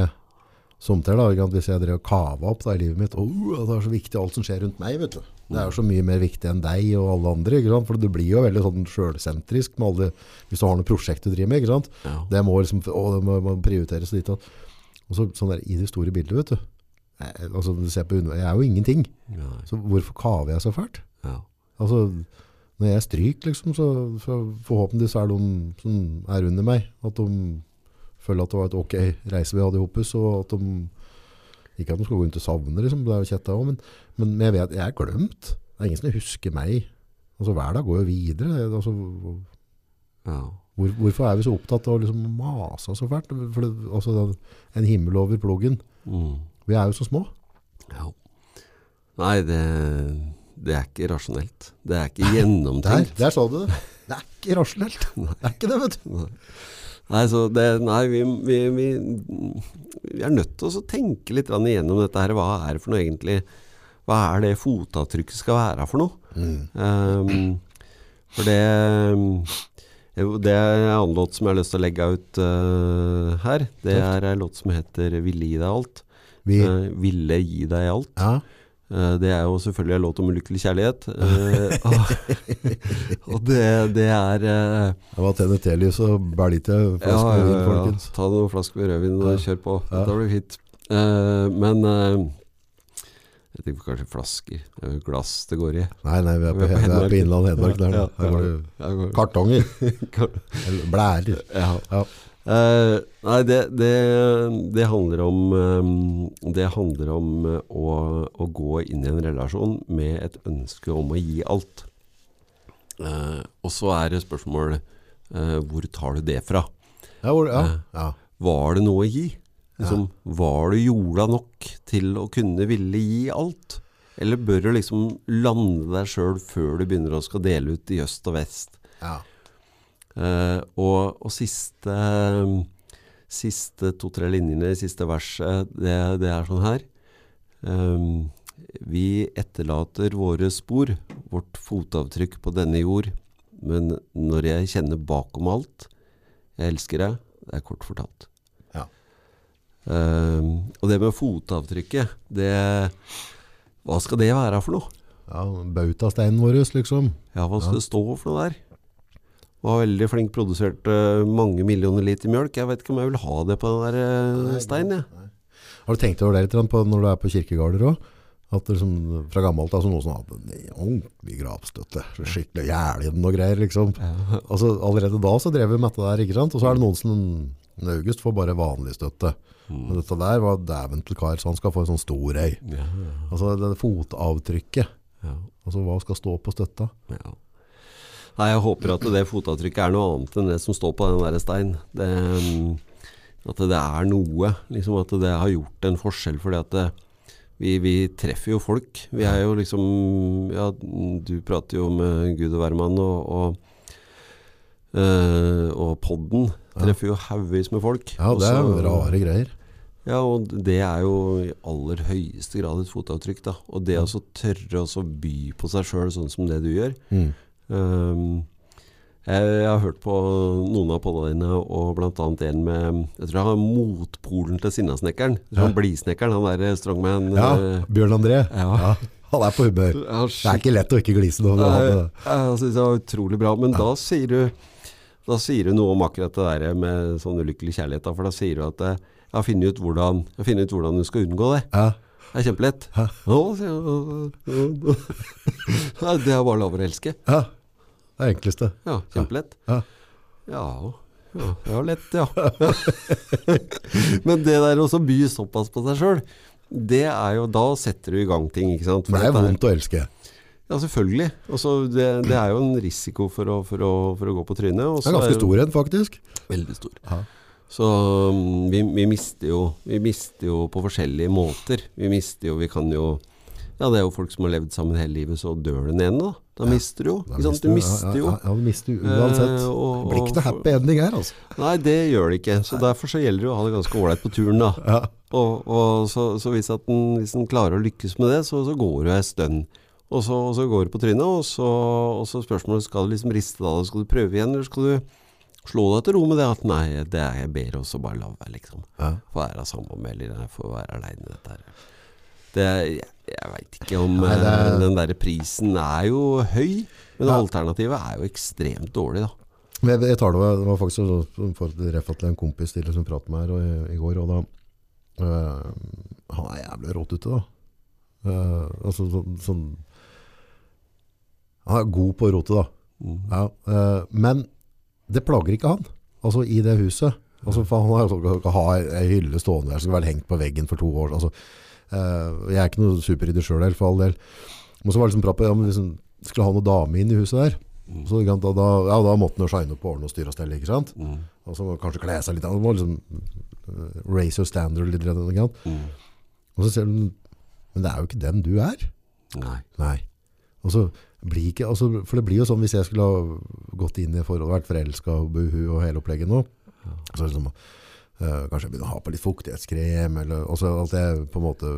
somtider, da, sant, hvis jeg drev og kava opp da, i livet mitt oh, Det er så viktig alt som skjer rundt meg, vet du. Det er jo så mye mer viktig enn deg og alle andre. Ikke sant? For du blir jo veldig sånn sjølsentrisk hvis du har noe prosjekt du driver med. Ikke sant? Ja. Det må liksom å, det må, må prioriteres dit. Og, og så sånn der i det store bildet, vet du. Jeg, altså, du ser på, jeg er jo ingenting. Nei. Så hvorfor kaver jeg så fælt? ja. Altså, når jeg stryker, liksom, så, så forhåpentligvis er de som er under meg, at de føler at det var et ok reise vi hadde i Hoppus, og at de ikke at de skal gå rundt og savne, liksom, det er jo kjetta også, men, men jeg vet, jeg er glemt. Det er ingen som husker meg. Altså, hver dag går jo videre. Altså, ja. hvor, hvorfor er vi så opptatt av å liksom mase så fælt? For det, altså, en himmel over ploggen. Mm. Vi er jo så små. ja. Nei, det, det er ikke rasjonelt. Det er ikke Der, gjennomtenkt. der sa du det. Det er ikke rasjonelt. Det er ikke det, vet du. Nei, så det, nei vi, vi, vi, vi er nødt til å tenke litt igjennom dette her. Hva er det for noe egentlig? Hva er det fotavtrykket skal være for noe? Ehm, for det Det er en annen låt som jeg har lyst til å legge ut uh, her. Det er en låt som heter 'Ville gi deg alt'. Vi, Uh, 'Ville gi deg alt'. ja, det er jo selvfølgelig en låt om ulykkelig kjærlighet. Eh, og det, det er eh, det var TNT-lys og bælite flaske ja, med vin, ja. Ta noen flasker med rødvin og kjør på. Ja. Dette blir fint. Eh, men eh, jeg tenker kanskje flasker. Det er jo glass det går i. Nei, nei, vi er på, Vi er på Innland Hedmark der. Ja. Her ja, går det ja, kartonger, blærer. ja. Eh, nei, det, det, det handler om um, Det handler om uh, å, å gå inn i en relasjon med et ønske om å gi alt. Uh, og så er det spørsmål hvor tar du det fra? Ja, hvor, ja, ja. Var det noe å gi? Liksom, Var du jorda nok til å kunne ville gi alt? Eller bør du liksom lande deg sjøl før du begynner å skal dele ut i øst og vest? ja. Eh, og, og siste, siste to-tre linjene i siste verset, det, det er sånn her. Um, vi etterlater våre spor, vårt fotavtrykk på denne jord. Men når jeg kjenner bakom alt, jeg elsker deg, det er kort fortalt. Ja. Um, og det med fotavtrykket, det Hva skal det være for noe? ja Bautasteinen vår, liksom. Ja, hva skal Ja. det stå for noe der? Var veldig flink, produserte mange millioner liter mjølk. Jeg vet ikke om jeg vil ha det på den der eh, steinen, jeg. Har du tenkt over det litt på, når du er på kirkegarder òg? At det liksom, fra gammelt altså noen som hadde en ordentlig gravstøtte, skikkelig jælgen og greier, liksom. Ja. Altså, allerede da så drev vi med dette der, ikke sant? Og så er det noen som August får bare vanlig støtte. Men dette der var dæven til kar, så han skal få en sånn stor øy. Ja, ja, Altså det fotavtrykket. ja. Altså hva skal stå på støtta? Ja. Nei, jeg håper at det fotavtrykket er noe annet enn det som står på den der stein. Det, mm, at det er noe. Liksom at det har gjort en forskjell. Fordi at det, vi, vi treffer jo folk. Vi er jo liksom Ja, du prater jo med Gud og hvermann, og, og, øh, og podden treffer jo haugevis med folk. Ja, det er Også- rare greier. ja, og det er jo i aller høyeste grad et fotavtrykk. da. Og det å tørre å by på seg sjøl sånn som det du gjør. Mm. Ehm, jeg, jeg har hørt på noen av podene dine, og bl.a. en med Jeg tror han har motpolen til Sinnasnekkeren. Jeg Ja. han Blisnekkeren, han der strongman. Ja, eh, Bjørn André. Ja. Ja, han er på humør. Det er ikke lett å ikke glise når Nei, han Jeg syns det var utrolig bra. Men da sier du Da sier du noe om akkurat det der med sånn ulykkelig kjærlighet. For da sier du at eh, jeg har funnet ut hvordan, jeg ut hvordan du skal unngå det. ja. Det er kjempelett. Å, jeg, «Å, å». Nei, det er bare lavere å elske. ja. Det er enkleste. Ja, kjempelett. Ja. Ja, ja, det var lett, ja. Men det der å by såpass på seg sjøl, det er jo Da setter du i gang ting, ikke sant. For det er vondt å elske. Ja, selvfølgelig. Også det, det er jo en risiko for å, for å, for å gå på trynet. Også Det er ganske stor en, faktisk. Veldig stor. Ja. Så mm, vi, vi, mister jo, vi mister jo på forskjellige måter. Vi mister jo Vi kan jo Ja, det er jo folk som har levd sammen hele livet, så dør den ene, da. Da mister du jo. Da sant? Du mister ja, jo. Ja, ja, du mister uansett. Eh, og- det blir ikke noe happy ending her, altså. Nei, det gjør det ikke. Så derfor så gjelder det å ha det ganske ålreit på turen, da. Ja. Og, og så, så hvis, at den, hvis den klarer å lykkes med det, så, så går du et stund. Og så, og så går du på trynet, og så, og så spørsmålet skal du liksom riste da, skal du prøve igjen, eller skal du slå deg til ro med det at nei, det er jeg ber også bare la være, liksom. Ja. Få være sammen med, eller får være aleine, dette her. Det, jeg jeg veit ikke om Nei, det eh, Den derre prisen er jo høy, men Ja. alternativet er jo ekstremt dårlig, da. Jeg, jeg tar det, det var faktisk for reffe til en kompis til som pratet med her og, i, går, og da øh, Han er jævlig rått ute, da. Uh, altså sånn, sånn Han er god på rotet, da. Mm. Ja, øh, men det plager ikke han, altså i det huset. Altså, han har jo ikke ha ei hylle stående der som skulle vært hengt på veggen for to år. Altså, jeg er ikke noe superridder sjøl, for all del. Men så var det liksom prat på om liksom, skulle ha noen dame inn i huset der. Mm. Så da, da, ja, da måtte han jo shine opp på årene og styre og stelle, ikke sant? Mm. Og så kanskje kle seg litt, han må liksom uh, raise your standard litt? Mm. Og så ser du, men det er jo ikke den du er. Nei. Nei. Og så blir ikke, altså, for det blir jo sånn hvis jeg skulle ha gått inn i forhold, vært forelska og buhu og hele opplegget nå, så liksom, eh, kanskje jeg begynner å ha på litt fuktighetskrem, eller også at jeg på en måte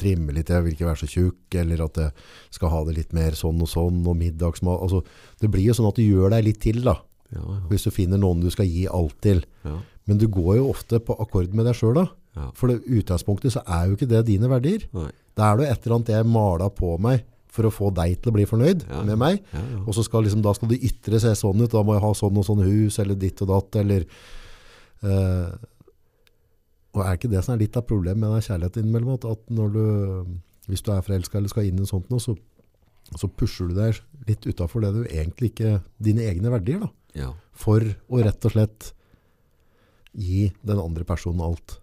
trimmer litt, jeg vil ikke være så tjukk, eller at jeg skal ha det litt mer sånn og sånn, og middagsmat, altså, det blir jo sånn at du gjør deg litt til da, Ja, ja. hvis du finner noen du skal gi alt til. ja. Men du går jo ofte på akkord med deg selv da, ja. for det utgangspunktet så er jo ikke det dine verdier. Nei. Da er det et eller annet jeg maler på meg for å få deg til å bli fornøyd med meg. Ja, ja. Og så skal liksom, da skal det ytre seg sånn ut, da må jeg ha sånn og sånn hus, eller ditt og datt, eller... eh, og er ikke det som er litt av problemet med den kjærligheten innimellom, at, at når du, hvis du er forelsket eller skal inn i noe sånt nå, så, så pusher du deg litt utenfor det du egentlig ikke, dine egne verdier da, ja. for å rett og slett gi den andre personen alt.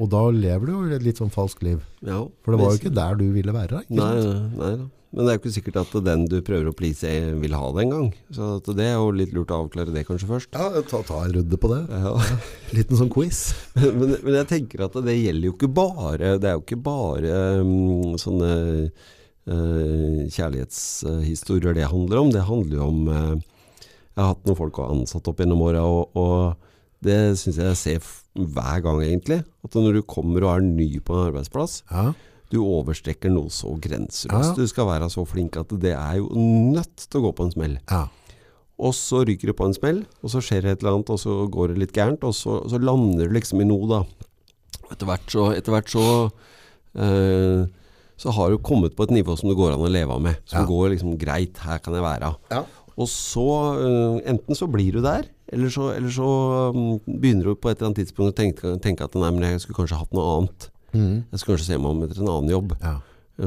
Og da lever du jo et litt sånn falsk liv. ja. For det var jo ikke der du ville være. Nei, nei da. Men det er jo ikke sikkert at den du prøver å please vil ha det engang. Så at det er jo litt lurt å avklare det kanskje først. Ja, ta, ta en runde på det. Ja. Liten sånn quiz. Men, men, jeg tenker at det gjelder jo ikke bare Det er jo ikke bare um, sånne uh, kjærlighetshistorier det handler om. Det handler jo om uh, Jeg har hatt noen folk og ansatt opp gjennom åra, og, og det syns jeg ser hver gang, egentlig. At når du kommer og er ny på en arbeidsplass, Ja, du overstrekker noe så grenseløst. Ja. Du skal være så flink at det er jo nødt til å gå på en smell. ja. Og så ryker du på en smell, og så skjer det et eller annet, og så går det litt gærent, og så, så lander du liksom i noe, da. Etter hvert så, etter hvert så øh, så har du kommet på et nivå som det går an å leve av med. Som går liksom greit, her kan jeg være. Ja. Og så, eh, enten så blir du der, eller så, eller så mm, begynner du på et eller annet tidspunkt å tenke, tenke at nei, men jeg skulle kanskje hatt noe annet. Mm. Jeg skulle kanskje se meg om etter en annen jobb. Ja.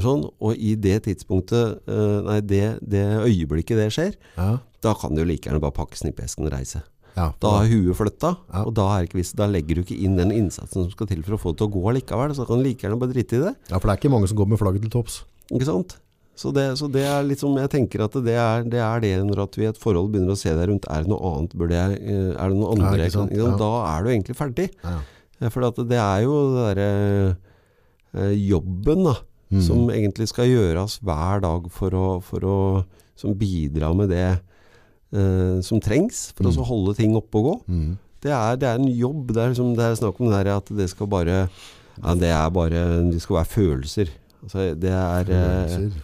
Sånn, og i det tidspunktet, eh, nei, det, det øyeblikket det skjer, Ja. da kan du like gjerne bare pakke snippesken og reise. Ja, Da har huet flytta, Ja. og da, er ikke vist, da legger du ikke inn den innsatsen som skal til for å få det til å gå likevel. Så kan du like gjerne bare drite i det. ja, for det er ikke mange som går med flagget til topps. Ikke sant? Så det, så det er liksom Jeg tenker at det er, det er det når at vi i et forhold begynner å se deg rundt. Er det noe annet? Burde jeg, eh, er det noe andre Ja? Ja. Da er du egentlig ferdig. Ja. Ja, For det er jo det derre eh, jobben da, Mm. som egentlig skal gjøres hver dag for å, for å som bidra med det eh, som trengs for Mm. å holde ting oppe og gå. Mm. Det er, det er en jobb. Det er, liksom, det er snakk om det der at det skal bare ja, Det er bare Det skal være følelser. Altså, det er eh, Følelser.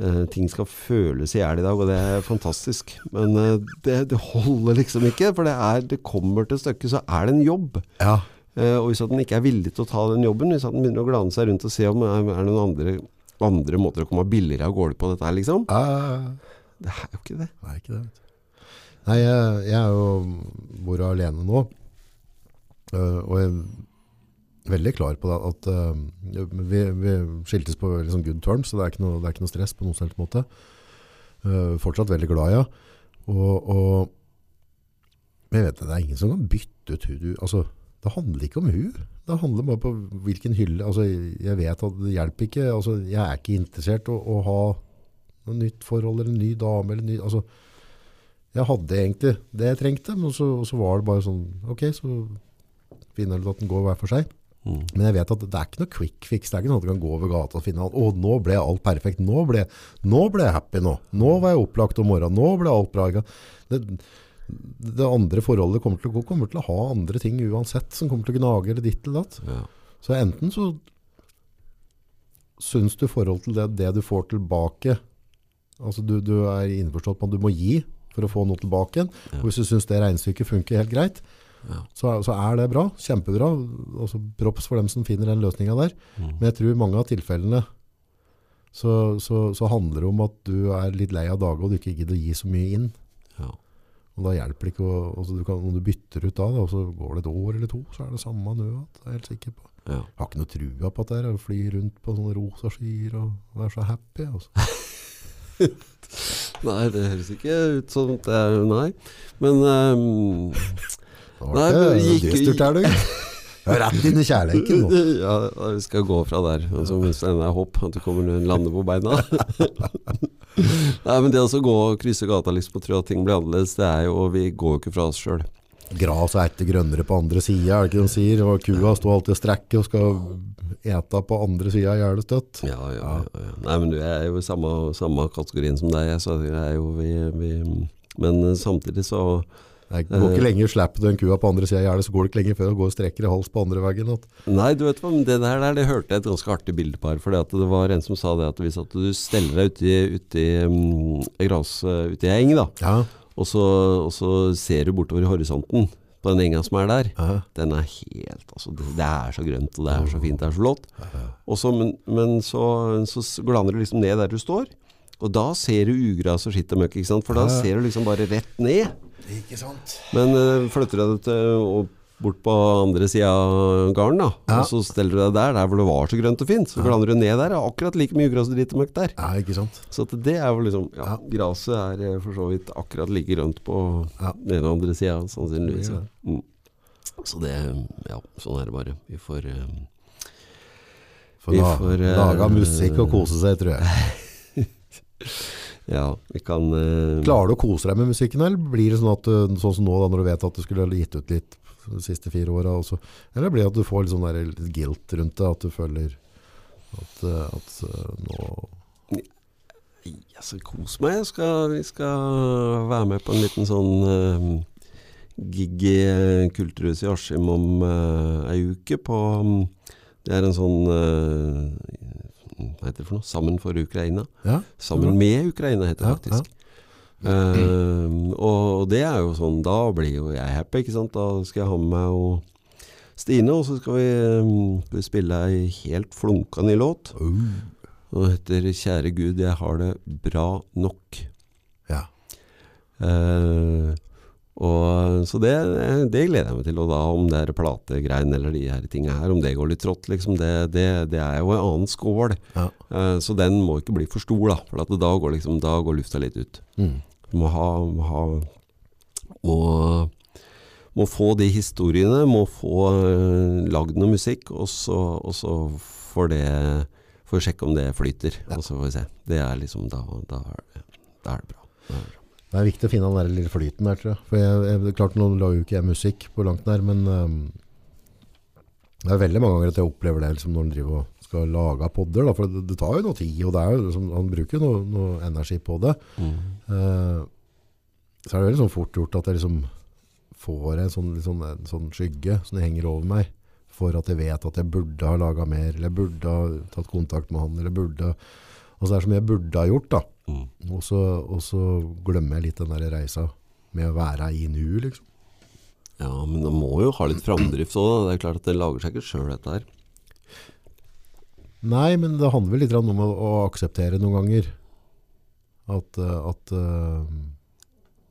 Eh, Ting skal føles i hjel i dag, og det er fantastisk. Men uh, det, det holder liksom ikke. For det, er, det kommer til stykket, så er det en jobb. Ja. Uh, og hvis at den ikke er villig til å ta den jobben, hvis at den begynner å glane seg rundt og se om er, er det noen andre, andre måter å komme billigere av gårde på dette her, liksom Det er jo ikke det. Nei, ikke det. Nei, jeg, jeg er jo bor alene nå. og jeg veldig klar på at uh, vi, vi skiltes på sånn good terms, så det er ikke noe, er ikke noe stress på noen som måte. Uh, fortsatt veldig glad i henne. Og, og men jeg vet det, det er ingen som kan bytte ut hun. Altså, det handler ikke om hun. Det handler bare på hvilken hylle. Altså, jeg vet at det hjelper ikke. Altså, jeg er ikke interessert i å, å ha noe nytt forhold eller en ny dame eller ny, altså, jeg hadde egentlig det jeg trengte, men så, så var det bare sånn, ok, så finner du at den går hver for seg. Mm. Men jeg vet at det er ikke noe quick fix, det er ikke noe at du kan gå over gata og finne alt. Å, nå ble alt perfekt, nå ble, nå ble jeg happy nå. Nå var jeg opplagt om morgenen, nå ble alt bra. Det, det andre forholdet kommer til, å gå, kommer til å ha andre ting uansett, som kommer til å gnage eller ditt eller datt. Ja. Så enten så syns du forhold til det, det du får tilbake, altså du, du er innforstått på at du må gi for å få noe tilbake igjen, Ja. og hvis du syns det regnestykket funker helt greit, Ja. så, så er det bra, kjempebra, altså props for dem som finner den løsningen der. Mm. Men jeg tror mange av tilfellene så, så, så handler det om at du er litt lei av dagen og du ikke gidder å gi så mye inn. Ja. Og da hjelper det ikke å, altså du kan, om du bytter ut da, da, og så går det et år eller to, så er det samme nå, det er jeg helt sikker på. Ja. Jeg har ikke noe trua på at det er å fly rundt på sånne rosa skyer og være så happy. Altså. Nei, det høres ikke ut som det er Nei. Men Det Nei, men ikke gikk- dystert er du. Rett inn i kjærleiken nå. ja, vi skal gå fra der. Altså, mens det er håp at du kommer til å lande på beina. Nei, men det å gå og krysse gata liksom, og tro at ting blir annerledes, det er jo Vi går jo ikke fra oss sjøl. Gras er ikke grønnere på andre sida, er det ikke de sier? Og kua står alltid og strekker og skal eta på andre sida av gjerdet støtt. Ja, ja, ja, ja. Nei, men du er jo i samme, samme kategorien som deg. Så det er jo vi, vi Men samtidig så Det går ikke lenger slipper du en kua på andre sida av gjerdet, så går det ikke lenger før du går og strekker i hals på andre veggen. Nei, du vet hva, men det der, det hørte jeg et ganske artig bilde på her. For det var en som sa det at hvis at du steller deg ute i, ute i, um, gras, uh, ute i ei eng, da, ja, og så, og så ser du bortover i horisonten på den enga som er der, ja, den er helt altså, det, det er så grønt, og det er så fint, det er så flott. Ja. så, men men så, så glaner du liksom ned der du står, og da ser du ugras og skitt og møkk? For da ser du liksom bare rett ned. Ikke sant? Men uh, flytter du deg til, bort på andre sida av garden, da, Ja. og så steller du deg der, der hvor det var så grønt og fint, så glaner du ned der, er akkurat like mye gress og dritt og møkk der. Ja, ikke sant? Så det er jo liksom Ja, Ja. graset er eh, for så vidt akkurat like grønt på Ja. den ene og andre sida, sannsynligvis. Ja. Mm. Så det Ja, sånn er det bare. Vi får uh, får, eh, lage musikk og kose seg, tror jeg. Ja, vi kan Uh, Klarer du å kose deg med musikken, eller blir det sånn at sånn som nå, da, når du vet at du skulle gitt ut litt de siste fire åra også, eller blir det at du får litt sånn der, litt guilt rundt det, at du føler at, eh, at eh, nå Jeg skal kose meg. Jeg skal, vi skal være med på en liten sånn uh, gig i eh, Kulturhuset i Askim om uh, ei uke. På, um, det er en sånn uh, Hva heter det for noe? Sammen for Ukraina. Ja, Sammen med Ukraina, heter det faktisk. Uh, og det er jo sånn Da blir jo jeg happy, ikke sant. Da skal jeg ha med meg og Stine, og så skal vi, um, skal vi spille ei helt flunkende ny låt. Uh, Og det heter 'Kjære Gud, jeg har det bra nok'. ja. Eh, og, så det, det gleder jeg meg til. Og da om det er plategreiene eller de her tingene her, om det går litt trått, liksom, det, det, det er jo en annen skål. Ja. Uh, så den må ikke bli for stor, da. For at da, går liksom, da går lufta litt ut. Mm. Du må ha, må ha Og må få de historiene, må få uh, lagd noe musikk, og så, og så får det Får sjekke om det flyter, Ja. og så får vi se. Det er liksom Da, da, er, da er det bra. Da er det bra. Det er viktig å finne den der lille flyten der, tror jeg. For jeg, jeg, klart, nå lager jo ikke jeg musikk på langt nær, men um, det er veldig mange ganger at jeg opplever det liksom, når han driver og skal lage podder. Da, for det, det tar jo noe tid, og det er jo, liksom, han bruker jo noe, noe energi på det. Mm. Uh, så er det veldig sånn fort gjort at jeg liksom får en sånn, sånn, en sånn skygge som henger over meg, for at jeg vet at jeg burde ha laget mer, eller jeg burde ha tatt kontakt med han, eller burde... Altså det er så mye jeg burde ha gjort da. Mm. Og så, og så glemmer jeg litt den der reisa med å være i nu, liksom. Ja, men det må jo ha litt framdrift òg. Det er klart at det lager seg ikke sjøl, dette her. Nei, men det handler vel litt om å, å akseptere noen ganger. At, eh, at uh,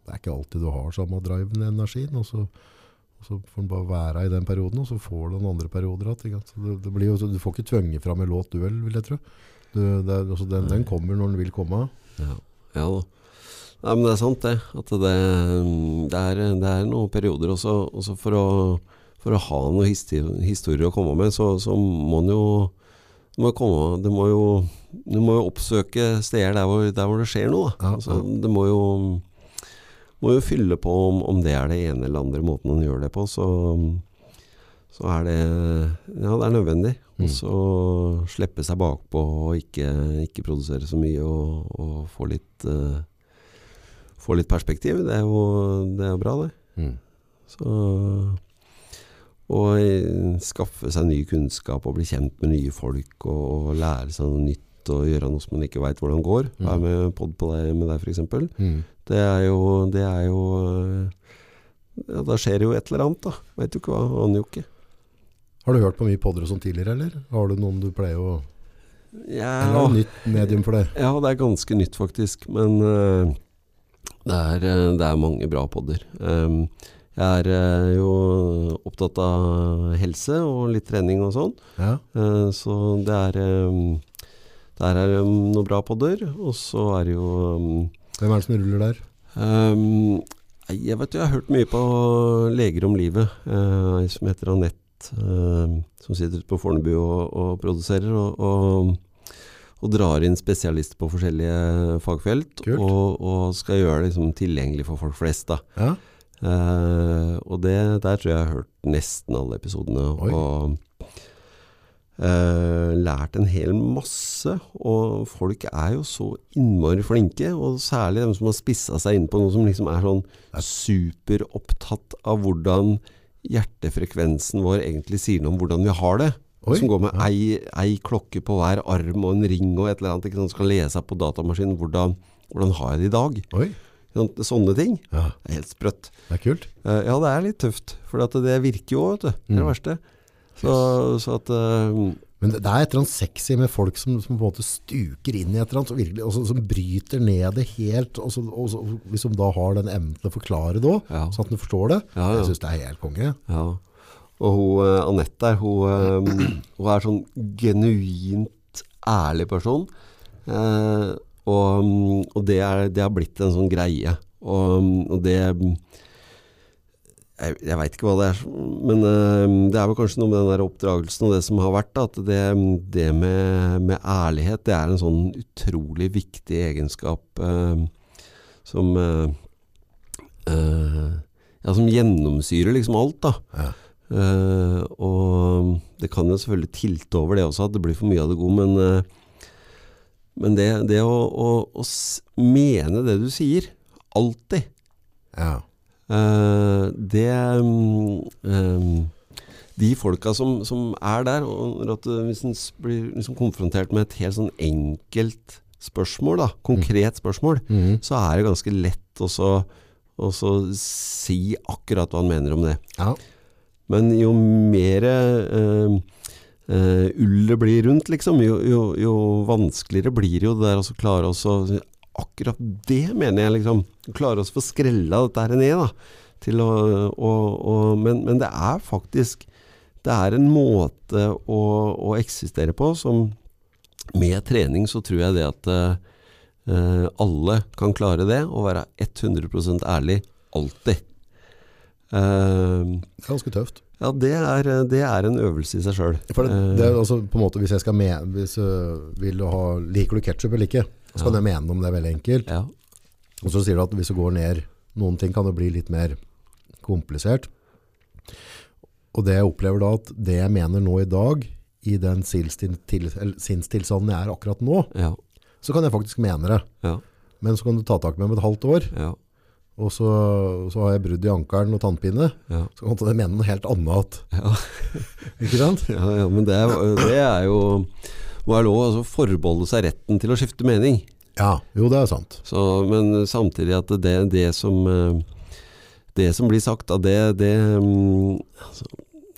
det er ikke alltid du har samme driven i energien. Og så, og så får du bare være i den perioden, og så får du den andre perioder igjen. det, det blir du får ikke tvunget fram en låt duell, vil jeg tro. Du, det, altså den, den kommer når den vil komme. Ja, ja da. Nei, men det er sant det. At det, det, er, det er noen perioder også, også for, å, for å ha noen historier å komme med, så, så må en jo du må, komme, du, må jo Du må jo oppsøke steder der hvor, der hvor det skjer noe. Da. Ja, altså, det må jo, må jo fylle på om, om det er det ene eller andre måten man gjør det på. Så, så er det Ja, det er nødvendig. Mm. Og så slippe seg bakpå og ikke, ikke produsere så mye og, og få litt uh, Få litt perspektiv. Det er jo, det er jo bra, det. Mm. Så Og eh, skaffe seg ny kunnskap og bli kjent med nye folk og, og lære seg noe nytt og gjøre noe som man ikke veit hvordan går. Mm. Være med pod på deg med deg, f.eks. Mm. Det er jo Det er jo eh, ja, Da skjer jo et eller annet, da. Veit jo ikke hva. Aner jo ikke. Har du hørt på mye podder og sånn tidligere, eller? Har du noen du pleier å Ja, Eller er det nytt medium for deg? Ja, det er ganske nytt faktisk, men uh, det, er, eh, det er mange bra podder. Um, jeg er uh, jo opptatt av helse og litt trening og sånn, Ja. Uh, så det er um, Der er um, noen bra podder, og så er det jo um, Hvem er det som ruller der? um, Jeg vet jo, jeg har hørt mye på Leger om livet, ei som heter Anette, eh, som sitter ute på Fornebu og, og produserer. og, og og drar inn spesialister på forskjellige fagfelt, og, og skal gjøre det liksom tilgjengelig for folk flest. Da. Ja. Eh, og det, der tror jeg jeg har hørt nesten alle episodene. Oi. Og eh, lært en hel masse. Og folk er jo så innmari flinke, og særlig de som har spissa seg inn på noe som liksom er sånn superopptatt av hvordan hjertefrekvensen vår egentlig sier noe om hvordan vi har det. Oi, som går med ja. ei, ei klokke på hver arm og en ring og et eller annet. Ikke sant? Skal lese på datamaskinen hvordan, hvordan har jeg det i dag. Oi. Sånne ting. Ja, Det er helt sprøtt. det er kult. Uh, ja, det er litt tøft, for at det virker jo, vet du. Det er det Mm. verste. Så, så at eh, Men det det er et eller annet sexy med folk som, som på en måte stuker inn i et eller annet, og, virkelig, og så, som bryter ned det helt, og, så, og så, liksom da har den evnen til å forklare det òg, Ja. sånn at du forstår det. Ja, ja. Jeg synes det er helt konge. Ja. Og hun, eh, Anette der, hun, eh, hun er sånn genuint ærlig person. Eh, og mm, og det, er, det har blitt en sånn greie. Og, mm, og det Jeg, jeg veit ikke hva det er, men eh, det er vel kanskje noe med den der oppdragelsen og det som har vært. da, At det, det med, med ærlighet, det er en sånn utrolig viktig egenskap eh, som eh, eh, Ja, som gjennomsyrer liksom alt, da. Ja. Eh, og det kan jo selvfølgelig tilte over det også, at det blir for mye av det gode, men, eh, men det, det å, å, å mene det du sier, alltid, Ja. Eh, det mm, eh, De folka som, som er der, og eh, hvis en blir liksom konfrontert med et helt sånn enkelt spørsmål, da, konkret spørsmål, Mhm. så er det ganske lett å så- å så si akkurat hva han mener om det. ja. Men jo mer eh, eh, ull det blir rundt, liksom, jo, jo, jo vanskeligere blir jo det der å klare å Akkurat det mener jeg, liksom. Klare å få skrella dette her ned, da. Til å, å, å, men, men det er faktisk Det er en måte å, å eksistere på som Med trening så tror jeg det at eh, alle kan klare det, å være 100% ærlig alltid. Uh, ganske tøft. ja, det er, det er en øvelse i seg sjøl. Altså Hvis jeg skal med, hvis, uh, vil du ha, Liker du ketsjup eller ikke? Så kan jeg mene om det er veldig enkelt. ja. Og så sier du at hvis du går ned Noen ting kan det bli litt mer komplisert. Og det jeg opplever da at det jeg mener nå i dag, i den sinnstil- til- sinnstilstanden jeg er akkurat nå, ja, så kan jeg faktisk mene det. ja, Men så kan du ta tak med om et halvt år, ja, og så, så har jeg brudd i ankelen og tannpine. ja, Så kan du mene noe helt annet. ja. Ikke sant? Ja, ja, men det er, det er jo må være lov å altså, forbeholde seg retten til å skifte mening. Ja, jo det er sant. Så, men samtidig at det, det som eh, Det som blir sagt, da, det, det mm, altså,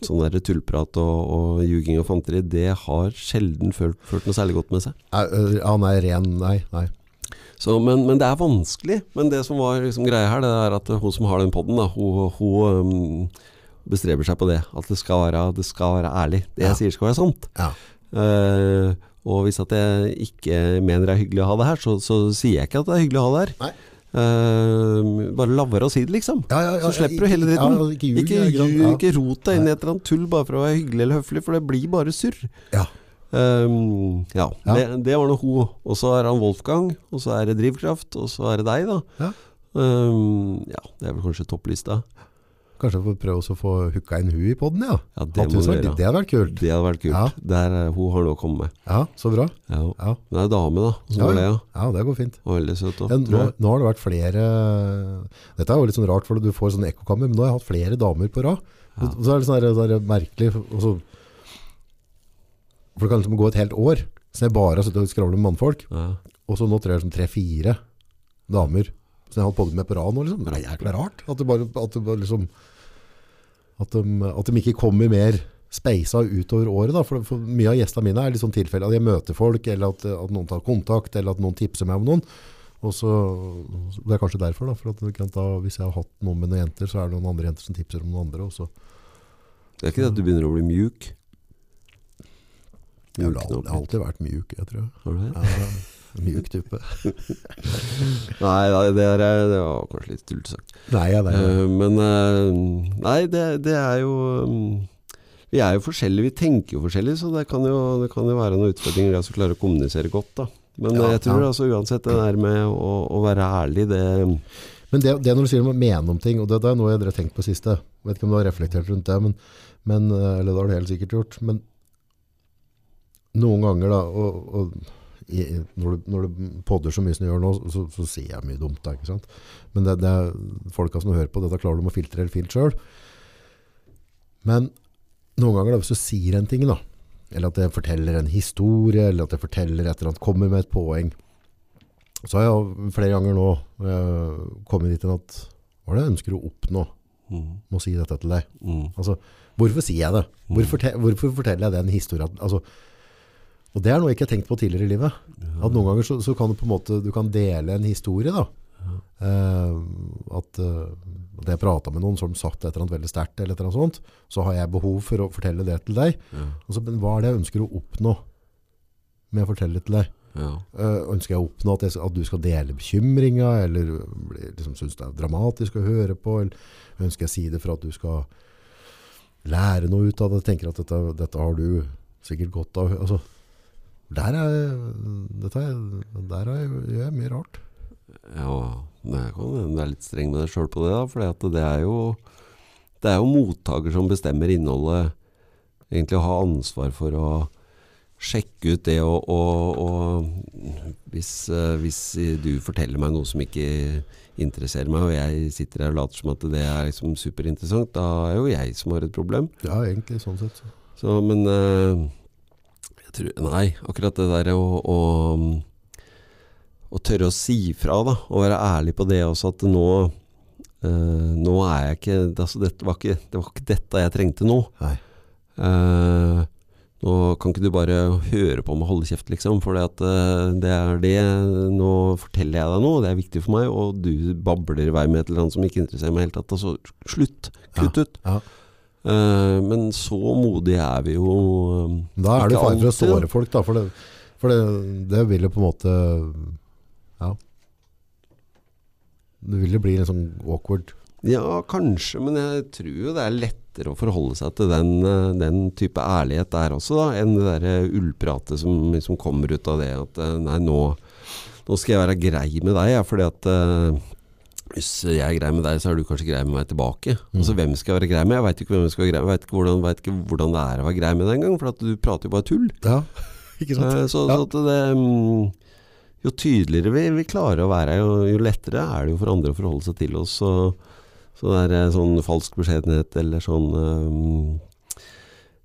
Sånn der tullprat og, og ljuging og fanteri, det har sjelden ført, ført noe særlig godt med seg. Ja, nei, ren, nei, nei. Så, men, men det er vanskelig. Men det som var liksom greia her, det er at hun som har den poden, hun, hun um, bestreber seg på det. At det skal være, det skal være ærlig. Det jeg Ja. sier skal være sant. Ja. Eh, og hvis at jeg ikke mener det er hyggelig å ha det her, så, så sier jeg ikke at det er hyggelig å ha det her. Nei. Uh, bare la være å si det, liksom. Ja, ja, ja, så slipper du hele dritten. Ikke ljug, ikke, ja, ikke rot deg inn i et eller annet tull bare for å være hyggelig eller høflig, for det blir bare surr. Ja. Um, ja. Det, det var nå hun. Og så er han Wolfgang, og så er det Drivkraft, og så er det deg, da. Ja. Um, ja, det er vel kanskje topplista. Kanskje vi får prøve også å få hooka inn hun i podden, ja. Ja, det gjøre. det hadde vært kult. Det hadde vært kult. Ja. Der, er- hun har noe å komme med. Ja, så bra. Ja. Ja, Det er dame, da. Ja, det? Ja? ja det går fint. Og veldig søt òg, nå, nå har det vært flere Dette er jo litt sånn rart, for du får sånn ekkokammer, men nå har jeg hatt flere damer på rad. Og så er det sånn der, sånn merkelig og så, For det kan liksom gå et helt år Så jeg bare har sittet og skravlet med mannfolk Ja. Og så nå tror jeg liksom tre-fire damer Så jeg har holdt på med på rad nå liksom. Det er jækla rart At du bare, at du bare liksom at de, at de ikke kommer mer speisa utover året da. For, for mye av gjestene mine er litt sånn tilfelle At jeg møter folk Eller at, at noen tar kontakt Eller at noen tipser meg om noen og så, Det er kanskje derfor da For at ta, hvis jeg har hatt noen med noen jenter Så er det noen andre jenter som tipser om noen andre Også. Det er ikke det at du begynner å bli mjuk? mjuk jeg har alltid vært mjuk, jeg tror. Har du det? Mjuk tuppe. Nei, nei, det, er, det var kanskje litt tullete sagt. Nei, ja, det. Eh, men eh, Nei, det, det er jo um, Vi er jo forskjellige, vi tenker jo forskjellig, så det kan jo, det kan jo være noen utfordringer i å klare å kommunisere godt. da Men Ja, eh, jeg tror ja. altså uansett det der med å, å være ærlig, det Men det, det når du sier om å mene om ting, og det, det er noe jeg har tenkt på siste, vet ikke om du har reflektert rundt det, men, men, eller det har du helt sikkert gjort, men noen ganger da, og, og i, når, du, når du podder så mye som du gjør nå, så, så sier jeg mye dumt da, ikke sant? Men det, det er folka som hører på, dette klarer du med å filtrere fint selv. Men noen ganger da, hvis du sier en ting da, eller at jeg forteller en historie, eller at jeg forteller et eller annet, kommer med et poeng, så har jeg flere ganger nå eh, kommet dit hen at hva er det jeg ønsker å oppnå mm, med å si dette til deg? mm, Altså, hvorfor sier jeg det? Hvorfor, fortel, hvorfor forteller jeg den historien? Altså, og det er noe jeg ikke har tenkt på tidligere i livet. At noen ganger så, så kan du på en måte du kan dele en historie da. Eh, at uh, at jeg pratet med noen som satt et eller annet veldig sterkt eller et eller annet sånt, så har jeg behov for å fortelle det til deg. ja, Altså, men hva er det jeg ønsker å oppnå med å fortelle det til deg? ja, Uh, ønsker jeg å oppnå at, jeg, at du skal dele bekymringer, eller liksom, synes det er dramatisk å høre på, eller ønsker jeg å si det for at du skal lære noe ut av det, tenker at dette, dette har du sikkert godt av. Altså, der, er, dette er, der er, gjør jeg mye rart. ja det kan hende du er litt streng med deg sjøl på det, da, for det er jo det er jo mottaker som bestemmer innholdet. Egentlig å ha ansvar for å sjekke ut det, og, og, og hvis, eh, hvis du forteller meg noe som ikke interesserer meg, og jeg sitter her og later som at det er liksom superinteressant, da er jo jeg som har et problem. Ja, egentlig sånn sett. så. Men eh, tror, Nei, akkurat det der å, å, å tørre å si fra, da, og være ærlig på det også, at nå Uh, Nå er jeg ikke altså, det, var ikke Det var ikke dette jeg trengte nå. Eh, nå kan ikke du bare høre på meg holde kjeft, liksom. For det er det Nå forteller jeg deg noe, det er viktig for meg, og du babler i vei med et eller annet som ikke interesserer meg i det hele tatt. Altså, slutt. Kutt ut. Ja. Eh, men så modige er vi jo eh, Da er det fare for å såre folk, da, for det, for det, det vil jo på en måte, ja, det vil jo bli en sånn awkward. Ja, kanskje, men jeg tror jo det er lettere å forholde seg til den, eh, den type ærlighet der også, da, enn det derre ullpratet som liksom kommer ut av det at eh, nei, nå, nå skal jeg være grei med deg, ja, fordi at hvis jeg er grei med deg, så er du kanskje grei med meg tilbake. Mm. Altså, Hvem skal jeg være grei med? Jeg veit ikke hvem jeg skal være grei med. Jeg vet ikke hvordan, vet ikke hvordan det er å være grei med deg engang, for at du prater jo bare tull. Ja, ikke sant? Eh, Så, Ja. så det, mm, jo tydeligere vi, vi klarer å være, jo, jo lettere er det jo for andre å forholde seg til oss. Så, så det er eh, sånn falsk beskjedenhet eller sånn um,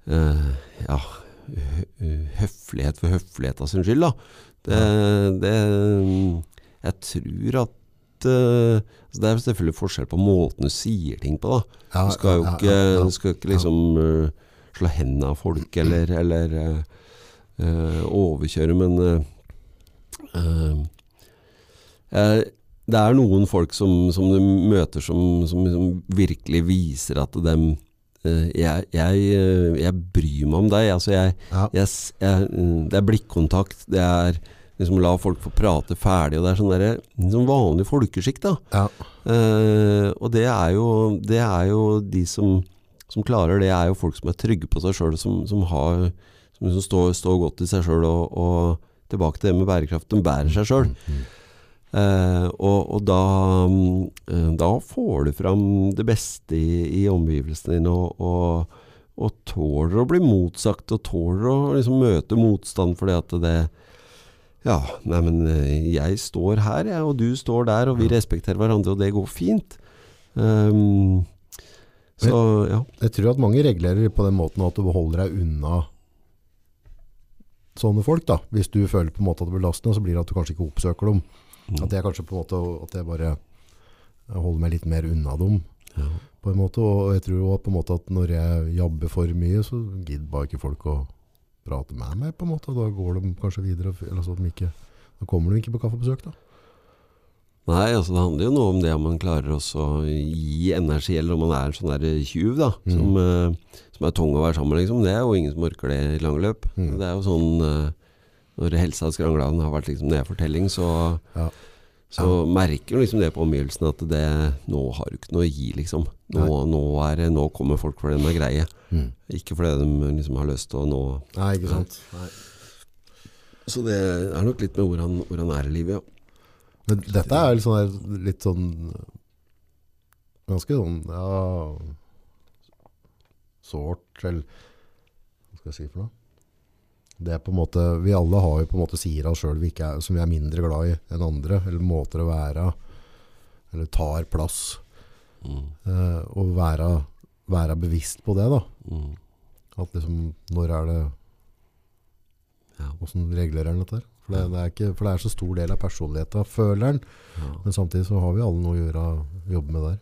uh, Ja, høflighet for høflighetas sin skyld, da. Det, det Jeg tror at eh, Det er selvfølgelig forskjell på måten du sier ting på, da. Du skal jo ikke, skal ikke liksom eh, slå hendene av folk eller, eller eh, eh, overkjøre, men uh, eh, eh, det er noen folk som, som du møter som, som, som, virkelig viser at dem eh, jeg, jeg, eh, jeg bryr meg om deg. Altså jeg, Ja. jeg, jeg, mm, det er blikkontakt. Det er liksom la folk få prate ferdig. Og det er sånn der, sånn vanlig folkeskikk, da. Ja. Eh, og det er jo, det er jo de som, som klarer det, er jo folk som er trygge på seg sjøl, som, som, har, som liksom står, står godt i seg sjøl. Og, og tilbake til det med bærekraft, de bærer seg sjøl. Eh, og, og da, mm, eh, da får du fram det beste i, i omgivelsene dine, og, og, og tåler å bli motsagt, og tåler å liksom møte motstand fordi at det Ja, nei, men eh, jeg står her, jeg, og du står der, og vi respekterer hverandre, og det går fint. Um, så ja. Jeg tror at mange reglerer på den måten at du holder deg unna sånne folk. da. Hvis du føler på en måte at det blir lastende, så blir det at du kanskje ikke oppsøker dem. Mm. At jeg kanskje på en måte, at jeg bare holder meg litt mer unna dem. ja. på en måte, Og jeg tror også på en måte at når jeg jobber for mye, så gidder bare ikke folk å prate med meg. på en måte. Da går de kanskje videre, eller så de ikke, da kommer de ikke på kaffebesøk. da. Nei, altså det handler jo noe om det om man klarer å gi energi, eller om man er en sånn der tjuv, da. Mm. Som, uh, som er tung å være sammen med, liksom. Det er jo ingen som orker det i lange løp. Mm. Det er jo sånn uh, Når helsa skrangla har vært liksom nedfortelling, så, Ja. Så merker du liksom det på omgivelsene at det Nå har du ikke noe å gi, liksom. Nå, nå, er, nå kommer folk fordi de er greie. Mm. Ikke fordi de liksom har lyst til å nå Nei, ikke sant. Nei. Så det er nok litt med hvor han, hvor han er i livet, ja. Men dette er litt sånn, litt sånn Ganske sånn ja, Sårt, eller Hva skal jeg si for noe? Det er på en måte, Vi alle har jo på en måte sider av oss sjøl som vi er mindre glad i enn andre. Eller måter å være Eller tar plass. Mm, Eh, og være, være bevisst på det. da. mm, At liksom, når er det ja, Hvordan regulerer den dette? For det, det, er ikke, for det er så stor del av personligheten, føler en. ja. Men samtidig så har vi alle noe å gjøre jobbe med der.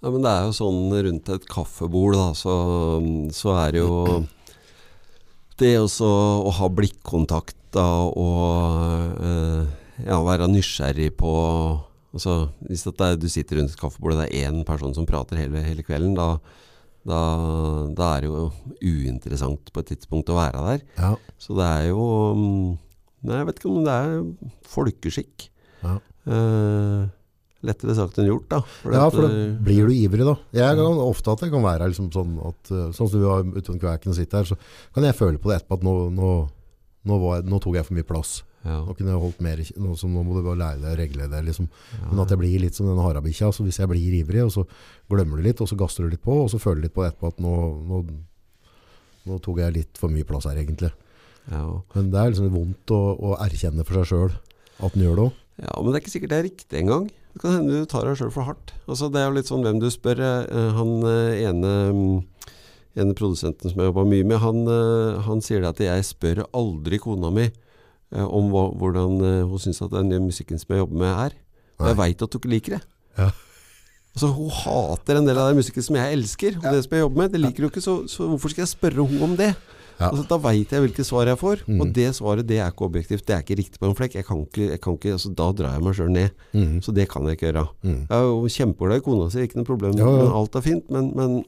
Ja, men det er jo sånn rundt et kaffebord, da, så, så er det jo Det også å ha blikkontakt da, og uh, ja, være nysgjerrig på altså, Hvis er, du sitter rundt et kaffebord og det er én person som prater hele, hele kvelden, da, da, da er det jo uinteressant på et tidspunkt å være der. Ja, Så det er jo mm, Nei, jeg vet ikke om det er folkeskikk. ja. Eh, lettere sagt enn gjort, da. For ja for da eh, blir du ivrig da. Jeg kan ofte at det kan være liksom sånn at, eh, sånn som du var ute kveken kverken og sitter her, så kan jeg føle på det etterpå at nå, nå, nå, jeg- nå tok jeg for mye plass. ja, Nå kunne jeg holdt mer, nå, nå må du bare lære deg å regle det, liksom. ja. Men at jeg blir litt som denne harabikkja, så hvis jeg blir ivrig, og så glemmer du litt, og så gasser du litt på, og så føler du litt på det etterpå at nå, nå, nå tok jeg litt for mye plass her egentlig. ja. Men det er liksom vondt å, å erkjenne for seg selv at den gjør det også. Ja, men det er ikke sikkert det er riktig engang. Det kan hende du tar deg sjøl for hardt. Altså, det er jo litt sånn hvem du spør. Eh, Han eh, ene, mm, ene produsenten som jeg jobba mye med, han, eh, han sier det at jeg spør aldri kona mi eh, om hva, hvordan eh, hun syns at den musikken som jeg jobber med, er. Og jeg veit at du ikke liker det. Ja. Altså, Hun hater en del av den musikken som jeg elsker, og det som jeg jobber med. Det liker hun ikke, så, så hvorfor skal jeg spørre henne om det? Altså, da veit jeg hvilke svar jeg får, Mm. og det svaret det er ikke objektivt. Det er ikke riktig på en flekk. Jeg kan ikke, jeg kan ikke, altså, da drar jeg meg sjøl ned. Mm. Så det kan jeg ikke gjøre. Mm. Jeg er jo i kona si, ikke noe problem. Ja, ja. Men alt er fint. Men, men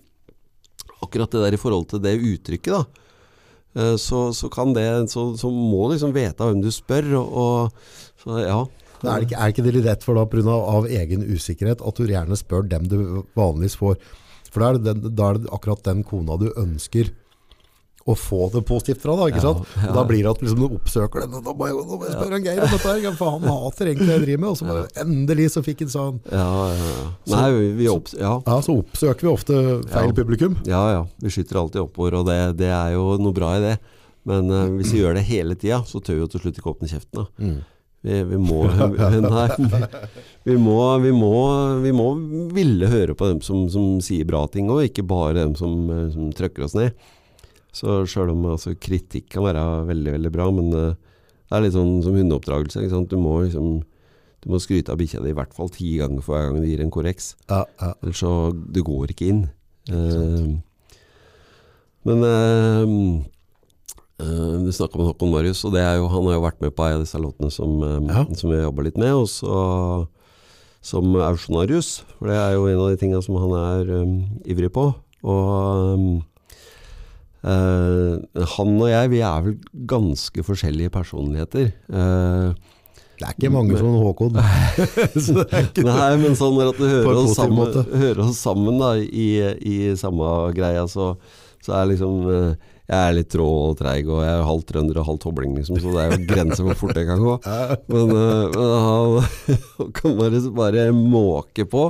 akkurat det der i forhold til det uttrykket, da. eh, Så, så kan det så, så må du liksom vite hvem du spør. Og, og så ja. Er, det ikke, er ikke det litt rett for da, grunn av, egen usikkerhet, at du gjerne spør dem du vanligvis får? For da er, det da er det akkurat den kona du ønsker å få det positivt fra, da, ikke Ja, sant? ja. Da blir det at liksom, du oppsøker den, og da må jeg, da må jeg spørre en Geir om dette her, for han hater egentlig det jeg driver med, og så bare, endelig så fikk han sånn. Ja, ja, ja. Nei, vi, opps... Ja. Ja, så oppsøker vi ofte feil Ja. publikum. Ja, ja. Vi skyter alltid oppover, og det, det er jo noe bra i det. Men uh, hvis vi gjør det hele tida, så tør vi jo til slutt ikke åpne kjeften. Da. Mm. Vi, vi, må, nei, vi, må, vi, må, vi må ville høre på dem som, som sier bra ting, og ikke bare dem som, eh, som trykker oss ned. Så sjøl om altså, kritikk kan være veldig veldig bra, men uh, det er litt sånn som hundeoppdragelse. Du må liksom du må skryte av bikkja di i hvert fall ti ganger for hver gang du gir en korreks. Ja, ja. Ellers så Det går ikke inn. Uh, men eh, Du snakka med Håkon Marius, og det er jo, han har jo vært med på ei av disse låtene som, Ja. som vi har jobba litt med. Og så som auksjonarius, for det er jo en av de tinga som han er um, ivrig på. Og eh, han og jeg, vi er vel ganske forskjellige personligheter. Uh, Det er ikke mange som Håkon. Nei, men sånn at du hører oss sammen, hører oss sammen da, i, i samme greia, så, så er liksom uh, Jeg er litt trå og treig, og jeg er halvt trønder og halvt hobling, liksom, så det er jo grenser hvor fort jeg kan gå. Men, men han kan bare, bare måke på.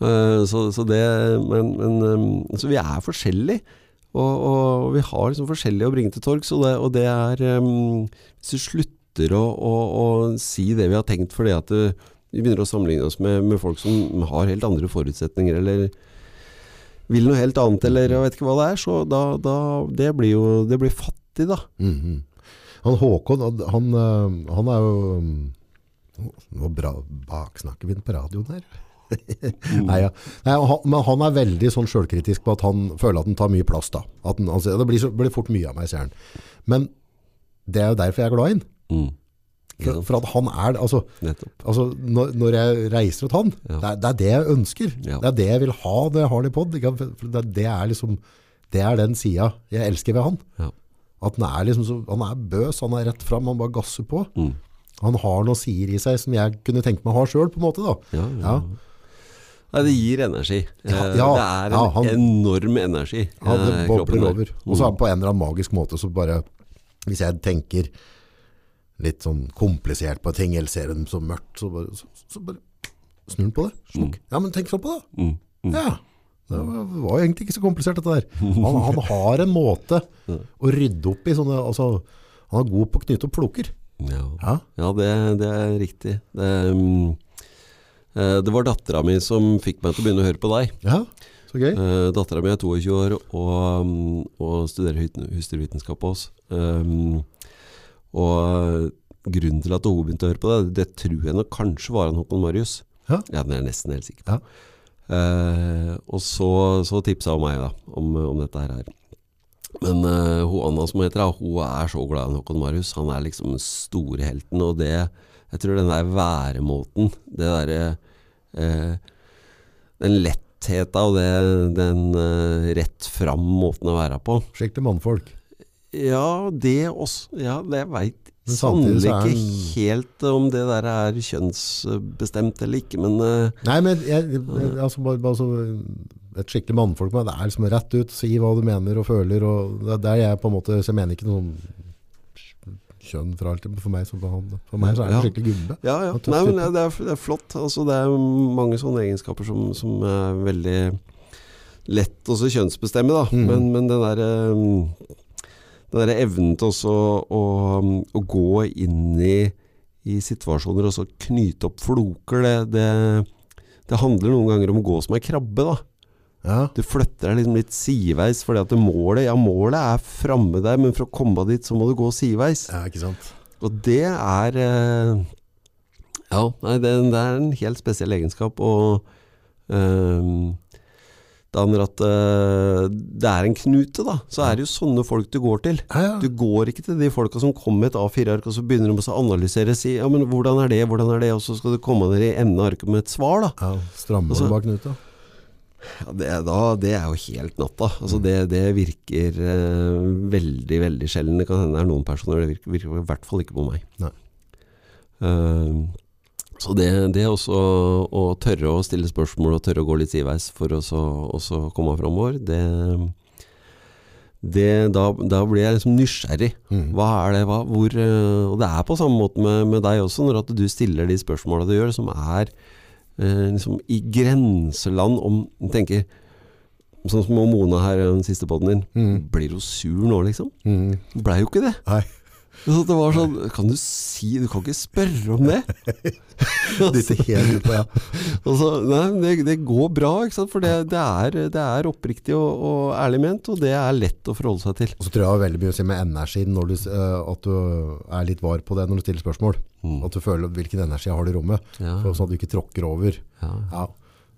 Så, så det Men, men Så vi er forskjellige. Og, og vi har liksom forskjellige å bringe til torgs, og og det er um, Hvis du slutter å, å, å si det vi har tenkt fordi at det, vi begynner å sammenligne oss med, med folk som har helt andre forutsetninger, eller vil noe helt annet, eller jeg vet ikke hva det er, så da, da Det blir jo Det blir fattig, da. Mhm. Han Håkon, han, han er jo øh, Nå baksnakker vi den på radioen her. Nei, ja. Nei, han, men han er veldig sånn selvkritisk på at han føler at han tar mye plass. da. At han, altså, det blir, så, blir fort mye av meg, sier han. Men det er jo derfor jeg er glad i han. Mm. For, for at han er altså, altså når, når jeg reiser til han, Ja. det, er, det er det jeg ønsker. Ja. Det er det jeg vil ha når jeg har det i pod. Det, det er liksom det er den sida jeg elsker ved han. Ja. At han er liksom så, han er bøs, han er rett fram, han bare gasser på. Mm. Han har noe sier i seg som jeg kunne tenkt meg å ha sjøl, på en måte. da. Ja. Nei, det gir energi. Ja, Eh, ja, det er en ja, han- enorm energi. Ja, det eh, bobler over. Og så er det på en eller annen magisk måte så bare Hvis jeg tenker litt sånn komplisert på ting, eller ser dem så mørkt, så bare, så, så bare snur den på det. Slukk. Ja, men tenk sånn på det. Mm. Mm. Ja. Det var egentlig ikke så komplisert, dette der. Han, han har en måte å rydde opp i sånne altså, Han er god på å knytte opp floker. Ja, Ja. ja det, det er riktig. Det, er eh, det var dattera mi som fikk meg til å begynne å høre på deg. ja, så gøy. Uh, Dattera mi er 22 år og, mm, og studerer husdyrvitenskap på oss. Um, og grunnen til at hun begynte å høre på deg, det tror jeg nok kanskje var han Håkon Marius. Ja. Ja, den er jeg nesten helt sikker på. Ja. Eh, og så, så tipsa hun meg da, om, om dette her. Men uh, hun Anna som heter, hun er så glad i Håkon Marius. Han er liksom den store helten. Og det, jeg tror den der væremåten, det derre eh, Den lettheta og det, den eh, rett fram måten å være på. Skikkelig mannfolk. Ja, det også. Ja, det veit sannelig ikke en... helt om det der er kjønnsbestemt eller ikke, men uh, Nei, men jeg, altså, bare, bare så, et skikkelig mannfolk med det er liksom rett ut, si hva du mener og føler, og det er jeg på en måte, så jeg mener ikke noe sånn kjønn fra alltid, men for meg, så, for meg så er det skikkelig gubbe. Ja, ja. Nei, men det er, det er flott. Altså, det er mange sånne egenskaper som, som er veldig lett å kjønnsbestemme, da. Mm. Men, men den derre den der evnen til også å, å gå inn i, i situasjoner og så knyte opp floker, det, det, det handler noen ganger om å gå som ei krabbe, da. Ja, Du flytter deg liksom litt sideveis, fordi at målet, ja, målet er framme der, men for å komme dit så må du gå sideveis. ja ikke sant? Og det er eh, Ja, nei, det, det er en helt spesiell egenskap. Og um, det andre at uh, det er en knute, da, så er det jo sånne folk du går til. Ja, ja. Du går ikke til de folka som kommer med et A4-ark, og så begynner de å analysere. Si ja, men hvordan er det, hvordan er det, og så skal du komme ned i enden av arket med et svar, da. ja strammer Altså- bak knuta. Ja, det, da, det er jo helt natta. Altså det, det virker eh, veldig, veldig sjelden. Det kan hende det er noen personer, det virker, virker i hvert fall ikke på meg. Eh, Så det, det også å tørre å stille spørsmål og tørre å gå litt sideveis for å så- også komme framover, det, det da, da blir jeg liksom nysgjerrig. Mm. Hva er det, hva, hvor eh, Og det er på samme måte med, med deg også, når at du stiller de spørsmåla du gjør, som er liksom i grenseland om tenker Sånn som Mona her, den siste poden din. Mm. Blir hun sur nå, liksom? Mm. Blei jo ikke det. Nei, Så det var sånn Kan du si Du kan ikke spørre om det. dytte helt ut på, ja. Så, nei, det, det går bra, for det, det, er, det er oppriktig og, og ærlig ment, og det er lett å forholde seg til. Og så tror jeg det har veldig mye å si med energi, når du, at du er litt var på det når du stiller spørsmål. Mm. At du føler hvilken energi har du i rommet, Ja, sånn at du ikke tråkker over. ja. Ja.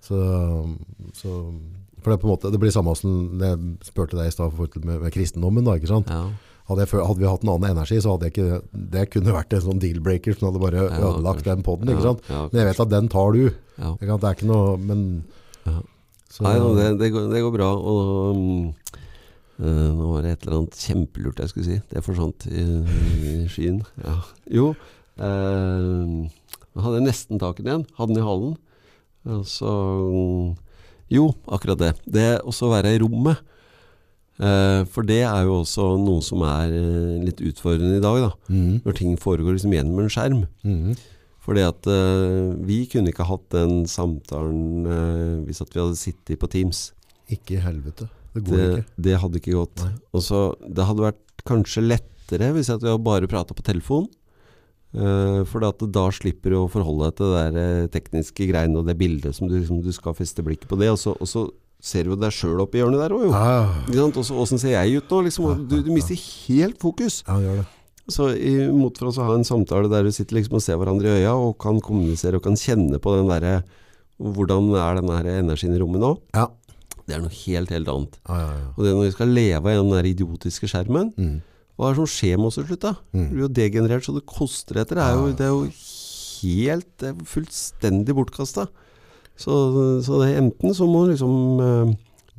Så, så, for det, på en måte, det blir samme som jeg spurte deg i stad med, med kristendommen. Da, ikke sant? ja. Hadde, jeg, hadde vi hatt en annen energi, så hadde jeg ikke, det kunne vært en sånn deal-breaker som hadde bare Ja, ødelagt den poden. Ja, ja, Men jeg vet at den tar du. Det er ikke noe, men... Ja. Så, Nei, det, det, går, det går bra. Og eh, nå var det et eller annet kjempelurt jeg skulle si. Det forsvant i, i skyen. Ja. Jo, hadde jeg nesten taket igjen. Hadde den i halen. Så mm, Jo, akkurat det. Det også å være i rommet. Eh, for det er jo også noe som er eh, litt utfordrende i dag, da. Mm. Når ting foregår liksom gjennom en skjerm. Mm. Fordi at uh, vi kunne ikke hatt den samtalen uh, hvis at vi hadde sittet på Teams. Ikke i helvete. Det går Det, ikke. det hadde ikke gått. Også, det hadde vært kanskje lettere hvis at vi hadde bare prata på telefon. Uh, for at da slipper du å forholde deg til det der tekniske greiene og det bildet som du, liksom, du skal feste blikket på det. Og så, og så ser du deg sjøl oppi hjørnet der òg, jo. Åssen ser jeg ut nå? Liksom, du, du mister helt fokus. ja, gjør det. Så imot for oss å ha en samtale der du sitter liksom og ser hverandre i øya og kan kommunisere og kan kjenne på den derre Hvordan er den der energien i rommet nå? Ja. Det er noe helt, helt annet. Ja, ja, ja. Og det når vi skal leve i den der idiotiske skjermen Mm. Hva er det som skjer med oss til slutt, da? Mm. Du blir jo degenerert så det koster etter. Det er jo, det er jo helt det er fullstendig bortkasta. Så, så det enten så må du liksom uh,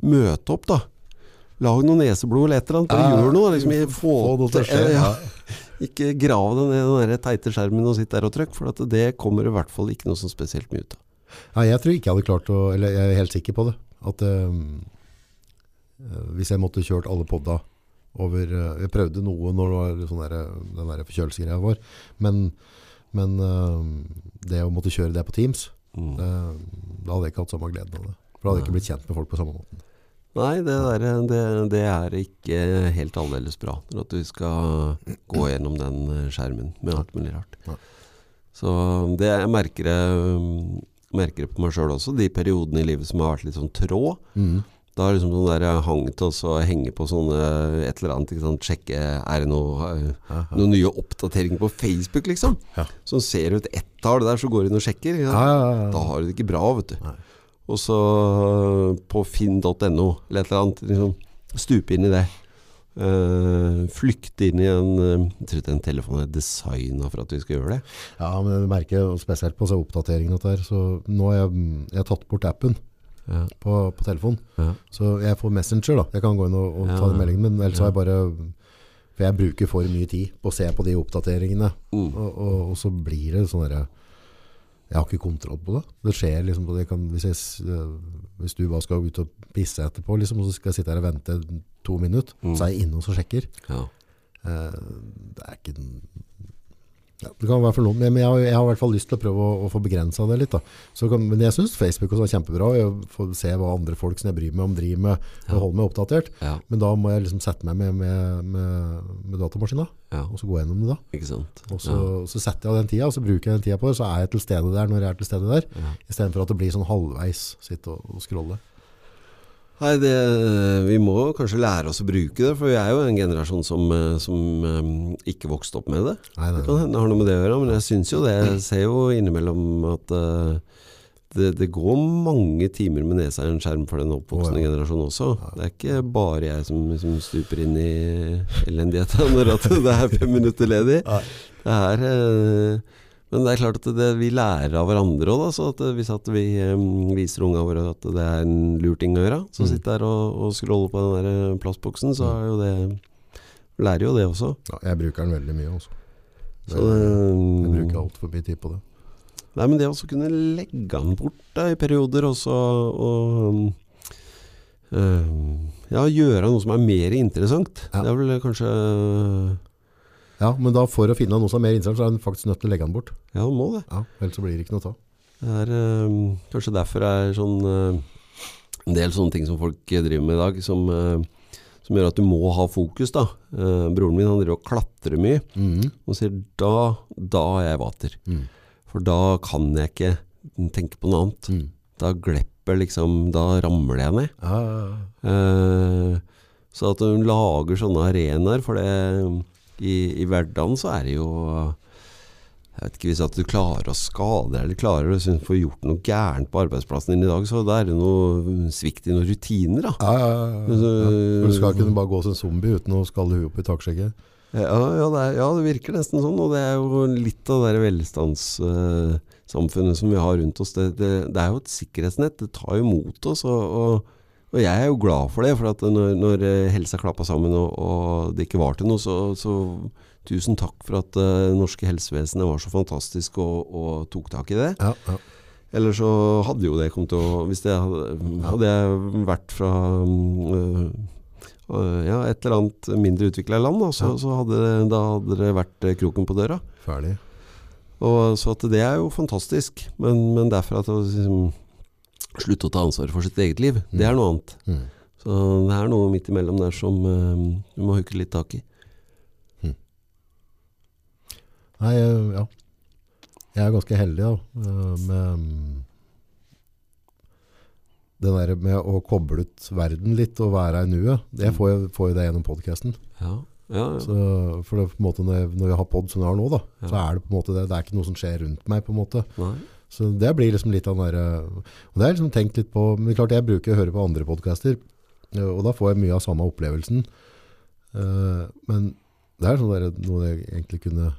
møte opp, da. Lag noe neseblod eller et eller annet. Ja, gjør noe. Liksom, i- få, Få til å skje. ja. Ikke grav deg ned i den teite skjermen og sitt der og trykk, for at det kommer i hvert fall ikke noe sånn spesielt mye ut av. Nei, jeg tror ikke jeg hadde klart å Eller jeg er helt sikker på det. At eh, hvis jeg måtte kjørt alle podda over eh, Jeg prøvde noe når det var sånn der, den der forkjølelsesgreia var. Men, men eh, det å måtte kjøre det på Teams, Mm. det, da hadde jeg ikke hatt samme gleden av det. For da hadde jeg ikke blitt kjent med folk på samme måten. Nei, det, der, det, det er ikke helt aldeles bra at du skal gå gjennom den eh, skjermen med alt mulig rart. Nei. Så det, jeg merker det, um, merker på meg sjøl også, de periodene i livet som har vært litt sånn trå. Mm. Da er liksom sånn der jeg hang til å så henge på sånne et eller annet, ikke sant? sjekke er det noe, eh, noen nye oppdateringer på Facebook, liksom. Ja. Så ser du et ett-tall der, så går du inn og sjekker. Ja, ja, ja. Da har du det ikke bra, vet du. Nei. Og så på finn.no eller et eller annet, liksom, stupe inn i det. Uh, flykte inn i en eh, Jeg tror den telefonen er designa for at vi skal gjøre det. Ja, men jeg merker spesielt på oppdateringene oppdateringen at det er, så nå har jeg, jeg har tatt bort appen Ja, på, på telefon. ja, Så jeg får Messenger da. Jeg kan gå inn og, og ta den meldingen, men ellers har jeg bare For jeg bruker for mye tid på å se på de oppdateringene. mm. Og, og, og så blir det sånn derre Jeg har ikke kontroll på det. Det skjer liksom det kan, hvis, jeg, øh, hvis du bare skal ut og pisse etterpå, liksom, og så skal jeg sitte her og vente to minutter, Mm. så er jeg inne og så sjekker. ja. Eh, det er ikke ja, Det kan være for noe, men jeg har, jeg har i hvert fall lyst til å prøve å, å få begrensa det litt. Kan, men jeg syns Facebook også er kjempebra. Jeg får se hva andre folk som jeg bryr meg om, driver med, Ja. og holder meg oppdatert. ja, Men da må jeg liksom sette meg med, med, med, med datamaskina, ja. og så gå gjennom det da. Og så, så setter jeg av den tida, og så bruker jeg den tida på det, så er jeg til stede der når jeg er til stede der. ja. I stedet for at det blir sånn halvveis sitte og, og scrolle. Nei, det, vi må kanskje lære oss å bruke det, for vi er jo en generasjon som, eh, som eh, ikke vokste opp med det. Nei, nei, Det kan hende det har noe med det å gjøre, men jeg syns jo det. Jeg ser jo innimellom at uh, det, det går mange timer med nesa i en skjerm for den oppvoksende oh, ja. generasjonen også. Det er ikke bare jeg som, som stuper inn i elendigheta når det er fem minutter ledig. Nei. Det er eh, Men det er klart at det, vi lærer av hverandre òg, så at hvis vi um, viser unga våre at det er en lur ting å gjøre, så Mm. sitter der og, og scroller på den der eh, plastboksen, så er jo det Lærer jo det også. Ja, jeg bruker den veldig mye også. Så det, Jeg bruker altfor mye tid på det. Nei, men det å kunne legge den bort da, i perioder, også, og, um, Ja, gjøre noe som er mer interessant. Ja. Det er vel kanskje Ja, men da for å finne noe som er mer interessant, så er den faktisk nødt til å legge den bort. Ja, man må det. Ja, ellers så blir det ikke noe av. Det er øh, kanskje derfor det er sånn øh, en del sånne ting som folk driver med i dag, som, øh, som gjør at du må ha fokus. da. Broren min han driver og klatrer mye, mm. og sier da, da er jeg vater. Mm. For da kan jeg ikke tenke på noe annet. Mm. Da glepper liksom Da ramler jeg ned. Ah. så at hun lager sånne arenaer for det i, i hverdagen så er det jo Jeg vet ikke hvis at du klarer å skade deg eller klarer å liksom få gjort noe gærent på arbeidsplassen din i dag, så da er det noe svikt i noen rutiner, da. Ja, ja, ja, ja. Så- For du skal ikke bare gå som en zombie uten å skalle huet opp i takskjegget. Ja, ja, det, ja, det virker nesten sånn, og det er jo litt av det velstandssamfunnet velstandssamfunnet som vi har rundt oss. Det, det, det er jo et sikkerhetsnett, det tar jo mot oss, og, og, og jeg er jo glad for det. For at når, når eh, helsa klappa sammen og, og det ikke var til noe, så, så tusen takk for at det det norske helsevesenet var så fantastisk og, og tok tak i det. Ja, ja. Eller så hadde jo det kommet til å Hvis det hadde, hadde jeg vært fra øh, ja, et eller annet mindre utvikla land, da, så, så hadde, det- da hadde det vært eh, kroken på døra. Ferdig. Og, så at det er jo fantastisk. Men, men derfor at det, liksom, slutte å ta ansvar for sitt eget liv, det er noe annet. Mm. Så det er noe midt imellom der som du må huke litt tak i. Nei, eh, ja. Jeg er ganske heldig da, eh, med mm, det der med å koble ut verden litt og være i nuet. Det får jeg, får jeg det gjennom podcasten. Ja, ja, ja. Så for det, på en måte, når, jeg, når har podd som vi har nå, da, Ja. så er det på en måte det. Det er ikke noe som skjer rundt meg, på en måte. Nei. Så det blir liksom litt av den der, og det har jeg liksom tenkt litt på, men er klart jeg bruker å høre på andre podcaster, eh, og da får jeg mye av samme opplevelsen. Eh, Men det er sånn der, noe jeg egentlig kunne,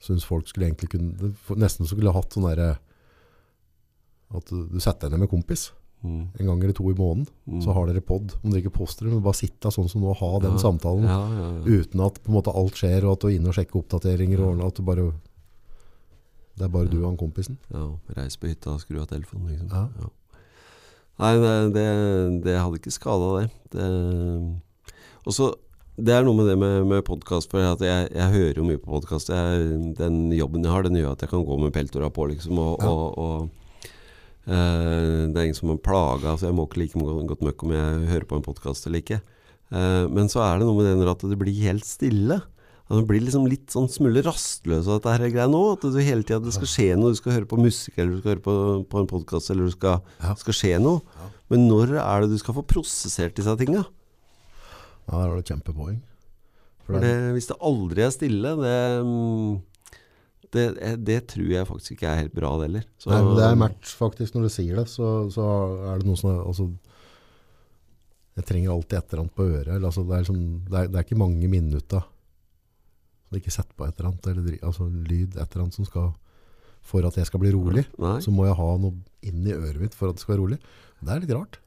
synes folk skulle egentlig kunne, nesten skulle ha hatt sånn der, at du, du setter deg ned med kompis, Mm. en gang eller to i måneden, Mm. så har dere podd, om dere ikke poster men bare sitte sånn som nå, og ha den Ja. samtalen, Ja, ja, uten at på en måte alt skjer, og at du er inne og sjekker oppdateringer, og at du bare, det er bare du og han kompisen. Ja, reis på hytta og skru av telefonen, liksom. Ja. Nei, det, det, det hadde ikke skada, det. det. Og så Det er noe med det med, med podkast. Jeg, jeg hører jo mye på podkast. Den jobben jeg har, den gjør at jeg kan gå med peltora på, liksom. Og, Ja. og, og uh, det er ingen som har plaga. så jeg må ikke like godt møkk om jeg hører på en podkast eller ikke. Uh, men så er det noe med det når at det blir helt stille. Du blir liksom litt sånn smule rastløs av dette her greia nå. At du hele tida det skal skje noe. Du skal høre på musikk, eller du skal høre på, på en podkast, eller du skal, skal skje noe. Men når er det du skal få prosessert disse tinga? Ja, der har du kjempepoeng. For det, det, hvis det aldri er stille, det, mm, det, det tror jeg faktisk ikke er helt bra, det heller. Så- nei, men det er match faktisk når du sier det, så, så er det noe som altså, jeg trenger alltid et eller annet på øret. Eller, altså, det, er liksom, det, er, det er ikke mange minutter så ikke sett på et eller annet, eller, altså, lyd, et eller annet som skal, for at jeg skal bli rolig, Nei, så må jeg ha noe inn i øret mitt for at det skal være rolig. Det er litt rart.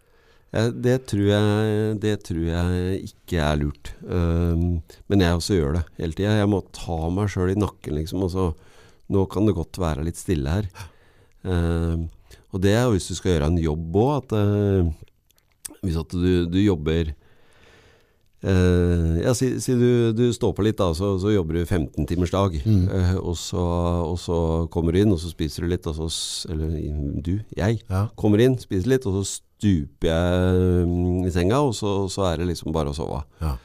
det, tror jeg, det tror jeg ikke er lurt. Um, men jeg også gjør det hele tida. Jeg må ta meg sjøl i nakken, liksom. Og så, nå kan det godt være litt stille her. Um, og det er jo hvis du skal gjøre en jobb òg, at uh, hvis at du, du jobber eh, ja, Si, si du, du står på litt, da, så, så jobber du 15 timers dag. Mm. Uh, og, så, og så kommer du inn, og så spiser du litt, og så Eller du, jeg. Ja, Kommer inn, spiser litt, og så stuper jeg um, i senga, og så, så er det liksom bare å sove. ja.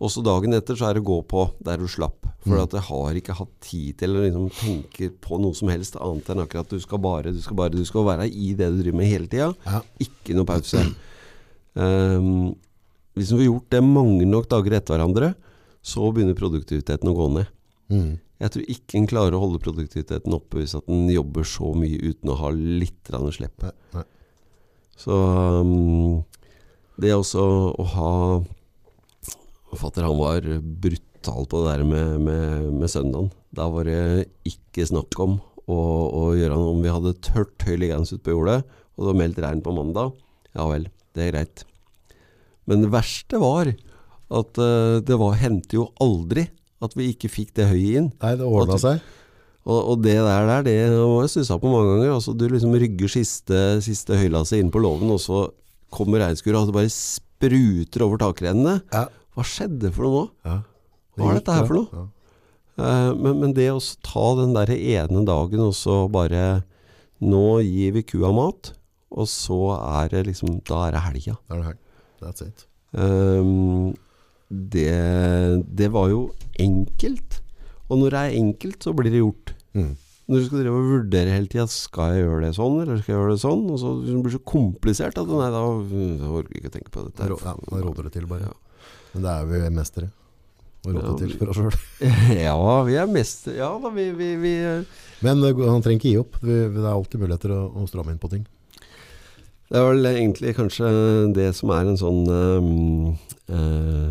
Og så dagen etter så er det gå på der du slapp. For Mm. at jeg har ikke hatt tid til å liksom tenke på noe som helst annet enn akkurat du skal bare, du skal bare, du skal være i det du driver med hele tida. ja. Ikke noe pause. Um, hvis vi har gjort det mange nok dager etter hverandre, så begynner produktiviteten å gå ned. Mm. Jeg tror ikke en klarer å holde produktiviteten oppe hvis at en jobber så mye uten å ha litt slipp. Nei, nei. Så um, det også å ha Fatter han var brutal på det der med, med, med søndagen. Da var det ikke snakk om å, å gjøre noe om vi hadde tørt høy liggende ute på jordet, og det var meldt regn på mandag. Ja vel, det er greit. Men det verste var at uh, det var, hendte jo aldri at vi ikke fikk det høyet inn. Nei, det ordna seg. Og, og det der, der det må jeg stussa på mange ganger. Altså, du liksom rygger siste, siste høylasset inn på låven, og så kommer regnskuret, og det bare spruter over takrennene. Ja. Hva skjedde for noe nå? Ja. Hva er dette her for noe? Ja. Uh, men, men det å ta den der ene dagen og så bare Nå gir vi kua mat, og så er det liksom Da er det helga. Det er det her. That's it. Um, det, det var jo enkelt. Og når det er enkelt, så blir det gjort. Mm. Når du skal drive og vurdere hele tida Skal jeg gjøre det sånn, eller skal jeg gjøre det sånn? Og så det blir det så komplisert at nei, da da orker jeg ikke å tenke på dette. Rå- Ja, da råder det til bare. Ja. Men det er vi mestere. Å råde Ja, til for oss sjøl. ja, vi er mest Ja da, vi, vi, vi Men eh, han trenger ikke gi opp. Det er alltid muligheter å, å stramme inn på ting. Det er vel egentlig kanskje det som er en sånn ehm, uh,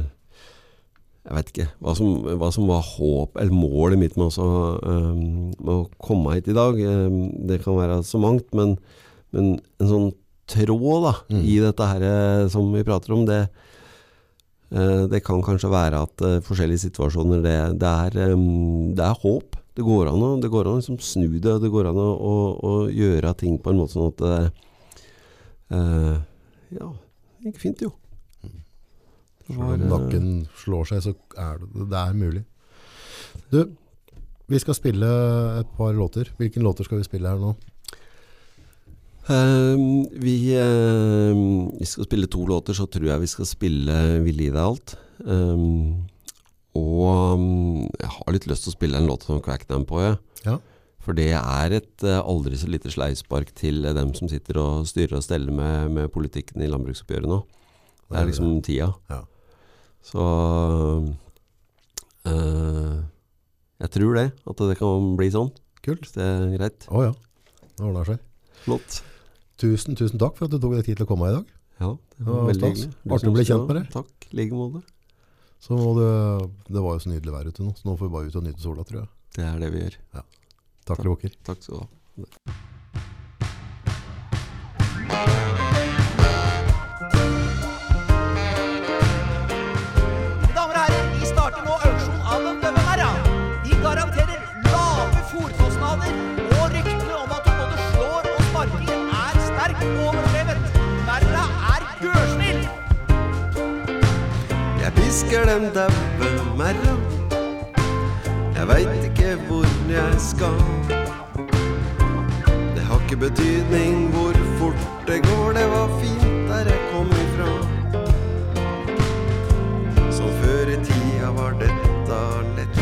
Jeg vet ikke hva som, hva som var håp, eller målet mitt med, også, ehm, med å komme hit i dag. Ehm, det kan være så mangt, men, men en sånn tråd da, Mm. i dette her som vi prater om, det, det kan kanskje være at uh, forskjellige situasjoner, det, det, er, det er håp. Det går an å, det går an å liksom snu det, det går an å, å, å gjøre ting på en måte sånn at det, Eh, ja, det gikk fint jo. Når om eh, nakken slår seg, så er det, det er mulig. Du, vi skal spille et par låter. Hvilken låter skal vi spille her nå? Uh, vi, uh, vi skal spille to låter, så tror jeg vi skal spille 'Vil gi deg alt'. Um, og um, jeg har litt lyst til å spille en låt som Crackdown på, jeg. Ja. For det er et eh, aldri så lite sleivspark til eh, dem som sitter og styrer og steller med, med politikken i landbruksoppgjøret nå. Det er liksom tida. Ja. Så øh, jeg tror det, at det kan bli sånn. Kult. Det er greit. Å ja, det ordner seg. Flott. Tusen, tusen takk for at du tok deg tid til å komme i dag. Ja, det Ja, var veldig hyggelig. Artig å bli kjent med deg. Takk. I like måte. Så må du, det var jo så nydelig vær ute nå, så nå får vi bare ut og nyte sola, tror jeg. Det er det vi gjør. Takk Roker. Takk skal du ha. Er er pisker dem daue merra. Hvor jeg skal. Det har ikke betydning hvor fort det går, det var fint der jeg kom ifra. Som før i tida var dette lett.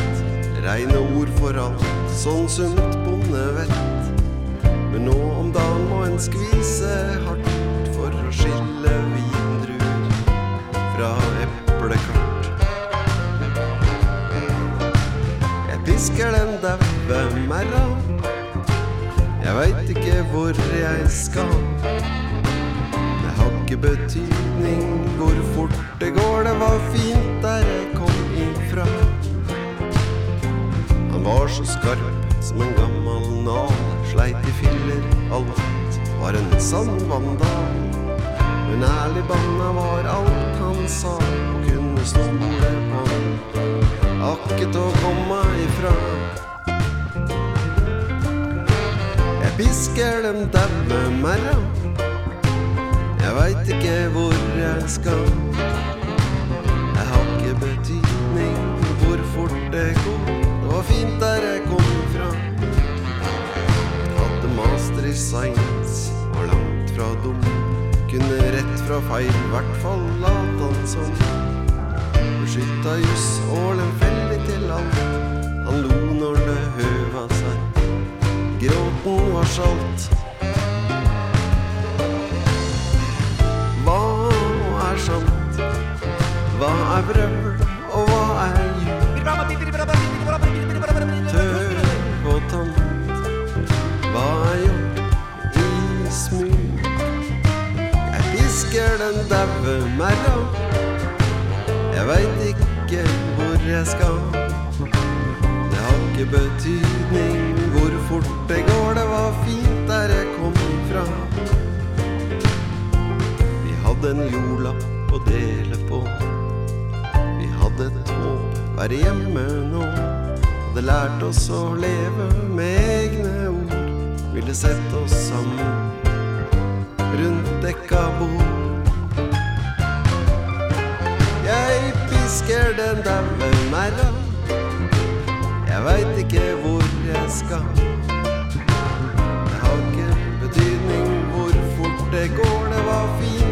Reine ord for alt, sånn sunt bondevett. Men nå om dagen må en skvise hardt for å skille vindruer fra Jeg der hvem er merra. Jeg veit ikke hvor jeg skal. Det har ikke betydning hvor fort det går, det var fint der jeg kom ifra. Han var så skarp som en gammel nal, sleit i filler, alt var en sann vandal. Men ærlig banna var alt han sa, og kunne stole på han. Akket å komme ifra. Jeg pisker den daue merra. Jeg veit ikke hvor jeg skal. Jeg har ikke betydning hvor fort det går. Det var fint der jeg kom fra. Hadde master i science, var langt fra dum. Kunne rett fra feil, hvert fall lat han som. Beskytta juss og lemfeldig til alt. Han lo når det høva seg. Gråten var salt. Hva er sant? Hva er vrøvl, og hva er ljug? Tøv og tant. Hva er gjort i smug? Jeg pisker den daue merra. Jeg veit ikke hvor jeg skal. Det har ikke betydning hvor fort det går. Det var fint der jeg kom fra. Vi hadde en jordlapp å dele på. Vi hadde et håp, være hjemme nå. Hadde lært oss å leve med egne ord. Ville sett oss sammen rundt dekka bord. pisker den daue merra. Jeg veit ikke hvor jeg skal. Det har ikke betydning hvor fort det går, det var fint.